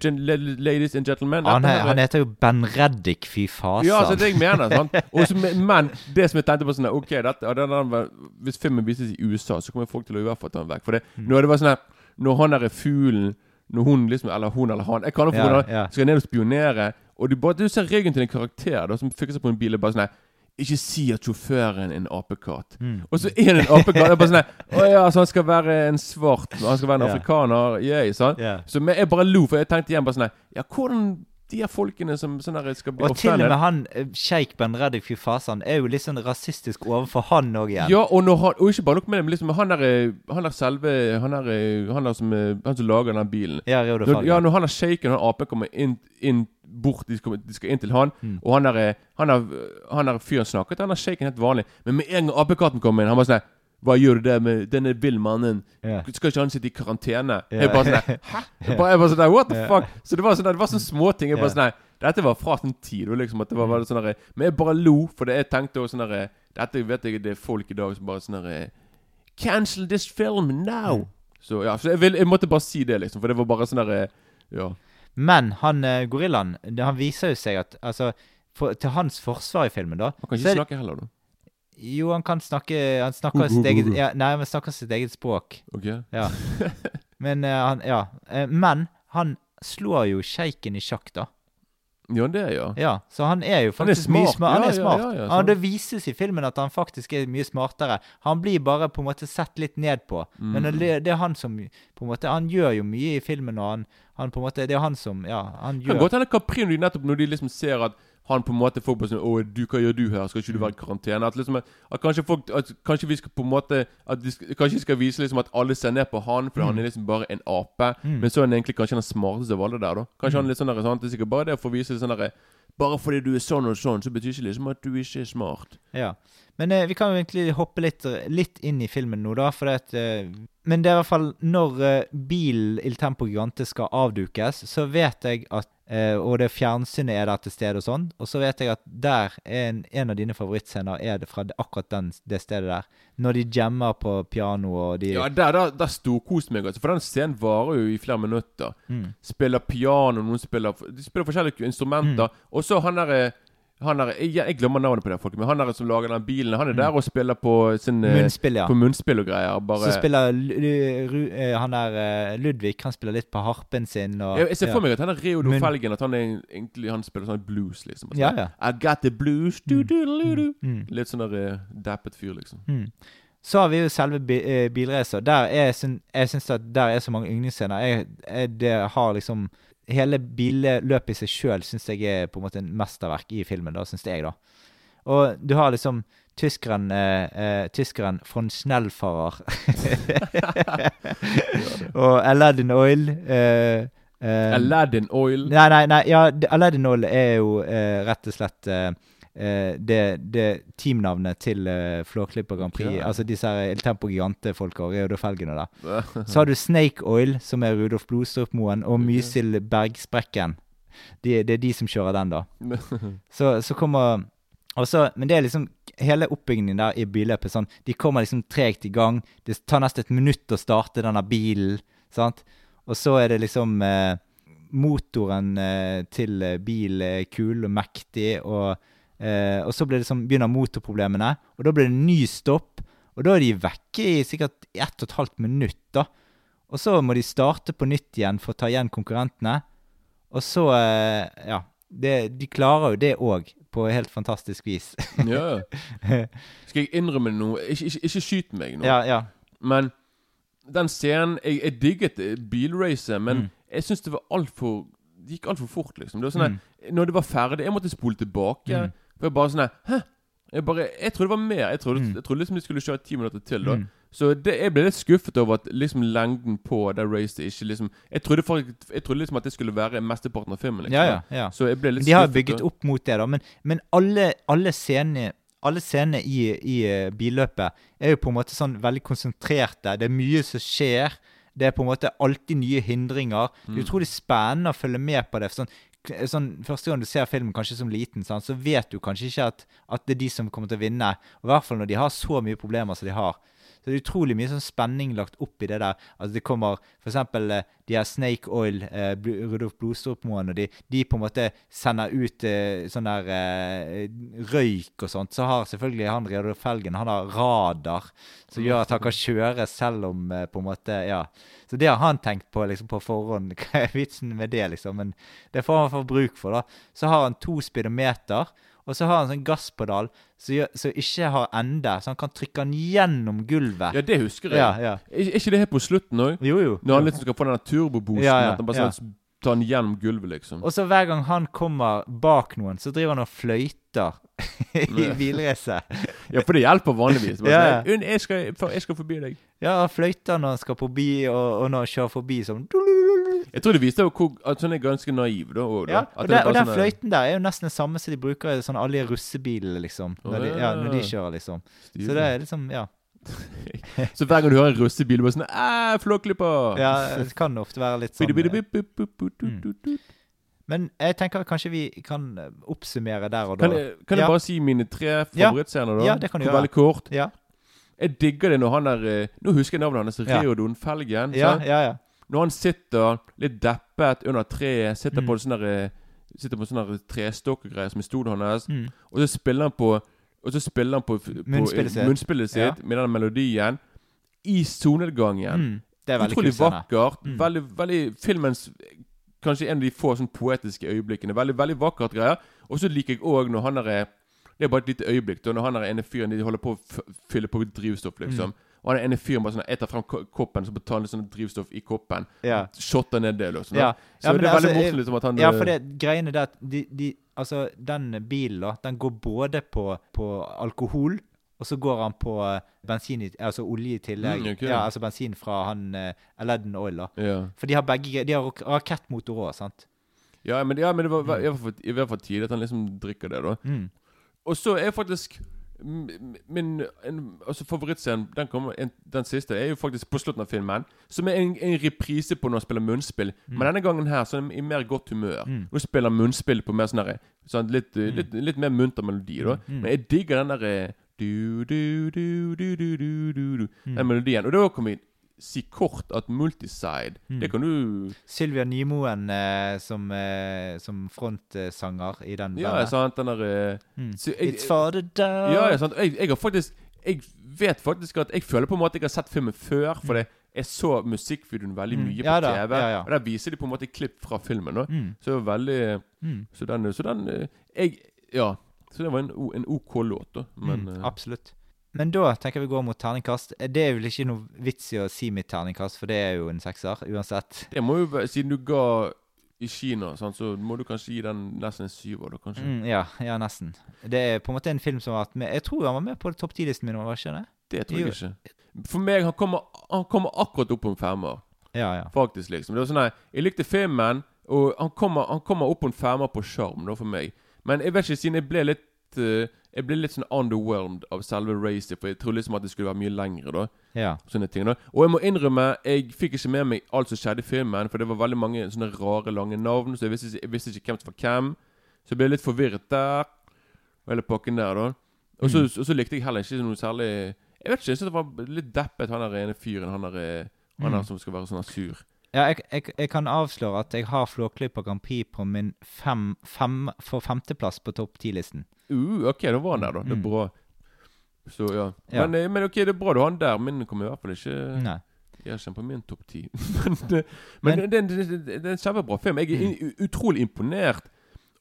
ladies and gentlemen. Han, he- her er- han heter jo Ben Reddik, fy fasan. ja, altså det jeg mener. sant? Og men- det som jeg tenkte på sånn Ok, dette, den, den, Hvis filmen vises i USA, så kommer folk til å i hvert fall ta den vekk. For det, Mm. når det var sånn her Når han derre er fuglen Når hun liksom Eller hun eller han Jeg kaller for Ja, ja. skal ned og spionere, og du, bare, du ser ryggen til en karakter da, som fikser seg på en bil. og bare sånn her Ikke si at sjåføren er en apekatt. Mm. Og så er det en apekatt. Det er bare sånn Å ja, så han skal være en svart Han skal være en yeah. afrikaner. Yay, sant? Yeah. Så jeg bare lo, for jeg tenkte igjen bare sånn Ja, hvordan de her folkene som sånn her skal bli Og til og med han eh, sjeik Ben Reddik, fy fasan, er jo litt sånn rasistisk overfor han òg igjen. Ja, og, han, og ikke bare nok med det, men liksom han der, eh, selve Han der, eh, han der som, han som lager den bilen. Ja, Reodor Når, ja, når han der shaken, han apen kommer inn, inn bort, de skal, de skal inn til han, Mm. og han der, han der, han der fyren snakket, han der sjeiken helt vanlig. Men med en gang apekatten kommer inn, han bare sånn hva gjør du der med denne villmannen? Yeah. Skal ikke han sitte i karantene? Yeah. Jeg bare sånn der, Hæ? Jeg bare, jeg bare sånn der, What the yeah. fuck? Så det var sånn der, det var sånne småting. Jeg bare sånn der, Dette var fra sin tid. Liksom at det var, var sånn der, Men jeg bare lo, for det jeg tenkte også sånn der, Dette vet jeg det er folk i dag som bare sånn der Cancel this film now! Mm. Så ja, så jeg, vil, jeg måtte bare si det, liksom. For det var bare sånn der Ja. Men han eh, gorillaen, han viser jo seg at Altså, for, til hans forsvar i filmen, da Han kan ikke snakke heller, da. Jo, han kan snakke Han snakker sitt eget ja, Nei, han snakker sitt eget språk. Ok? Ja. Men eh, han Ja. Eh, men han slår jo sjeiken i sjakk, da. Ja, det, ja. Ja, Så han er jo Han er faktisk mye smart. Han Ja, er ja, smart. ja, ja, ja. sant. det vises i filmen at han faktisk er mye smartere. Han blir bare på en måte sett litt ned på. Men Mm. det, det er han som på en måte Han gjør jo mye i filmen, og han, han på en måte Det er han som Ja, han Kan gjør godt hende Capri de nettopp når de liksom ser at han på en måte får på sånn 'Å, du, hva gjør du her? Skal ikke du være i karantene?' At liksom at kanskje folk at Kanskje vi skal på en måte At vi skal, Kanskje vi skal vise liksom at alle ser ned på han, for Mm. han er liksom bare en ape. Mm. Men så er han egentlig kanskje den smarteste av alle der, da. Kanskje Mm. han er litt sånn der, sant? Det er sikkert bare det å vise litt sånn derre Bare fordi du er sånn og sånn, så betyr ikke liksom at du ikke er smart. Ja. Men eh, vi kan jo egentlig hoppe litt, litt inn i filmen nå, da. For det, eh, men det er i hvert fall når eh, bilen Il Tempo Gigante skal avdukes, så vet jeg at eh, Og det fjernsynet er der til stede og sånn. Og så vet jeg at der er en, en av dine favorittscener er det fra det- akkurat den, det stedet der. Når de jammer på piano og de Ja, der, der, der storkoste meg, altså. For den scenen varer jo i flere minutter. Mm. Spiller piano, noen spiller De spiller forskjellige instrumenter. Mm. Og så han derre han der, jeg, jeg glemmer navnet på det folket, men han der som lager den bilen, han er Mm. der og spiller på sin eh, Munnspill, ja. På munnspill og greier. Bare Så spiller eh, han der eh, Ludvig Han spiller litt på harpen sin. Og, jeg, jeg ser for ja. meg at han er Reodor Munn- Felgen, at han er egentlig Han spiller sånn blues, liksom. Altså, Ja, ja. I got the blues, du, du, du. Mm. Litt sånn der eh, dappet fyr, liksom. Mm. Så har vi jo selve bi bilracer. Der er, jeg syns at der er så mange yndlingsscener. Jeg, jeg, det har liksom Hele billøpet i seg sjøl syns jeg er på en måte en mesterverk i filmen, da, syns jeg, da. Og du har liksom tyskeren eh, eh, Tyskeren von Schnellfarer. og Aladdin Oil. Eh, eh, Aladdin Oil. Nei, nei, nei ja, Aladdin Oil er jo eh, rett og slett eh, eh, det, det teamnavnet til uh, Flåklypa Grand Prix. Ja. Altså disse her El Tempo Gigante-folka og Reodor Felgen og. Så har du Snake Oil, som er Rudolf Blodstrup-moen, og Mysil Bergsprekken. De, det er de som kjører den, da. Så, så kommer og så, Men det er liksom hele oppbyggingen der i billøpet. sånn, De kommer liksom tregt i gang. Det tar nesten et minutt å starte denne bilen. sant? Og så er det liksom eh, Motoren eh, til eh, bil er kul og mektig, og, eh, og så sånn, begynner motorproblemene. Og da blir det ny stopp, og da er de vekke i sikkert ett og et halvt minutt. da. Og så må de starte på nytt igjen for å ta igjen konkurrentene. Og så eh, Ja. Det, de klarer jo det òg, på helt fantastisk vis. ja. Skal jeg innrømme noe? Ikke, ikke, ikke skyt meg nå. Ja, ja. Men den scenen Jeg, jeg digget eh, bilracet, men Mm. jeg syns det var altfor Det gikk altfor fort, liksom. Det var sånn mm. Når det var ferdig Jeg måtte spole tilbake. Mm. For jeg bare sånn Hæ? Jeg, bare, jeg trodde det var mer. Jeg trodde, Mm. jeg trodde liksom de skulle kjøre ti minutter til. da Mm. Så det, jeg ble litt skuffet over at liksom lengden på det racet ikke liksom Jeg trodde, faktisk, jeg trodde liksom at det skulle være mesteparten av filmen. Liksom. Ja, ja, ja. Så jeg ble litt De har skuffet, bygget opp mot det, da. Men, men alle, alle scenene alle scenene i, i eh, billøpet er jo på en måte sånn veldig konsentrerte. Det er mye som skjer. Det er på en måte alltid nye hindringer. Det Mm. er utrolig spennende å følge med på det. for Sånn, sånn, første gang du ser filmen kanskje som liten, sånn, så vet du kanskje ikke at, at det er de som kommer til å vinne. I hvert fall når de har så mye problemer som de har. Så det er utrolig mye sånn spenning lagt opp i det der. Altså Det kommer f.eks. de her Snake Oil, eh, Rudolf Blodstrup-moen, og de, de på en måte sender ut eh, sånn der eh, røyk og sånt. Så har selvfølgelig han Reodor Felgen han har radar som gjør at han kan kjøre selv om eh, på en måte Ja. Så det har han tenkt på liksom på forhånd. Hva er vitsen med det, liksom? Men det får han få bruk for, da. Så har han to speedometer. Og så har han sånn gasspedal som ikke har ende, så han kan trykke den gjennom gulvet. Ja, det husker jeg. Ja, ja. Er, ikke det her på slutten òg? Jo, jo. Når han liksom skal få den turboboosten. Ja, ja, At han bare ja. sånn, tar han gjennom gulvet, liksom. Og så hver gang han kommer bak noen, så driver han og fløyter i Ja. bilrace. Ja, for det hjelper vanligvis. Bare Ja, sånn, jeg, skal, jeg skal forbi deg. Ja, han fløyter når han skal forbi, og, og når han kjører forbi sånn Jeg tror det viste hvor, at han er ganske naiv. da, Og. Ja, og, er den, og den sånn, eh, fløyten der er jo nesten det samme som de bruker i sånn alle russebilene, liksom. Når de, ja, når de kjører, liksom. Så det er liksom, ja. Så hver gang du hører en russebil, bare sånn Æ, flåklypa! Ja, det kan ofte være litt sånn eh. Men jeg tenker kanskje vi kan eh, oppsummere der og da. Kan jeg, kan jeg Ja. bare si mine tre favorittscener, da? Ja, det kan du gjøre. Veldig kort. Ja. Jeg digger det når han er eh, Nå husker jeg navnet hans. Reodon Felgen. Ja, ja, ja. Når han sitter litt deppet under treet, sitter Mm. på sånne sånn trestokk og på sånne der trestokkgreier som er stolen hans, Mm. og så spiller han på Og så spiller han på, på Munnspillet sitt. munnspillet sitt Ja. med den melodien i solnedgangen. Mm. Det er veldig Utrolig vakkert. Mm. Veldig, veldig Filmens Kanskje en av de få sånn poetiske øyeblikkene. Veldig veldig vakkert greier. Og så liker jeg òg når han er Det er bare et lite øyeblikk. Da når han er ene fyren De holder på å fylle på drivstoff, liksom. Mm. Og han ene fyren bare sånn Jeg tar frem koppen, så tar han sånn drivstoff i koppen. Ja. Shotter ned det, liksom. Ja. Så Ja, men det er veldig altså, morsomt liksom, at han Ja, eh, for det greiene der at de, de Altså, den bilen, da, den går både på, på alkohol, og så går han på eh, bensin, altså olje i tillegg. Mm, okay. Ja, altså bensin fra han uh, Aladdin Oil, da. Ja. For de har begge De har rak- rakettmotor òg, sant? Ja, men, ja, men det var i hvert fall- tidlig at han liksom drikker det, da. Mm. Og så er faktisk min en, altså favorittscenen, den, kommer, en, den siste, er jo faktisk på slutten av filmen. Som er en, en reprise på når han spiller munnspill. Mm. Men denne gangen her så er han i mer godt humør. Mm. Nå spiller munnspill på mer sånn sånn, litt, mm. litt, litt, litt, mer munter melodi. da mm. Men jeg digger den derre eh, den mm. melodien. Og da kommer vi si kort at Multiside Mm. Det kan du Sylvia Nymoen eh, som, eh, som frontsanger i den Ja, bandet. sant, den der eh, Mm. så jeg- It's for the dog. Ja, ja sant. Jeg, jeg har faktisk Jeg vet faktisk at jeg føler på en måte jeg har sett filmen før. For det jeg så musikkvideoen veldig Mm. mye på Ja på TV. ja, ja. Og der viser de på en måte klipp fra filmen. Mm. Så veldig Mm. Så den, så den eh, jeg, Ja. Så det var en, en OK låt, da. Men mm, eh, absolutt. Men da tenker vi går mot terningkast. Det er vel ikke noe vits i å si mitt terningkast, for det er jo en sekser uansett. det må jo være Siden du ga i Kina, sant, så må du kanskje gi den nesten en syver, da, kanskje. Mm, ja, ja, nesten. Det er på en måte en film som har vært med Jeg tror han var med på topp ti-listen min, var ikke det? Det tror jeg Jo. ikke. For meg, han kommer, han kommer akkurat opp på en femmer. Ja, ja. Faktisk, liksom. Det var sånn her, Jeg likte filmen, og han kommer, han kommer opp på en femmer på sjarm, da, for meg. Men jeg vet ikke, siden jeg ble litt eh, Jeg ble litt sånn underwhelmed av selve racet, for jeg trodde liksom at det skulle være mye lengre, da. Ja. Sånne ting da Og jeg må innrømme, jeg fikk ikke med meg alt som skjedde i filmen, for det var veldig mange sånne rare, lange navn, så jeg visste, jeg visste ikke hvem som var hvem. Så jeg ble litt forvirret der. Og hele pakken der, da. Og så, Mm. og så likte jeg heller ikke noe særlig Jeg vet ikke, jeg synes det var litt deppet, han der ene fyren. Han der, eh, han der Mm. som skal være sånn sur. Ja, jeg, jeg, jeg kan avsløre at jeg har Flåklypa Grand Prix på min fem, fem, for femteplass på topp ti-listen. Uh, ok, da var han der, da. Det er Mm. bra. Så ja. Ja. Men, eh, men ok, det er bra du har han der. Min kommer i hvert fall ikke Nei. Jeg kjenner på min topp ti. men det, men Men- det, det, det, det er en kjempebra film. Jeg er Mm. utrolig imponert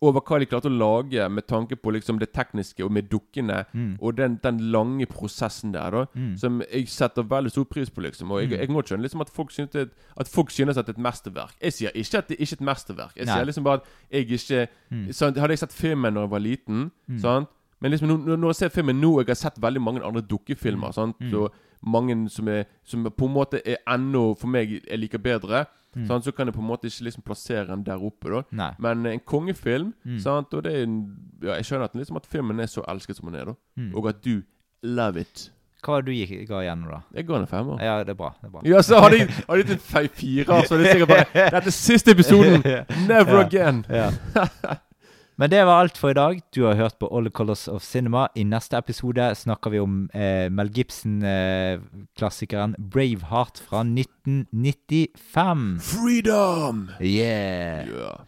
over hva de klarte å lage med tanke på liksom det tekniske og med dukkene. Mm. Og den, den lange prosessen der, da. Mm. Som jeg setter veldig stor pris på. liksom Og jeg, Mm. jeg må skjønne liksom at folk synes det, at folk synes at det er et mesterverk. Jeg sier ikke at det ikke er et mesterverk. Jeg Nei. sier liksom bare at jeg ikke Mm. sant? Hadde jeg sett filmen da jeg var liten, Mm. sant? Men liksom når, når jeg ser filmen nå Jeg har sett veldig mange andre dukkefilmer. Sant? Mm. Og mange som, er, som på en måte er ennå For meg er like bedre. Mm. Sant? Så kan jeg på en måte ikke liksom plassere den der oppe. da Nei. Men en kongefilm Mm. sant? Og det er en, ja, Jeg skjønner at, liksom at filmen er så elsket som den er. da Mm. Og at du love it. Hva var det du gikk, ga igjen da? Jeg ga den en femmer. Ja, det er bra. det er bra. Ja, så hadde jeg, gitt en fe- fire, så hadde jeg sikkert bare Dette er siste episoden! Never Ja. again! Ja. Men det var alt for i dag. Du har hørt på All the Colors of Cinema. I neste episode snakker vi om eh, Mel Gibson-klassikeren 'Braveheart' fra 1995. Freedom! Yeah! yeah.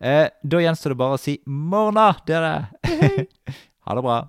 Eh, da gjenstår det bare å si 'morna', dere! ha det bra.